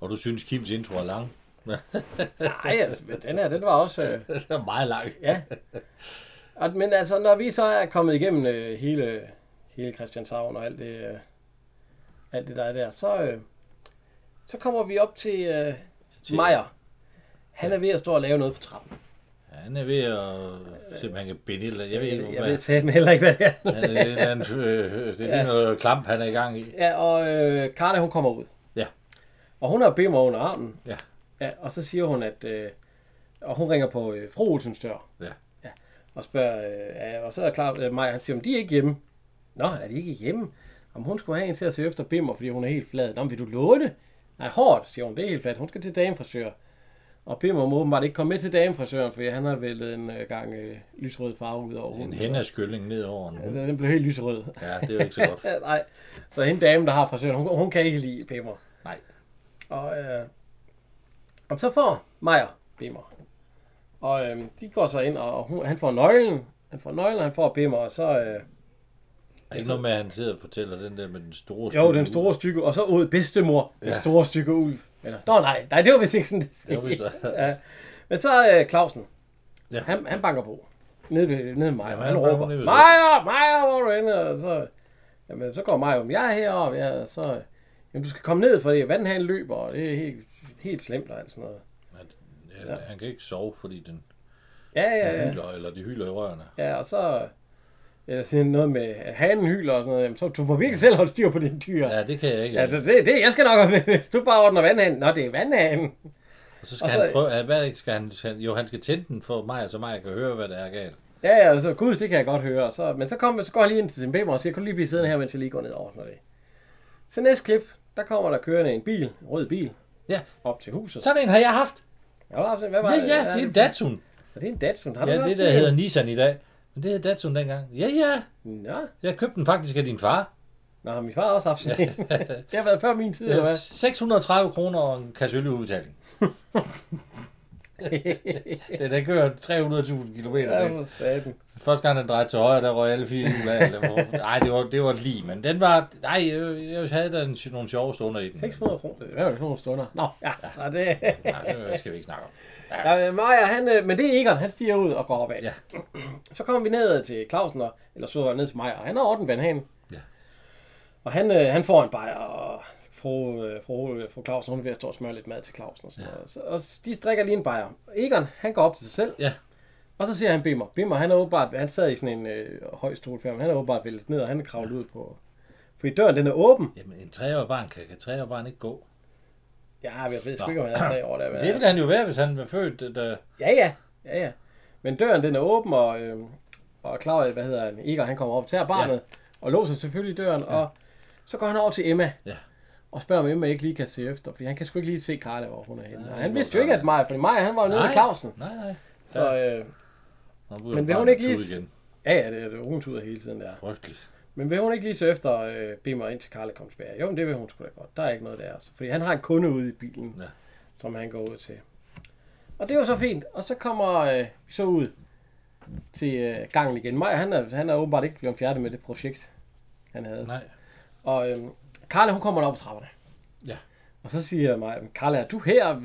Og du synes, Kims intro er lang? nej, altså, den her, den var også... Øh, det er meget lang. ja. Og, men altså, når vi så er kommet igennem øh, hele, hele Christianshavn og alt det, øh, alt det der er der, så, øh, så kommer vi op til, øh, Til- Meyer. Han er ved at stå og lave noget på trappen. Han er ved at se, om han kan binde eller. Jeg ved ikke, jeg hvad. ved satme heller ikke, hvad det er. Han er er eller andet, øh, det er noget klamp, han er i gang i. Ja, og øh, Karla, hun kommer ud. Ja. Og hun har bimmer under armen. Ja. Ja. Og så siger hun, at... Øh, og hun ringer på øh, fru Olsens dør. Ja. ja. Og spørger... Øh, ja, og så er klar, øh, Maja, han siger, om de er ikke hjemme. Nå, er de ikke hjemme? Om hun skulle have en til at se efter bimmer, fordi hun er helt flad. Nå, vil du det? Nej, hårdt, siger hun. Det er helt fladt. Hun skal til damefrisør. Og Bimmer må åbenbart ikke komme med til damefrisøren, fordi han har væltet en øh, gang øh, lysrød farve ud over En hunden. hænderskylling ned over en Så, hund. Den blev helt lysrød. Ja, det er jo ikke så godt. Ja, nej. Så hende dame, der har frisøren, hun, hun kan ikke lide Bimmer. Nej. Og, øh, og så får Maja Bimmer. Og øh, de går så ind, og hun, han får nøglen. Han får nøglen, og han får Bimmer, og så... Øh, Er noget med, at han sidder og fortæller den der med den store jo, stykke den store stykke, og så ud bedstemor, ja. den store stykke ulv. Eller, nå nej, nej, det var vist ikke sådan, det Det skete. det. ja. Men så øh, Clausen. Ja. Han, han banker på. Nede ved, nede ved mig. Jamen, Ja, han han råber, Maja, Maja, hvor er du henne? Og så, jamen, så går Maja om, jeg er heroppe. Ja, og så, jamen, du skal komme ned, fordi vandhanen løber, og det er helt, helt slemt og alt sådan noget. Ja, han kan ikke sove, fordi den Ja, ja, ja, ja. hyler, eller de hyler i rørene. Ja, og så... Eller noget med, at hanen hyler og sådan noget. Jamen, så du må virkelig selv holde styr på dine dyr. Ja, Ja, det kan jeg ikke. ja det, det, det, jeg skal nok med, hvis du bare ordner vandhanen. Nå, det er vandhanen. og så skal og han så- prøve, ja, hvad skal han, han- jo, han skal tænde den for mig, så mig kan høre, hvad der er galt. Ja, ja, så gud, det kan jeg godt høre. Så, men så, kom, så går han lige ind til sin bimmer og siger, kan du lige blive siddende her, mens jeg lige går ned og ordner det. Så næste klip, der kommer der kørende en bil, en rød bil, Ja, op til huset. sådan en har jeg haft. Ja, hvad var Ja, ja, det er en Datsun. Er det en Datsun? Har du Ja, haft det der hedder Nissan i dag. Men det hed Datsun dengang. Ja, ja. Nå, Jeg købte den faktisk af din far. Nå har min far også haft sådan en. det har været før min tid, Det eller er hvad? 630 kroner og en kasse øl i udbetaling. Den der kører 300.000 km. Ja, Ja, for satan. Første gang den drejede til højre, der røg alle fire hjul af. Nej, det var, det var lige, men den var... Nej, jeg, jeg havde da en, nogle sjove stunder i den. 600 kroner, det er jo nogle stunder. Nå, ja, ja. det... Nej, det skal vi ikke snakke om. Ja, Maja, han, øh, men det er Egon, han stiger ud og går opad. Ja. Så kommer vi ned til Clausen, og, eller så ned til Maja, og han har ordnet vandhanen. Ja. Og han, øh, han får en bajer, og fru, øh, fru, øh, fru Clausen, hun er ved at stå og smøre lidt mad til Clausen. Og, sådan Ja. noget. Så, og de drikker lige en bajer. Egon, han går op til sig selv, Ja, og så siger han Bimmer. Bimmer, han er åbenbart, han sad i sådan en øh, høj stol før, men han er åbenbart væltet ned, og han er kravlet ud på... Fordi døren, den er åben. jamen en treårig barn kan, kan treårig barn ikke gå. Ja, jeg ved sgu ikke, om han er tre år der. men Det ville han jo være, hvis han var født. Da... Ja, ja. Ja, ja. Men døren, den er åben, og, øh, og Claus, hvad hedder han, Egon, han kommer op og tager barnet, ja. og låser selvfølgelig døren, ja. og så går han over til Emma. Ja. Og spørger, om Emma ikke lige kan se efter, fordi han kan sgu ikke lige se Karla, hvor hun er henne. Nej, Og han vidste jo ikke, at Maja, fordi Maja, han var jo nede med Clausen. Nej, nej. Så, øh, Nå, Men vil hun ikke lige- Igen. ja, ja, det er det, hun tuder hele tiden der. Frygteligt. Men vil hun ikke lige så efter øh, bede mig ind til Karla kom tilbage? Jo, men det vil hun sgu da godt. Der er ikke noget der. Altså. Fordi han har en kunde ude i bilen, Ja. som han går ud til. Og det var så fint. Og så kommer øh, vi så ud til øh, gangen igen. Maja, han er, han er åbenbart ikke blevet færdig med det projekt, han havde. Nej. Og øh, Karla, hun kommer op ad trapperne. Ja. Og så siger Maja, Karla, er du her?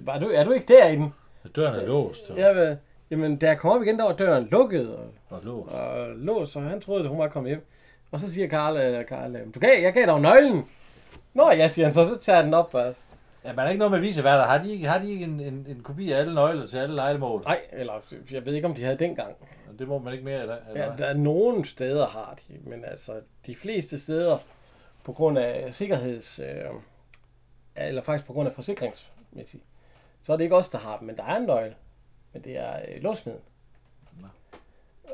Var du, er du ikke derinde? Døren er låst og, Jeg vil, jamen, da jeg kom op igen, der var døren lukket, og og låst. og lås, og han troede, at hun var kommet hjem. Og så siger Karl, Karl du gav, jeg gav dig nøglen. Nå ja, siger han så, så tager jeg den op. Altså. Ja, men er der ikke noget med viseværter? Har de ikke, har de ikke en, en, en kopi af alle nøgler til alle legemål? Nej, eller jeg ved ikke, om de havde dengang. Det må man ikke mere, eller, eller Ja, der er nogle steder har de, men altså de fleste steder, på grund af sikkerheds... Øh, eller faktisk på grund af forsikringsmæssigt, så er det ikke os, der har dem, men der er en nøgle. Men det er øh, låsmeden.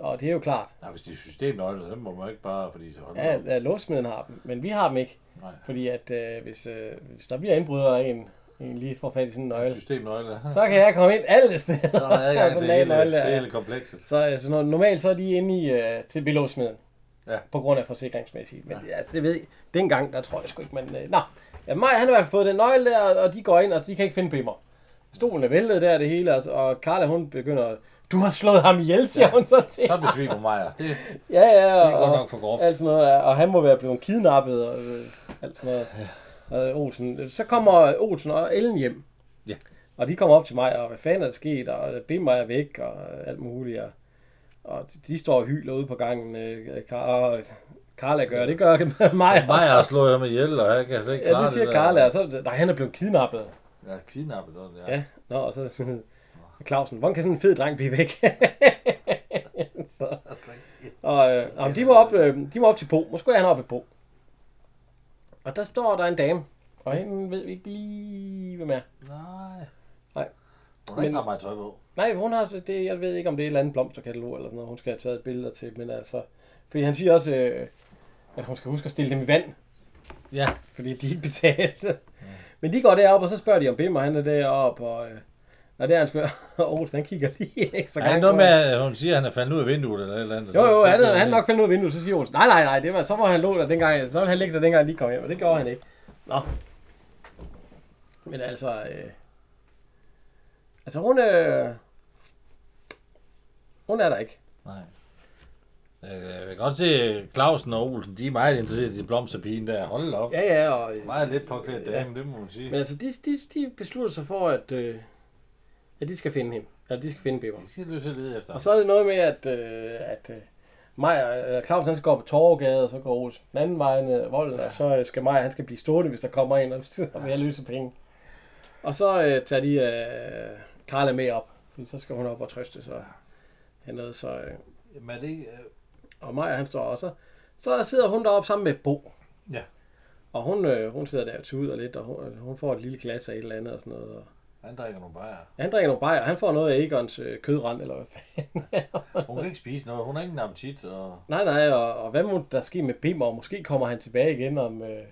Og det er jo klart, Nej, hvis de er systemnøgler, dem må man ikke bare, fordi så ja, ja, låsmeden har dem, men vi har dem ikke. Nej. Fordi at øh, hvis, øh, hvis der bliver indbrud og en, en lige får fat i sådan en nøgle, Systemnøgler. så kan jeg komme ind alle steder. Så er der adgang til hele, nøgle hele komplekset. Så altså, normalt så er de inde i, øh, til bilåsmeden. Ja. På grund af forsikringsmæssigt. Men ja. altså, det ved jeg, dengang, der tror jeg sgu ikke, men... Øh, nå, ja, Maja, han har i hvert fald fået den nøgle der, og de går ind, og de kan ikke finde Bimmer. Stolen er væltet der, det hele, altså, og Carla, hun begynder... Du har slået ham ihjel, siger ja. hun så til. Så besvimer Maja. Det, Ja, ja, det er og, godt nok for groft. alt sådan noget, og han må være blevet kidnappet, og øh, alt sådan noget. Og Olsen. Så kommer Olsen og Ellen hjem. Ja. Og de kommer op til mig, og hvad fanden er der sket, og Bimmer er væk, og alt muligt. Og, og de- står og hyler ude på gangen, øh, og Karla gør, det gør mig. Maja har slået ham ihjel, og jeg kan slet ikke Ja, klare det siger. Karla, og så, nej, han er blevet kidnappet. Ja, kidnappet. Ja. Ja, nå, og så sådan, Clausen, hvordan kan sådan en fed dreng blive væk? så, og øh, jamen, de, må op, øh, de må op til Bo. Måske er han oppe ved Bo. Og der står der en dame, og hende ved vi ikke lige, hvem er. Nej. Hun har ikke Men- mig tøj på. Nej, hun har så det, jeg ved ikke, om det er et eller andet blomsterkatalog eller sådan noget, hun skal have taget billeder til, men altså, fordi han siger også, øh, at hun skal huske at stille dem i vand, Ja. fordi de ikke betalte. Men de går derop, og så spørger de om Bimmer, han er deroppe, og øh, når det er han spørger, og Olsen, han kigger lige ekstra Er det gang noget på med, at hun siger, at han er faldet ud af vinduet eller et eller andet? Jo, jo, han, er, han er nok faldet ud af vinduet, så siger Olsen, nej, nej, nej, det var, så var han lå der dengang, så ville han ligge der dengang, de kom hjem, og det gjorde han ikke. Nå. Men altså, øh, altså hun, øh, hun er der ikke. Nej. Øh, Jeg vil godt se, at Clausen og Olsen, de er meget interesserede i blomsterpigen der. Hold op. Ja, ja, og, øh, Meget lidt påklædt dame, det må man sige. men altså, de, de, de beslutter sig for, at, øh, at de skal finde hende. Eller de skal finde Bimmer. De skal løse lede efter. Og så er det noget med, at, øh, at øh, Maja, øh, Claus han skal gå på Torgade, og så går Olsen den anden vej ned volden, ja. og så øh, skal Maja, han skal blive stående, hvis der kommer en, og så vil jeg løse penge. Og så øh, tager de øh, Karla med op, fordi så skal hun op og trøste sig. Ja. Noget, så, øh, Jamen er det ikke... øh, og Maja han står også. Så sidder hun deroppe sammen med Bo. Ja. Og hun, øh, hun sidder der og tuder lidt, og hun, hun får et lille glas af et eller andet og sådan noget. Og Han drikker nogle bajer. han drikker nogle bajer, han får noget af Egons øh, kødrand, eller hvad fanden. Hun kan ikke spise noget. Hun har ingen appetit. Og... Nej, nej, og, og hvad må der ske med Bimmer? Måske kommer han tilbage igen om... Øh,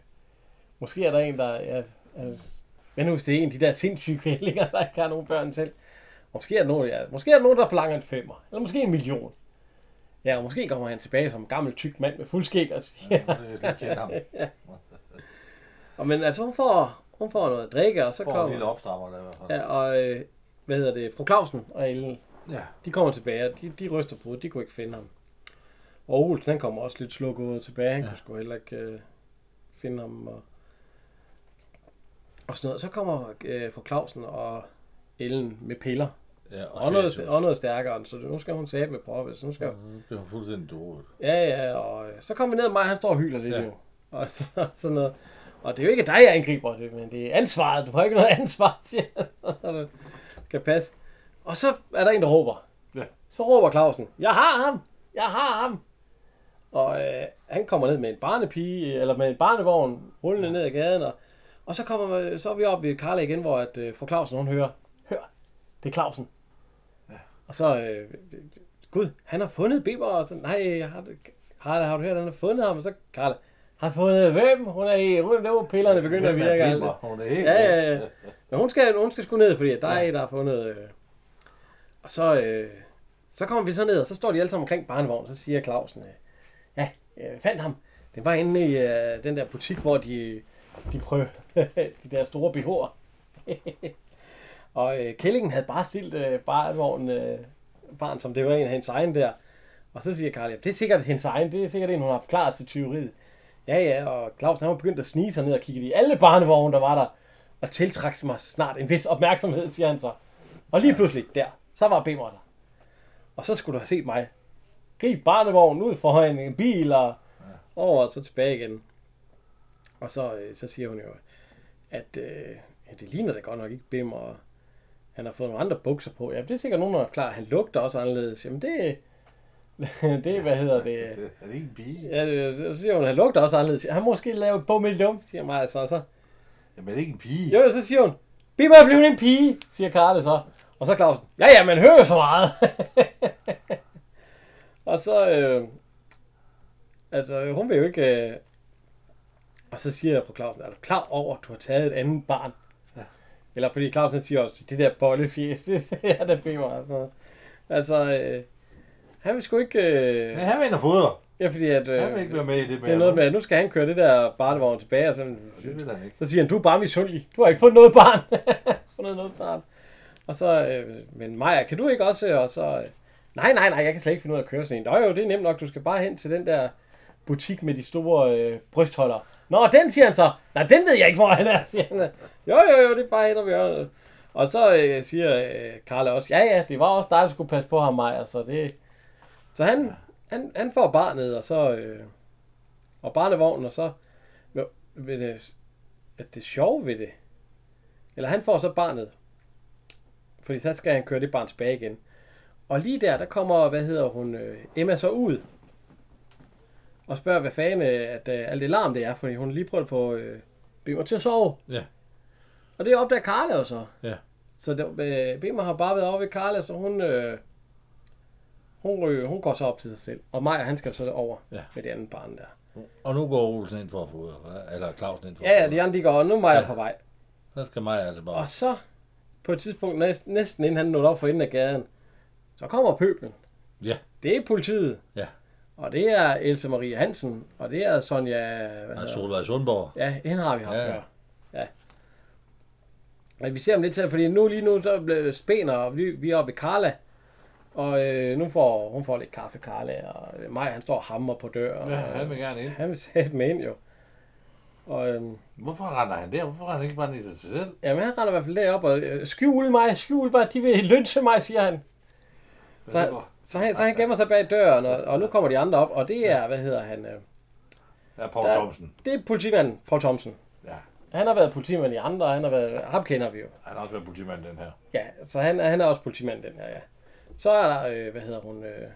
måske er der en, der... Ja, altså, hvad nu hvis det er en af de der sindssyge kællinger, der ikke har nogen børn selv? Måske er, der nogen, ja, måske er der nogen, der forlanger en femmer. Eller måske en million. Ja, og måske kommer han tilbage som en gammel tyk mand med fuld skæg. Og, Ja, kan slet ikke ham. og men altså, hun får, hun får noget at drikke, og så Får en kommer... lille opstrammer der i hvert fald. Ja, og øh, hvad hedder det? Fru Clausen og Ellen, Ja. de kommer tilbage, og de, de ryster på, de kunne ikke finde ham. Og Olsen, han kommer også lidt slukket ud tilbage, han ja. Ja. kunne sgu heller ikke øh, finde ham. Og, og sådan noget. Så kommer øh, fru Clausen og Ellen med piller. ja Og noget, spiritus. og noget stærkere, så nu skal hun sæbe med prøve. Så nu skal, Nu bliver hun fuldstændig dårlig. ja, ja, og øh, så kommer vi ned, og mig, han står og hyler lidt Ja. ja. jo. Og så, sådan noget. Og det er jo ikke dig, jeg angriber, det, men det er ansvaret. Du har ikke noget ansvar, siger han. det kan passe. Og så er der en, der råber. Ja. Så råber Clausen, jeg har ham! Jeg har ham! Og øh, han kommer ned med en barnepige, eller med en barnevogn, rullende ned ad gaden, og, og så, kommer, så er vi oppe ved Karla igen, hvor at, øh, fru Clausen, hun hører, hør, det er Clausen. Ja. Og så, øh, gud, han har fundet Bimmer, og så, nej, har, Karla, har du hørt, han har fundet ham? Og så Karla, har fundet hvem? Hun er i, hun er der, pillerne begynder at Hvem er virke. Det. Hun er helt Ja, ja, ja. Men hun skal, hun skal sgu ned, fordi der er en, der har fundet... Øh. Og så, øh, så kommer vi så ned, og så står de alle sammen omkring barnevognen. Så siger Clausen, øh, ja, jeg fandt ham. Det var inde i øh, den der butik, hvor de, de prøver de der store BH'er. og øh, Kællingen havde bare stillet øh, barnevognen, øh, barn, som det var en af hendes egen der. Og så siger Karl, det er sikkert hendes egen, det er sikkert en, hun har forklaret til tyveriet. Ja, ja, og Clausen han var begyndt at snige sig ned og kigge i alle barnevogne, der var der og tiltrak mig snart en vis opmærksomhed, siger han så. Og lige pludselig, der, så var Bimmer der. Og så skulle du have set mig. Grib barnevognen ud foran en bil og over og så tilbage igen. Og så, øh, så siger hun jo, at øh, ja, det ligner da godt nok ikke Bimmer. og Han har fået nogle andre bukser på. Ja, det er sikkert nogen, der er klar. Han lugter også anderledes. Jamen det, det hvad hedder det? Er det ikke en pige? Ja, så siger hun, han lugter også anderledes. Han måske lavet bummeldum, siger mig altså. Og så, Jamen er det ikke en pige? jo, så siger hun, Bimmer er blevet en pige, siger Karle så. Og så Clausen, ja, ja, man hører så meget. og så, øh, altså, hun vil jo ikke, øh, og så siger jeg på Clausen, er du klar over, at du har taget et andet barn? Ja. Eller fordi Clausen siger også, det der bollefjes, det er der Bimmer, altså. Altså, øh, han vil sgu ikke, øh, Men han vil ind og fodre. ja, fordi at, øh, Han vil ikke være med i det det er noget med, at nu skal han køre det der barnevogn tilbage, og sådan, Det vil han ikke. så siger han, du er bare misundelig. Du har ikke fundet noget barn. fundet noget barn. Og så, øh, men Maja, kan du ikke også? Og så, øh, nej, nej, nej, jeg kan slet ikke finde ud af at køre sådan en. Nå jo, det er nemt nok. Du skal bare hen til den der butik med de store øh, brystholder. Nå, den siger han så. Nej, den ved jeg ikke, hvor han er, siger han. Jo, jo, jo, det er bare hen og vi Og så øh, siger øh, Karla også, ja, ja, det var også dig, der skulle passe på ham, Maja. Så, det, så han, han, han får barnet, og så... Øh, og barnevognen, og så... Men, men det, at det sjove ved det, eller han får så barnet, fordi så skal han køre det barn tilbage igen. Og lige der, der kommer, hvad hedder hun, øh, Emma så ud, og spørger, hvad fanden, øh, at øh, alt det larm det er, fordi hun lige prøvet at få øh, Bimmer til at sove. Ja. Og det opdager Karla jo så. Ja. Så det, øh, Bimmer har bare været over ved Karla, så hun, øh, hun, øh, hun går så op til sig selv. Og Maja, han skal så over Ja. med det andet barn der. Og nu går Olsen ind for at fodre. hva? Eller Clausen ind for Ja, at ja, de andre de går, og nu er Maja Ja. på vej. Så skal mig altså bare... Og så, på et tidspunkt, næsten, næsten inden han nåede op for enden af gaden, så kommer pøblen. Ja. Det er politiet. Ja. Og det er Else Marie Hansen. Og det er Sonja... Hvad hedder? Solvej Sundborg. Ja, hende har vi haft Ja. ja. før. Ja. Men vi ser dem lidt til, fordi nu lige nu, så blev spænder, og vi, vi er oppe ved Karla. Og øh, nu får hun får lidt kaffe, Karla, og mig, han står og hammer på døren. Ja, og, han vil gerne ind. han vil sætte mig ind, jo. Og øhm, Hvorfor render han der? Hvorfor render han ikke bare ned til sig selv? jamen, han render i hvert fald derop og øh, skjul mig, skjul mig, de vil lynche mig, siger han. Så, så, han, så han gemmer sig bag døren, og, og nu kommer de andre op, og det er, hvad hedder han? Øh, Ja, Paul Der- Thomsen. det er politimanden, Paul Thomsen. Ja, Han har været politimand i andre, han har været, ham kender vi jo. han har også været politimand, den her. Ja, så han, er- han er også politimand, den her, ja. Så er der, øh, hvad hedder hun, øh,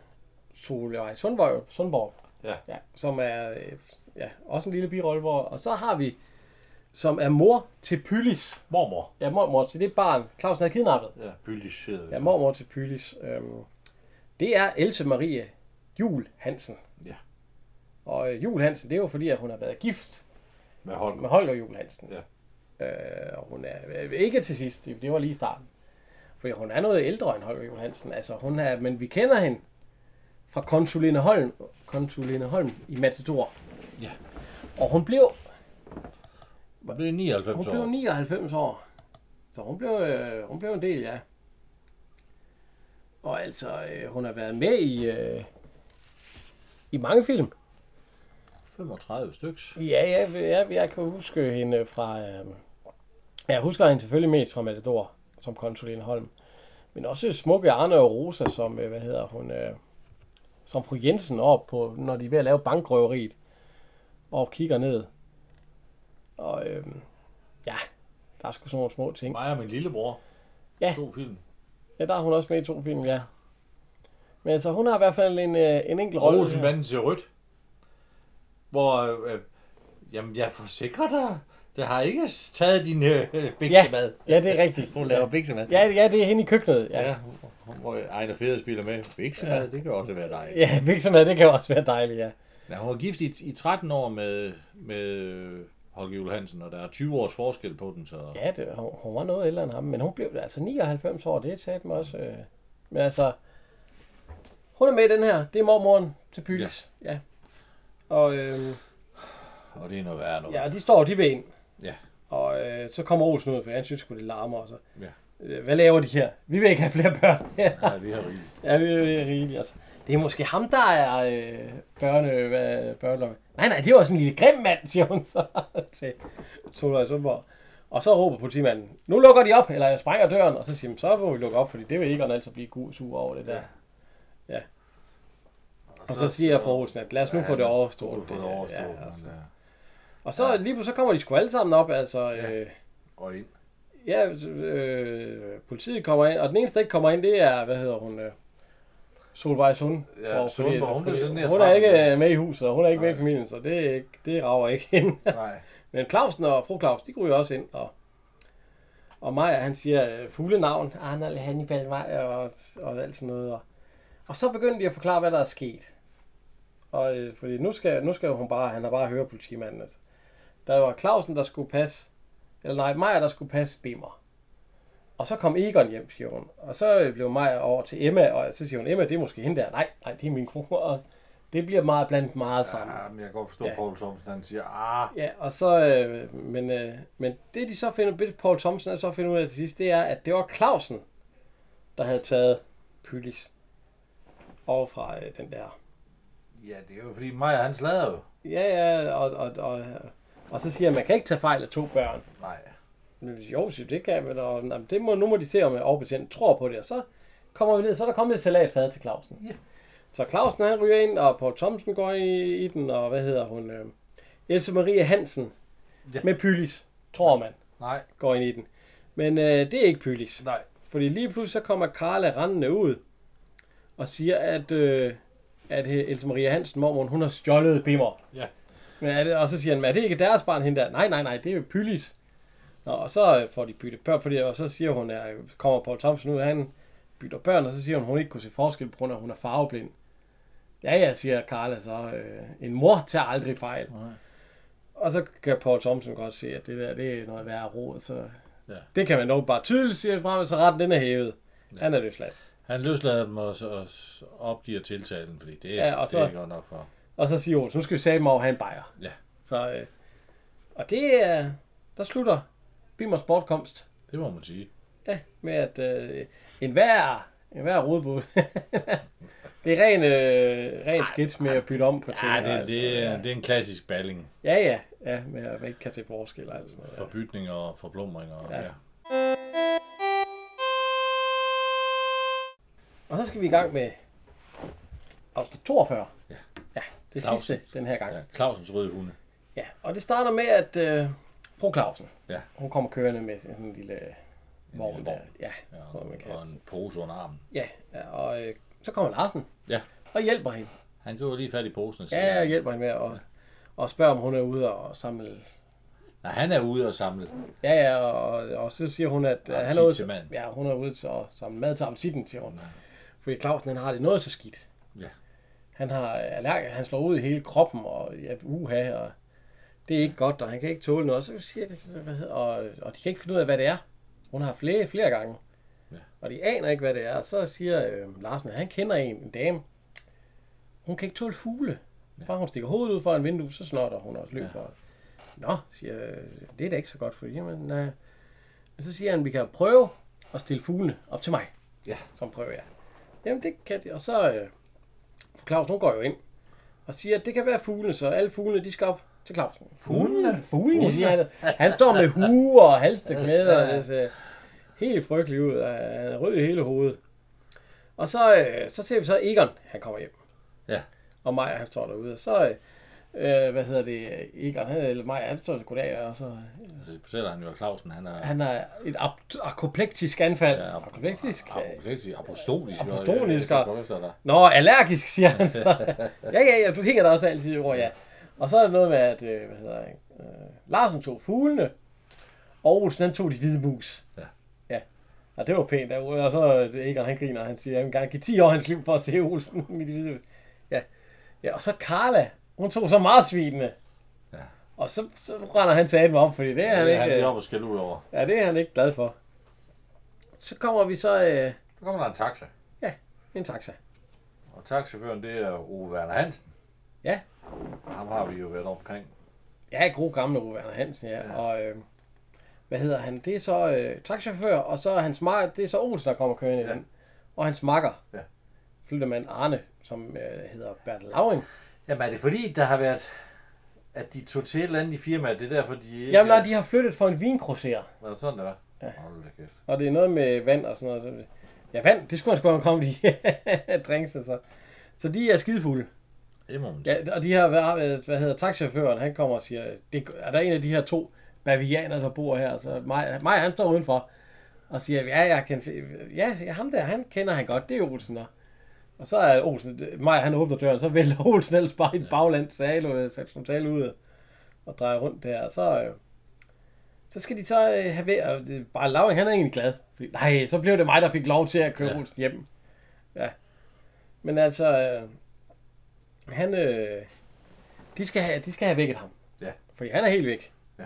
Solvej Sundborg, Sundborg Ja. ja, som er øh, ja, også en lille birolle, hvor, og så har vi, som er mor til Pylis. Mormor. Ja, mormor til det barn, Clausen havde kidnappet. Ja, Byllis hedder det. Ja, mormor til Pylis. Øhm, det er Else Marie Jul Hansen. Ja. Og øh, Jul Hansen, det er jo fordi, at hun har været gift Med Holm. med Holger Jul Hansen. Ja. Øh, og hun er øh, ikke til sidst, det, var lige i starten. For hun er noget ældre end Holger Jul Hansen. Altså, hun er, men vi kender hende fra Konsuline Holm, Konsuline Holm i Matador. Ja. Og hun blev, Hun blev 99 hun blev år. 99 år. Så hun blev, øh, hun blev en del, ja. Og altså, øh, hun har været med i, øh, i mange film. 35 styks. Ja, ja, ja, jeg kan huske hende fra... Øh, jeg husker hende selvfølgelig mest fra Matador, som konsulent Holm. Men også smukke Arne og Rosa, som, øh, hvad hedder hun, øh, som fru Jensen op på, når de er ved at lave bankrøveriet. Og kigger ned. Og øh, ja, der er sgu sådan nogle små ting. Mig og min lillebror. Ja. To film. Ja, der er hun også med i to film, ja. Men altså, hun har i hvert fald en, øh, en enkelt rolle. Her. manden til rødt. Hvor, øh, jamen jeg forsikrer dig, det har ikke taget din øh, biksemad. Ja, det er rigtigt. Hun laver biksemad. Ja, ja, det er hende i køkkenet. Ja, ja. Hvor Ejner Fede spiller med. Biksemad, det kan også være dig. ja virksomhed, det kan også være dejligt, ja. Ja, hun var gift i, i 13 år med, med Holger Jule Hansen, og der er 20 års forskel på dem, så... Ja, det, hun, hun var noget ældre end ham, men hun blev altså 99 år, det sagde mig også. Øh. Men altså, hun er med i den her. Det er mormoren til Pylis. Ja. ja. Og, øh, og det er noget værre noget. Ja, de står, de ved ind. Ja. Og øh, så kommer Olsen ud, for han synes det larmer. Og så. Ja. Øh, hvad laver de her? Vi vil ikke have flere børn. ja, vi har rigeligt. Ja, vi er rigeligt. Altså. Det er måske ham, der er øh, børne, hvad, børne Nej, nej, det var sådan en lille grim mand, siger hun så til Solvej Sundborg. Og så råber politimanden, nu lukker de op, eller jeg sprænger døren, og så siger han, så må vi lukke op, fordi det vil ikke altså blive sur over det der. Ja. ja. Og, og så, så siger jeg fra Olsen, at lad os nu ja, få det overstået. Få det overstået. Ja, altså. ja. Og så ja. lige pludselig så kommer de sgu alle sammen op, altså. Ja. Øh, og ind. Ja, øh, politiet kommer ind, og den eneste, der ikke kommer ind, det er, hvad hedder hun, øh, Solvej Sund. Ja, og Sund, hun, fordi, sådan hun er ikke med i huset, og hun er ikke Nej. med i familien, så det, det rager ikke ind. Nej. Men Clausen og fru Claus, de jo også ind, og, og Maja, han siger øh, fuglenavn, Arnold Hannibal Maja, og, og alt sådan noget. Og, og så begynder de at forklare, hvad der er sket. Og øh, fordi nu skal, nu skal hun bare, han har bare hørt politimanden. Altså. Der var Clausen, der skulle passe, eller nej, Maja, der skulle passe Bimmer. Og så kom Egon hjem, siger hun. Og så blev Maja over til Emma, og så siger hun, Emma, det er måske hende der. Nej, nej, det er min kone. Og det bliver meget blandt meget sammen. Ja, men jeg kan godt forstå, ja. Paul Thomsen, han siger, ah. Ja, og så, øh, men, øh, men det de så finder, det Paul Thomsen så finder ud af til sidst, det er, at det var Clausen, der havde taget Pylis over fra øh, den der. Ja, det er jo fordi Maja, han slader jo. Ja, ja, og, og, og, og så siger han, man kan ikke tage fejl af to børn. Nej. Jo, det kan vi, og det må, nu må de se, om overbetjenten tror på det, og så kommer vi ned, så er der kommet et salatfad til Clausen. Ja. Så Clausen han ryger ind, og Paul Thomsen går i, i den, og hvad hedder hun? Øh, Else Marie Hansen ja. med Pylis, tror man, Nej. går ind i den. Men øh, det er ikke Pylis. Nej. Fordi lige pludselig så kommer Karla rendende ud og siger, at, øh, at Else Marie Hansen, mormor, hun har stjålet Bimmer. Ja. Men er det, og så siger han, er det ikke deres barn, hende der? Nej, nej, nej, det er jo Pylis. Nå, og så får de byttet børn, fordi, og så siger hun, at kommer Paul Thompson ud, han bytter børn, og så siger hun, at hun ikke kunne se forskel på grund af, at hun er farveblind. Ja, ja, siger Carla så. Øh, en mor tager aldrig fejl. Nej. Og så kan Paul Thompson godt se, at det der, det er noget værre råd, så ja. det kan man nok bare tydeligt sige frem, så retten den er hævet. Ja. Han er løsladt. Han løslader dem og, så opgiver tiltalen, fordi det, ja, og så, det er godt nok for. Og så siger hun, nu skal vi sige mig over have en bajer. Ja. Så, øh, og det er, der slutter Bimers bortkomst. Det må man sige. Ja, med at øh, en hver, en hver rodbud. det er ren, øh, ren skits med at bytte om på ting. Ja, det, altså, det, ja. det er en klassisk balling. Ja, ja. Ja, med at man ikke kan se forskel. Altså, noget, ja. Forbytninger og forblomringer. Og, ja. ja. Og så skal vi i gang med afsnit 42. Ja. Ja, det Clausen. sidste den her gang. Ja, Clausens røde hunde. Ja, og det starter med, at øh, Fru Clausen. Ja. Hun kommer kørende med sådan en lille vogn. lille vogn. Ja, ja og, man kan. og en pose under armen. Ja, ja og øh, så kommer Larsen. Ja. Og hjælper hende. Han går lige fat i posen og siger... Ja, og hjælper hende med at, ja. og spørger, om hun er ude og samle... Nej, han er ude og samle. Ja, ja, og, og så siger hun, at ja, han er ude, ja, hun er ude til at samle mad til appetitten, siger hun. Ja. Fordi Clausen, han har det noget så skidt. Ja. Han har allergi, han slår ud i hele kroppen, og ja, uha, og det er ikke godt, og han kan ikke tåle noget. Så siger det, hvad hedder, og, og de kan ikke finde ud af, hvad det er. Hun har flere, flere gange. Ja. Og de aner ikke, hvad det er. Så siger øh, Larsen, at han kender en, en dame. Hun kan ikke tåle fugle. Ja. Bare hun stikker hovedet ud for en vindue, så snotter hun også løb ja. Nå, siger det er da ikke så godt for jamen, nej. Og så siger han, vi kan prøve at stille fuglene op til mig. Ja. Som prøver jeg. Jamen, det kan de. Og så, øh, Claus, hun går jo ind og siger, at det kan være fuglene, så alle fuglene, de skal op til Clausen. Fuglene? Fuglene, siger han. Han står med hue og halsteklæder, og det ser helt frygteligt ud. Han er rød i hele hovedet. Og så, øh, så ser vi så Egon, han kommer hjem. Ja. Og Maja, han står derude. Og så, øh, hvad hedder det, Egon, han, eller Maja, han står goddag, og så... Altså, det fortæller han jo, at Clausen, han er... Han er et akoplektisk anfald. Ja, apoplektisk. Apoplektisk, apostolisk. Apostolisk. Og, Nå, allergisk, siger han så. ja, ja, ja, du hænger der også altid over, ja. Og så er det noget med, at øh, hvad hedder jeg, øh, Larsen tog fuglene, og Olsen han tog de hvide mus. Ja. Ja. Og det var pænt. Og så øh, det Egon, han griner, han siger, jeg vil gerne give 10 år hans liv for at se Olsen med de hvide Ja. Ja, og så Carla, hun tog så meget svinene. Ja. Og så, så render han til op, fordi det er han Det er ikke, han øh, op og skal ud over. ja, det er han ikke glad for. Så kommer vi så øh, Så kommer der en taxa. en taxa. Og taxichaufføren, det er Ove Werner Hansen. Ja. Ham har vi jo været omkring. Ja, god gamle Ove Werner Hansen, ja. Ja. Og øh, hvad hedder han? Det er så øh, taxachauffør, og så er hans mar- det er så Olsen, der kommer kørende Ja. ja. Og hans makker, Ja. flyttemand Arne, som øh, hedder Bertel Lauring. Jamen er det fordi, der har været, at de tog til et eller andet i firmaet, det er derfor, de ikke... Jamen nej, de har flyttet for en vinkrosser, Var det sådan, det var? Ja. Hold da kæft. og det er noget med vand og sådan noget. Ja, vand, det skulle han sgu have kommet i drinks, så. Så de er skidefulde. Det må man Ja, og de her, hvad, hvad hedder taxichaufføren, han kommer og siger, det, er der en af de her to bavianer, der bor her? Så mig, mig han står udenfor og siger, ja, jeg kan, ja, ja, ham der, han kender han godt, det er Olsen der. Og så er Olsen, mig han åbner døren, så vælter Olsen ellers bare i et bagland sale, tale ud og drejer rundt der. Og så, øh, så skal de så øh, have ved, og det bare Lauring, han er egentlig glad. Fordi, nej, så blev det mig, der fik lov til at køre Ja. ja. Olsen hjem. Ja. Men altså, øh, han, øh, de, skal have, de skal have vækket ham. Ja. Fordi han er helt væk. Ja.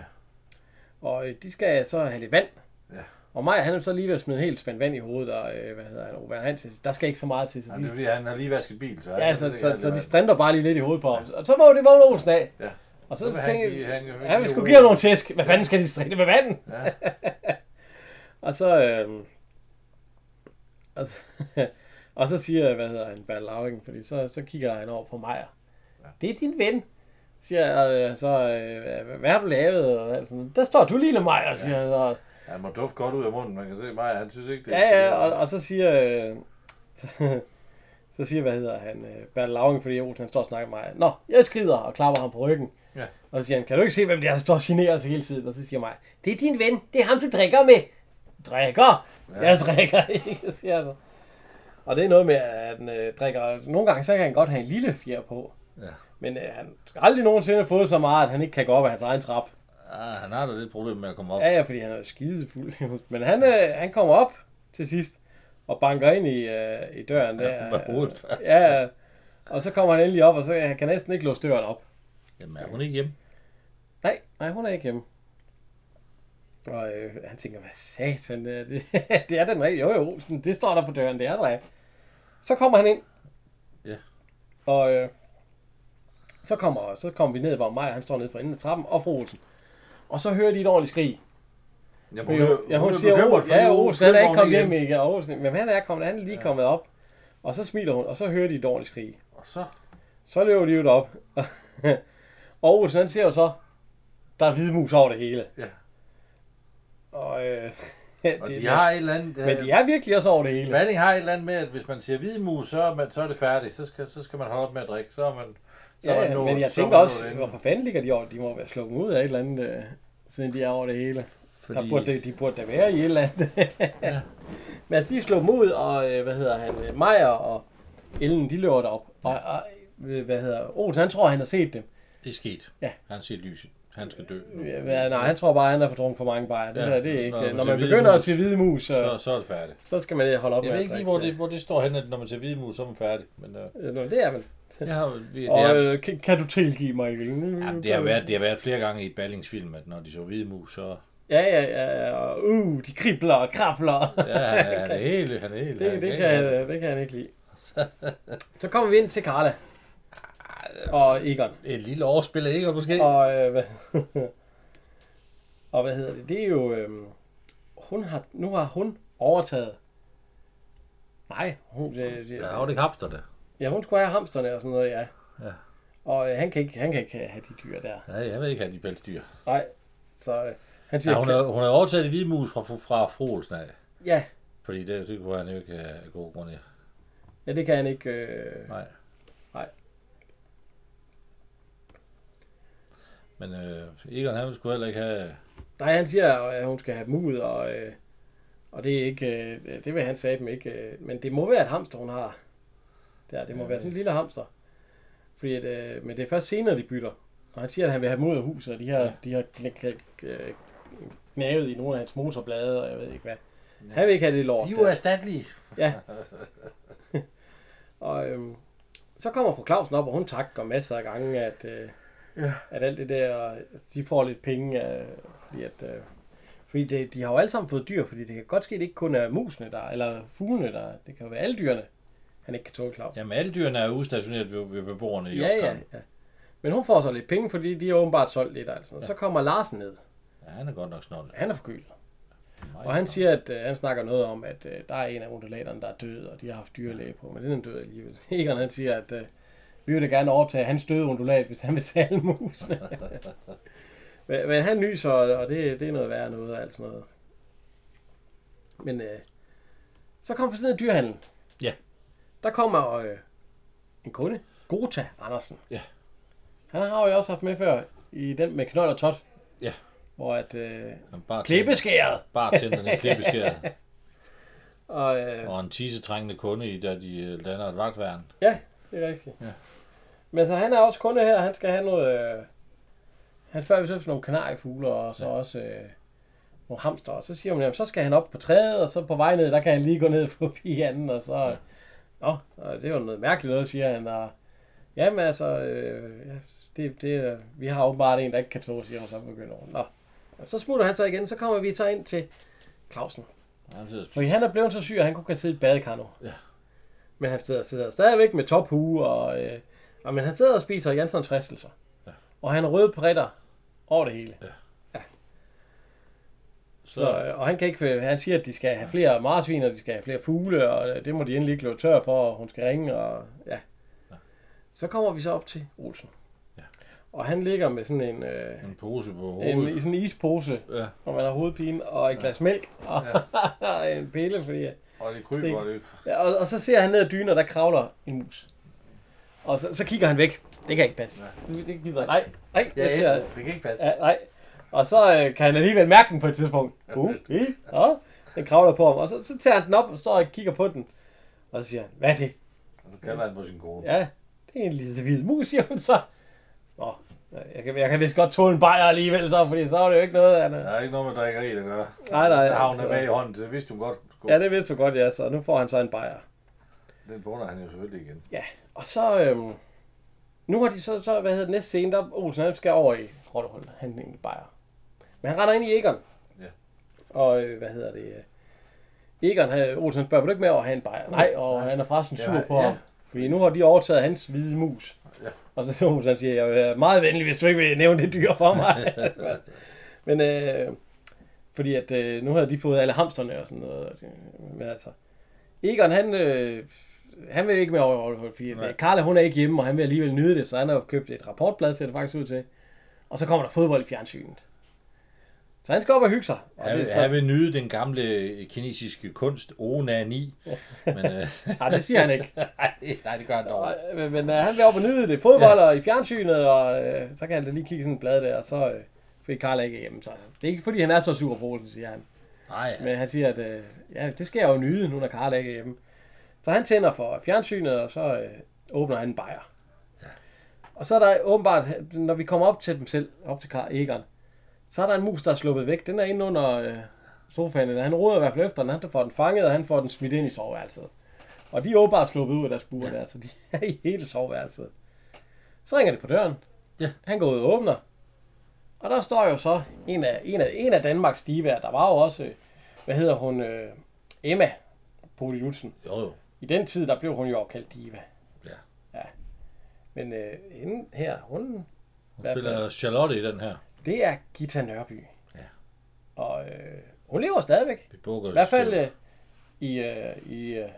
Og øh, de skal så have lidt vand. Ja. Og mig, han er så lige ved at smide helt spændt vand i hovedet, og øh, hvad hedder han, Ove Hansen, der skal ikke så meget til. Så Ja, de, det er fordi, han har lige vasket bil, så... ja, han- så, det så, så det de strænder bare lige lidt i hovedet på ham. Og så må det vågne Olsen af. Ja. Og Så så vil han han- han ja, vi give skulle give ham nogle tæsk. Hvad fanden skal de strinde med vandet? Ja. Og så, øh, og, så og så siger, hvad hedder han, Bertel Lauring, fordi så, så kigger han over på mig. Ja. Det er din ven, siger jeg, øh, så, øh, hvad har du lavet? Og alt sådan. Der står du lille mig, siger han så. Han må dufte godt ud af munden, man kan se mig, han synes ikke, det Ja, ja, og, og så siger, øh, så, så siger, hvad hedder han, øh, Bertel Lauring, fordi Olsen han står og snakker med mig. Nå, jeg skrider og klapper ham på ryggen. Ja. Og så siger han, kan du ikke se, hvem det er, der står og generer sig hele tiden? Og så siger mig, det er din ven, det er ham, du drikker med. Drikker? Ja. Ja. Jeg drikker ikke, siger han så. Og det er noget med, at han øh, drikker, nogle gange så kan han godt have en lille fjer på. Ja. Men øh, han skal aldrig nogensinde fået så meget, at han ikke kan gå op ad hans egen trap. Ah, han har da lidt problem med at komme op. Ja, ja, fordi han er skidefuld. Men han, øh, han kommer op til sidst og banker ind i, øh, i døren der. Ja, med hovedet først. Ja, ja. og så kommer han endelig op, og så han kan næsten ikke låse døren op. Jamen, er hun ikke hjemme? Nej, nej, hun er ikke hjemme. Og øh, han tænker, hvad satan, det, det, det er den rigtige. Jo, jo, sådan, det står der på døren, det er der. Så kommer han ind. Ja. Og øh, så, kommer, så kommer vi ned, hvor mig, han står nede for enden af trappen, og fru Olsen. Og så hører de et ordentligt skrig. Ja, Hun, ja, hun, siger, bekymret, oh, fordi ja, Olsen, han er ikke kommet hjem ikke. Og Olsen, men han er kommet, han er lige kommet op. Og så smiler hun, og så hører de et ordentligt skrig. Og så... Så løber de jo op. og Olsen, han ser jo så, der er hvide mus over det hele. Ja. Og, øh, Og det- de har et eller andet... Men de er virkelig også over det hele. Banding har et eller andet med, at hvis man siger hvide mus, så er, man, så er det færdigt. Så skal, så skal man holde op med at drikke. Så er man... Så er Ja, man ja, nået- men jeg er tænker man også, hvorfor fanden ligger de over? De må være slukket ud af et eller andet, øh, siden de er over det hele. Fordi... Der burde, de, de burde da være i et eller andet. Ja. Men altså, de slår dem ud, og øh, hvad hedder han, øh, Majer og Ellen, de løber derop. Og, og øh, hvad hedder Olsen, han tror, han har set dem. Det er sket. Ja. Han ser lyset. Han skal dø. nu. Ja, nej, han tror bare, han har fået drukket for mange bajer. Det Ja, ja, der, det er ikke. når Når, man man begynder mus, at se hvide mus, så, Så, så er det færdigt. så skal man holde op Jeg med ved at ikke lige, hvor det, hvor det står henne, at når man ser hvide mus, så er man færdig. Men øh, Nå, det er vel. jeg har, vi, det, Og er, øh, kan, kan, du tilgive mig, ja, det, har været, det har været flere gange i et ballingsfilm, at når de så hvide mus, så... Ja, ja, ja, ja. og, Uh, de kribler og krabler. Ja, han er, han er helt... Han er helt Det, han det, kan, det kan han ikke lide. Så kommer vi ind til Carla. Og Egon. Et lille overspil af ikke, måske? Og, øh, hvad, og hvad hedder det? Det er jo... Øh, hun har, nu har hun overtaget. Nej, hun, det, det, Ja, hun ikke hamster det? ja, hun skulle have hamsterne og sådan noget, ja. Ja. Og øh, han, kan ikke, han kan ikke have de dyr der. Ja, jeg vil ikke have de pelsdyr. Nej, så øh, han siger... Ja, hun, har, hun har overtaget de hvide mus fra, fra fru Olsen af. ja, Fordi det, det kunne han jo ikke have god grund i. ja, det kan han ikke... Øh, Nej. Nej. Men øh, Egon, han sgu heller ikke have... Nej, han siger, at hun skal have dem ud, og, øh, og det er ikke, øh, det vil han sige dem ikke. Øh, men det må være et hamster, hun har. Der, det må Ja, være sådan en lille hamster. Fordi at, øh, men det er først senere, de bytter. Og han siger, at han vil have ud af huset, og de har, Ja. ja. de har kn- kn- knavet i nogle af hans motorblade, og jeg ved ikke hvad. Han vil ikke have det lort. De er der. jo erstattelige. Ja. Og, øhm, så kommer fru Clausen op, og hun takker masser af gange, at, øh, ja. at alt det der, de får lidt penge, øh, fordi at... Øh, fordi det, de har jo alle sammen fået dyr, fordi det kan godt ske, at det ikke kun er musene der, eller fuglene der. Det kan jo være alle dyrene, han ikke kan tåle Claus. Jamen, alle dyrene er udstationeret ved, ved beboerne i Ja, ja, ja. Men hun får så lidt penge, fordi de er åbenbart solgt lidt. Altså. Ja. Så kommer Larsen ned. ja. han er godt nok snollet. Han er forkølet. Og han siger, at øh, han snakker noget om, at øh, der er en af undulaterne, der er død, og de har haft dyrlæge på, men den er død alligevel. Egon han siger, at øh, vi vil da gerne overtage hans døde undulat, hvis han vil tage alle musene. men, men han nyser, og det, det er noget værre noget, altså noget. Men øh, så kommer vi sådan en dyrhandel. Ja. Der kommer øh, en kunde, Gota Andersen. Ja. Han har jo også haft med før i den med knold og tot. Ja. Hvor at øh, Han bare klippeskæret. Bartenderen er klippeskæret. Og, øh, og en tisetrængende kunde i, da de øh, lander et vagtværn. Ja, det er rigtigt. Ja. Men så han er også kunde her, han skal have noget... Øh, han spørger vi så nogle kanariefugle, og så ja. også øh, nogle hamster. Og så siger hun, jamen så skal han op på træet, og så på vej ned, der kan han lige gå ned forbi anden, og så... Ja. Nå, og det jo noget mærkeligt noget, siger han. Og, jamen altså, øh, ja, det, det, vi har åbenbart en, der ikke kan tåle, siger hun, så begynder hun. Nå. Så smutter han så igen, så kommer vi så ind til Clausen. Han sidder Fordi han er blevet så syg, at han kunne kan sidde i et badekar nu. Ja. Men han sidder, sidder stadigvæk med tophue, og, øh, og, men han sidder og spiser Janssons fristelser. Ja. Og han har røde pritter over det hele. Ja. ja. Så, Så, øh, og han kan ikke, han siger, at de skal have flere marsvin, og de skal have flere fugle, og øh, det må de endelig ikke løbe tør for, og hun skal ringe, og ja. Ja. Så kommer vi så op til Olsen. Ja. Og han ligger med sådan en, øh, en pose på en, hovedet. i sådan en ispose, Ja. når man har hovedpine, og et glas mælk, og en pille, fordi Og det kryber, det... Ja, og, og så ser han ned ad dynen, og der kravler en mus. Og så, så kigger han væk. Det kan ikke passe. Det, det gider Nej, nej, jeg ser, det kan ikke passe. ja, nej. Og så øh, kan han alligevel mærke den på et tidspunkt. Uh, i, ja, den kravler på ham. Og så, så tager han den op og står og kigger på den. Og så siger han, hvad er det? Og så kalder han på sin kone. Ja, det er en lille hvid mus, siger hun så. Nå, jeg kan, jeg kan vist godt tåle en bajer alligevel så, fordi så er det jo ikke noget, han Der er. ikke noget med drikkeri, der gør. Nej, nej, Der har hun altså- med i hånden, det vidste hun godt. Ja, det vidste du godt, ja, så nu får han så en bajer. Den bunder han jo selvfølgelig igen. Ja, og så... Øhm, nu har de så, så, hvad hedder det, næste scene, der Olsen han skal over i Rottehul, han egentlig bajer. Men han render ind i Egon. Ja. Og øh, hvad hedder det? øh, Egon, han, Olsen han spørger, vil du ikke med over at have en bajer? Nej, og han er forresten sur Ja, på ja. ham. Fordi nu har de overtaget hans hvide mus. Ja. Og så Olsen han siger, jeg er meget venlig, hvis du ikke vil nævne det dyr for mig. Men øh, fordi at øh, nu har de fået alle hamsterne og sådan noget. Men altså, Egon han, øh, han vil ikke med over Rottehul, fordi Nej. Carla hun er ikke hjemme, og han vil alligevel nyde det, så han har købt et rapportblad, ser det faktisk ud til. Og så kommer der fodbold i fjernsynet. Så han skal op og hygge sig. Og Han, det, vil- er han så, vil nyde den gamle kinesiske kunst, onani. Men, øh, nej, det siger han ikke. nej, det gør han dog. Men, men uh, han vil op og nyde det. Fodbold og i fjernsynet, og uh, så kan han da lige kigge sådan et blad der, og så uh, fordi ikke er hjemme. Så altså, det er ikke fordi, han er så sur på Olsen, siger han. Nej, Men han siger, at uh, ja, det skal jeg jo nyde, nu når ikke er hjemme. Så han tænder for fjernsynet, og så uh, åbner han en bajer. Og så er der åbenbart, når vi kommer op til dem selv, op til Karl Egon, så er der en mus, der er sluppet væk. Den er inde under øh, sofaen. eller Han roder i hvert fald efter den. Han får den fanget, og han får den smidt ind i soveværelset. Og de er åbenbart sluppet ud af deres bur ja. der, så de er i hele soveværelset. Så ringer det på døren. Ja. Han går ud og åbner. Og der står jo så en af, en af, en af Danmarks divaer. Der var jo også, øh, hvad hedder hun, øh, Emma Poli Jutsen. jo jo. I den tid, der blev hun jo kaldt diva. Ja. ja. Men øh, hende her, hun, Hun hvert fald- spiller Charlotte i den her. det er Gita Nørby. Ja. Og øh, hun lever stadigvæk. Vi bukker I hvert fald øh, i, øh, i, øh,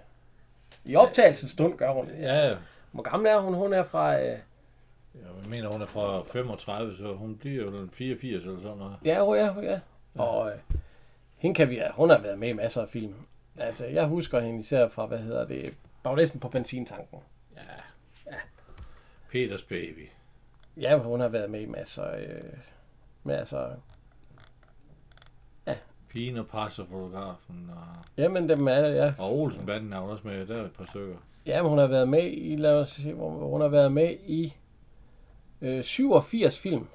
i optagelsens stund gør hun. Ja, Hvor gammel er hun? Hun er fra... Øh, jeg mener, hun er fra 35, så hun bliver jo en 84 eller sådan noget. ja, er, hun er. Og øh, hende kan vi, hun har været med i masser af film. Altså, jeg husker hende især fra, hvad hedder det, Baglæsen på benzintanken. Ja. ja. Peters baby. Ja, hun har været med i masser øh, masser. Pigen og pressefotografen og, Jamen, dem er ja. og Olsenbanden er jo også med. Der er et par stykker. Jamen, hun har været med i, lad os se, hun har været med i øh, 87 film.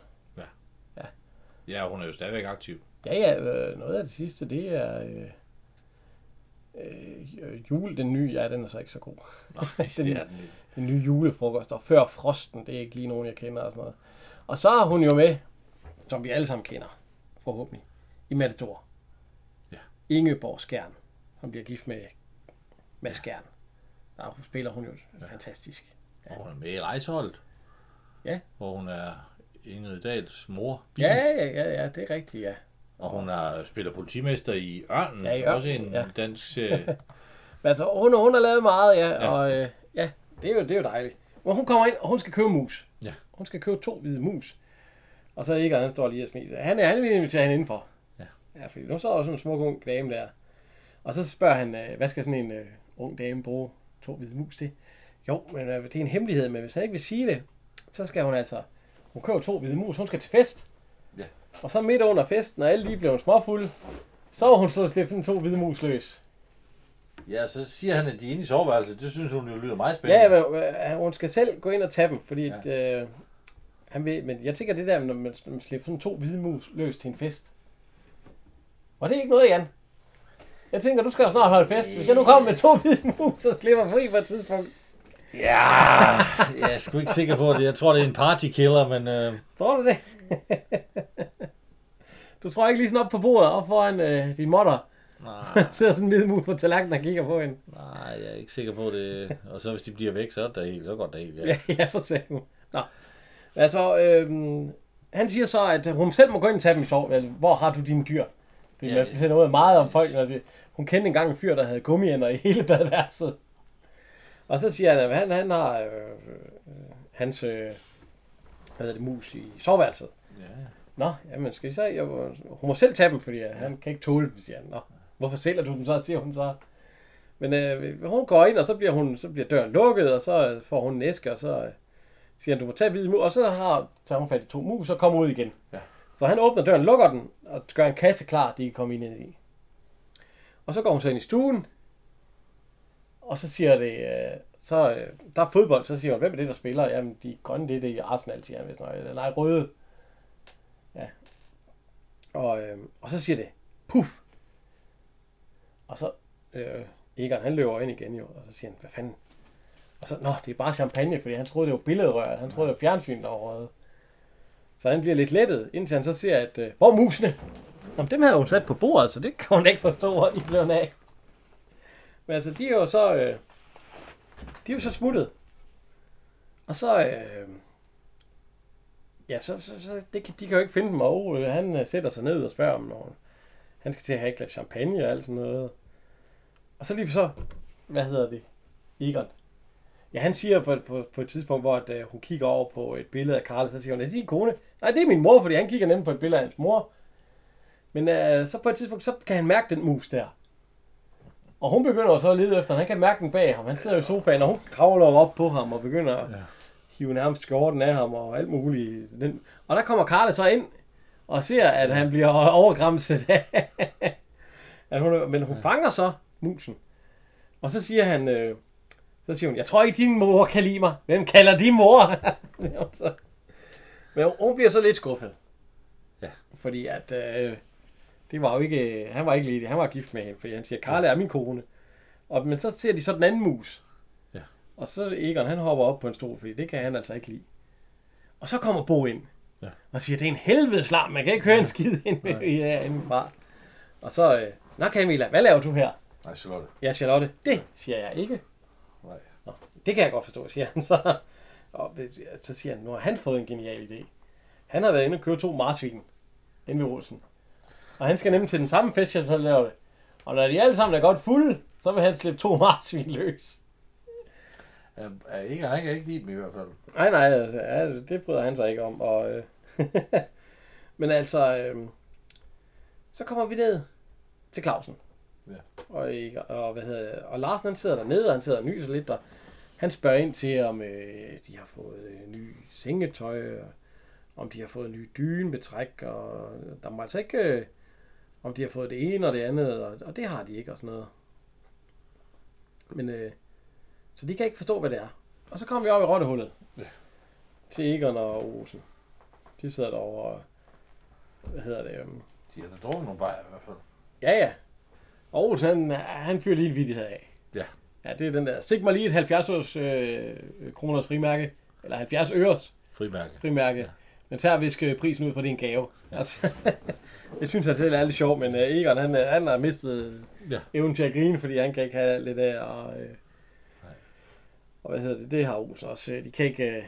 Ja, hun er jo stadigvæk aktiv. Ja, ja, øh, noget af det sidste, det er... Øh, øh, jule, den nye, ja, den er så ikke så god. Nej, det er den ikke. Den nye julefrokost, og før frosten, det er ikke lige nogen, jeg kender og sådan noget. Og så er hun jo med, som vi alle sammen kender, forhåbentlig, i Matador. Ja. Ingeborg Skjern, som bliver gift med Mads Skjern. Der spiller hun jo ja. fantastisk. Og hun er med i rejseholdet. Ja. Hvor hun er Ingrid Dahls mor. Ja, ja, ja, ja, det er rigtigt, ja. Og hun er, spiller politimester i Ørnen. Ja, i Ørnen, Også en ja. dansk serie. Men altså, hun, hun har lavet meget, ja, ja. Og øh, ja, det er, jo, det er jo dejligt. Men hun kommer ind, og hun skal købe mus. Ja. Hun skal købe to hvide mus. Og så ikke han står lige og smiler. Han, er- han vil invitere hende indenfor. Ja. Ja, fordi nu står der sådan en smuk ung dame der. Og så spørger han, øh, hvad skal sådan en øh, ung dame bruge to hvide mus til? Jo, men øh, det er en hemmelighed, men hvis han ikke vil sige det, så skal hun altså, hun køber to hvide mus, hun skal til fest. Og så midt under festen, og alle lige blev småfulde, så var hun slået slippe sådan to hvide mus løs. ja, så siger han, at de er inde i soveværelset. Det synes hun jo lyder meget spændende. Ja, men, øh, hun skal selv gå ind og tage dem, fordi ja. øh, han vil, men jeg tænker det der, når man, man slipper sådan to hvide mus løs til en fest. Var det ikke noget, Jan? Jeg tænker, du skal jo snart holde fest. Hvis jeg nu kommer med to hvide mus, så slipper fri på et tidspunkt. Ja, jeg er sgu ikke sikker på det. Jeg tror, det er en partykiller, men... Øh, Tror du det? du tror ikke lige sådan op på bordet, op foran øh, din motter. nej, sidder sådan en hvid mus på tallerkenen og kigger på hende. nej, jeg er ikke sikker på det. Og så hvis de bliver væk, så er det helt, så går det helt Ja, galt. ja for sagen. Nå. Altså, øhm, han siger så, at hun selv må gå ind og tage dem i. Eller, Hvor har du dine dyr? Fordi Ja, ja, man finder ud af meget om folk, når det, hun kendte engang en fyr, der havde gummiænder i hele badeværelset. Og så siger han, at han, han har øh, øh, hans øh, hvad hedder det, mus i soveværelset. Ja. Nå, jamen skal I så? Jeg, hun må selv tage dem, fordi han kan ikke tåle dem, siger han. Nå, hvorfor sælger du dem så, siger hun så. Men øh, hun går ind, og så bliver, hun, så bliver døren lukket, og så øh, får hun en æske, og så øh, siger han, du må tage hvide mus, og så har, tager hun fat i to mus, og kommer ud igen. Ja. Så han åbner døren, lukker den, og gør en kasse klar, de kan komme ind i. Og så går hun så ind i stuen, og så siger det, øh, så, øh, der er fodbold, så siger hun, hvem er det, der spiller? Jamen, de grønne, det er det i Arsenal, siger han, hvis. Eller nej, røde. Og, øh, og så siger det, puff. Og så, øh, Egon, han løber ind igen jo, og så siger han, hvad fanden? Og så, nå, det er bare champagne, fordi han troede, det var billedrør. Han troede, det var fjernsyn, der. Så han bliver lidt lettet, indtil han så ser, at, øh, hvor er musene? Jamen, dem havde hun sat på bordet, så det kan hun ikke forstå, hvor de blev af. Men altså, de er jo så, øh, de er jo så smuttet. Og så, øh, ja, så, så, så det, kan- de kan jo ikke finde dem, og øh, han øh, sætter sig ned og spørger om nogen. Han skal til at have et glas champagne og alt sådan noget. Og så lige så, hvad hedder det, Egon. Ja, han siger på, på, på et tidspunkt, hvor at, uh, hun kigger over på et billede af Karl, så siger hun, er det din kone? Nej, det er min mor, fordi han kigger nemlig på et billede af hans mor. Men uh, så på et tidspunkt, så kan han mærke den mus der. Og hun begynder så at lede efter, han kan mærke den bag ham. Han sidder i sofaen, og hun kravler op på ham og begynder at Ja hive nærmest skjorten af ham og alt muligt. Den. Og der kommer Karle så ind og ser, at han bliver overgræmset. at hun, men hun fanger så musen. Og så siger han, øh, så siger hun, jeg tror ikke, din mor kan lide mig. Hvem kalder din mor? Men hun- bliver så lidt skuffet. Ja. Fordi at, øh, det var jo ikke, han var ikke lige, han var gift med hende, fordi han siger, Karle er min kone. Og, men så ser de så den anden mus. Og så Egon, han hopper op på en stol, fordi det kan han altså ikke lide. Og så kommer Bo ind. Ja. Og siger, det er en helvedes larm, man kan ikke høre en skid ind indenfra. Og så, øh, Nå Camilla, hvad laver du her? Nej, Charlotte. Ja, Charlotte, det siger jeg ikke. Nej. Nå, det kan jeg godt forstå, siger han så. Og så siger han, nu har han fået en genial idé. Han har været inde og købe to marsvin inde ved Olsen. Og han skal nemlig til den samme fest, jeg så laver det. Og når de alle sammen er godt fulde, så vil han slippe to marsvin løs. Ja, er ikke, han kan ikke lide dem i hvert fald. Nej, nej, altså, ja, det bryder han sig ikke om. Og, øh, men altså, øh, så kommer vi ned til Clausen. Ja. Og, og, hvad hedder, og Larsen han sidder dernede, og han sidder og nyser lidt, og han spørger ind til, om øh, de har fået øh, ny sengetøj, og om de har fået en ny dynebetræk, og der må altså ikke, øh, om de har fået det ene og det andet, og, og det har de ikke, og sådan noget. Men, øh, så de kan ikke forstå, hvad det er. Og så kommer vi op i rottehullet. Ja. Til Egon og Olsen. De sidder derovre og, hvad hedder det, øhm, De har da drukket nogle bajer i hvert fald. Ja, ja. Og Olsen, han, han fyrer lige en vidighed af. Ja. Ja, det er den der. Stik mig lige et 70 års øh, kroners frimærke. Eller 70 øres Frimærke. frimærke. Ja. Men tager visk øh, prisen ud for din gave. Ja. Altså, det synes jeg selv er lidt sjovt, men øh, Egon, han, øh, han har mistet Ja. evnen til at grine, fordi han kan ikke have lidt af. Og, øh, og hvad hedder det? Det har Olsen også. øh, De kan ikke... Øh,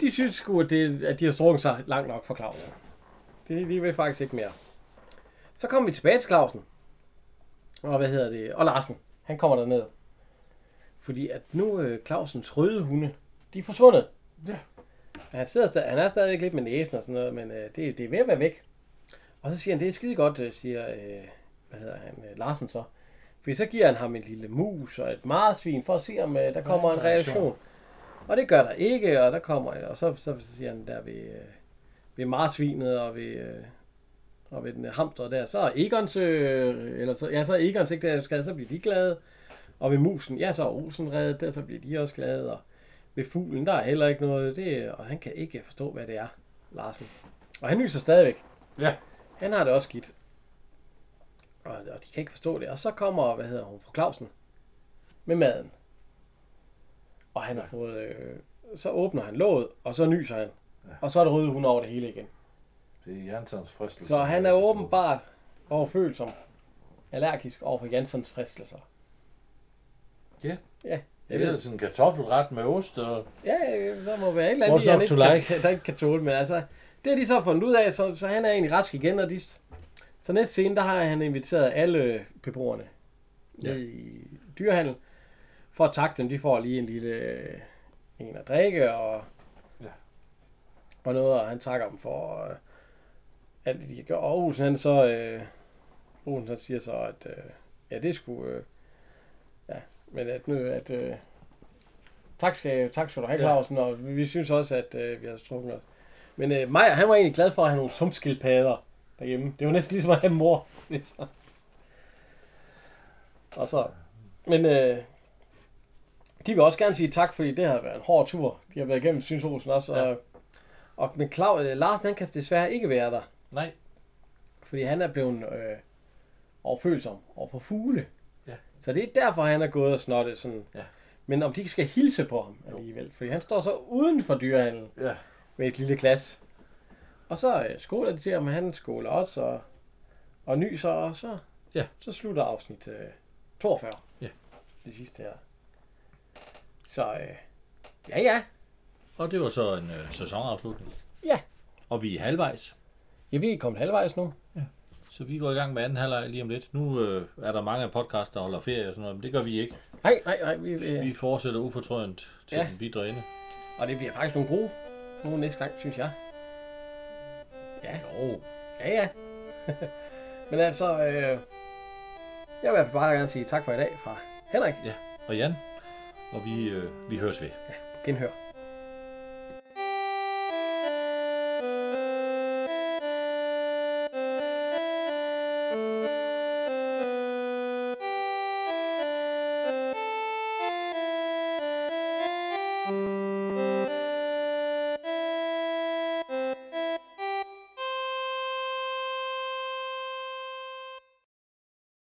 de synes sgu, at, det, at de har strukket sig langt nok for Clausen. Det, de vil faktisk ikke mere. Så kommer vi tilbage til Clausen. Og hvad hedder det? Og Larsen. Han kommer derned. Fordi at nu øh, Clausens røde hunde, de er forsvundet. Ja. Han, sidder stadig, han er stadigvæk lidt med næsen og sådan noget, men øh, det, det er ved at være væk. Og så siger han, det er skide godt, siger øh, hvad hedder han, øh, Larsen så. Fordi så giver han ham en lille mus og et marsvin for at se, om øh, der kommer en reaktion. Og det gør der ikke, og der kommer, og så, så siger han der ved, øh, ved marsvinet og ved, øh, og ved den hamster der, så er Egons, øh, eller så, ja, så er Egons ikke der skadet, så bliver de glade. Og ved musen, ja, så er Olsen reddet, der så bliver de også glade. Og ved fuglen, der er heller ikke noget, det, og han kan ikke forstå, hvad det er, Larsen. Og han nyser stadigvæk. Ja. Han har det også skidt. Og, og de kan ikke forstå det. Og så kommer, hvad hedder hun, fru Clausen med maden. Og han har fået, øh, så åbner han låget, og så nyser han. Og så er der røde hunde over det hele igen. Det er Jansons fristelse. Så han er åbenbart overfølsom, allergisk over for Jansens fristelser. Ja. Ja, Det er sådan en kartoffelret med ost og... Ja, der må være et eller andet, han ikke to kan, like? der ikke kan tåle. Men altså, det har de så fundet ud af, så, så han er egentlig rask igen. Og de, så næste scene, der har han inviteret alle beboerne Ja. ned i dyrehandel. For at takke dem, de får lige en lille øh, en at drikke og, Ja. og noget, og han takker dem for øh, alt det, de gør. Og Olsen, han så, øh, Olsen, han siger så, at øh, ja, det skulle, øh, ja, men at nu, at øh, tak skal, tak skal du have, Ja. Clausen, og vi, vi synes også, at øh, vi har strukket os. Men øh, Maja, han var egentlig glad for at have nogle sumskildpadder derhjemme. Det var næsten ligesom at have en mor. hvis- og så, men øh, de vil også gerne sige tak, fordi det har været en hård tur. De har været igennem, synes Olsen også. Ja. Og, og men Claus, øh, Larsen, han kan desværre ikke være der. Nej. Fordi han er blevet øh, overfølsom over for fugle. Ja. Så det er derfor, han er gået og snottet sådan. Ja. Men om de ikke skal hilse på ham alligevel. Fordi han står så uden for dyrehandlen Ja. med et lille glas. Og så øh, skåler de til ham, han skåler også, og, og nyser, og så, Ja. så slutter afsnit øh, 42. Ja. Det sidste her. Så øh, ja, ja. Og det var så en øh, sæsonafslutning. Ja. Og vi er halvvejs. Ja, vi er kommet halvvejs nu. Så vi går i gang med anden halvleg lige om lidt. Nu øh, er der mange podcasts, der holder ferie og sådan noget, men det gør vi ikke. Nej, nej, nej. Vi, øh, Vi fortsætter ufortrødent til Ja. den bidre ende. og det bliver faktisk nogle gode. Nogle næste gang, synes jeg. Ja, Jo, ja, ja. Men altså, øh, jeg vil i hvert fald bare gerne sige tak for i dag fra Henrik. og Jan. Og vi, øh, vi høres ved. Genhør.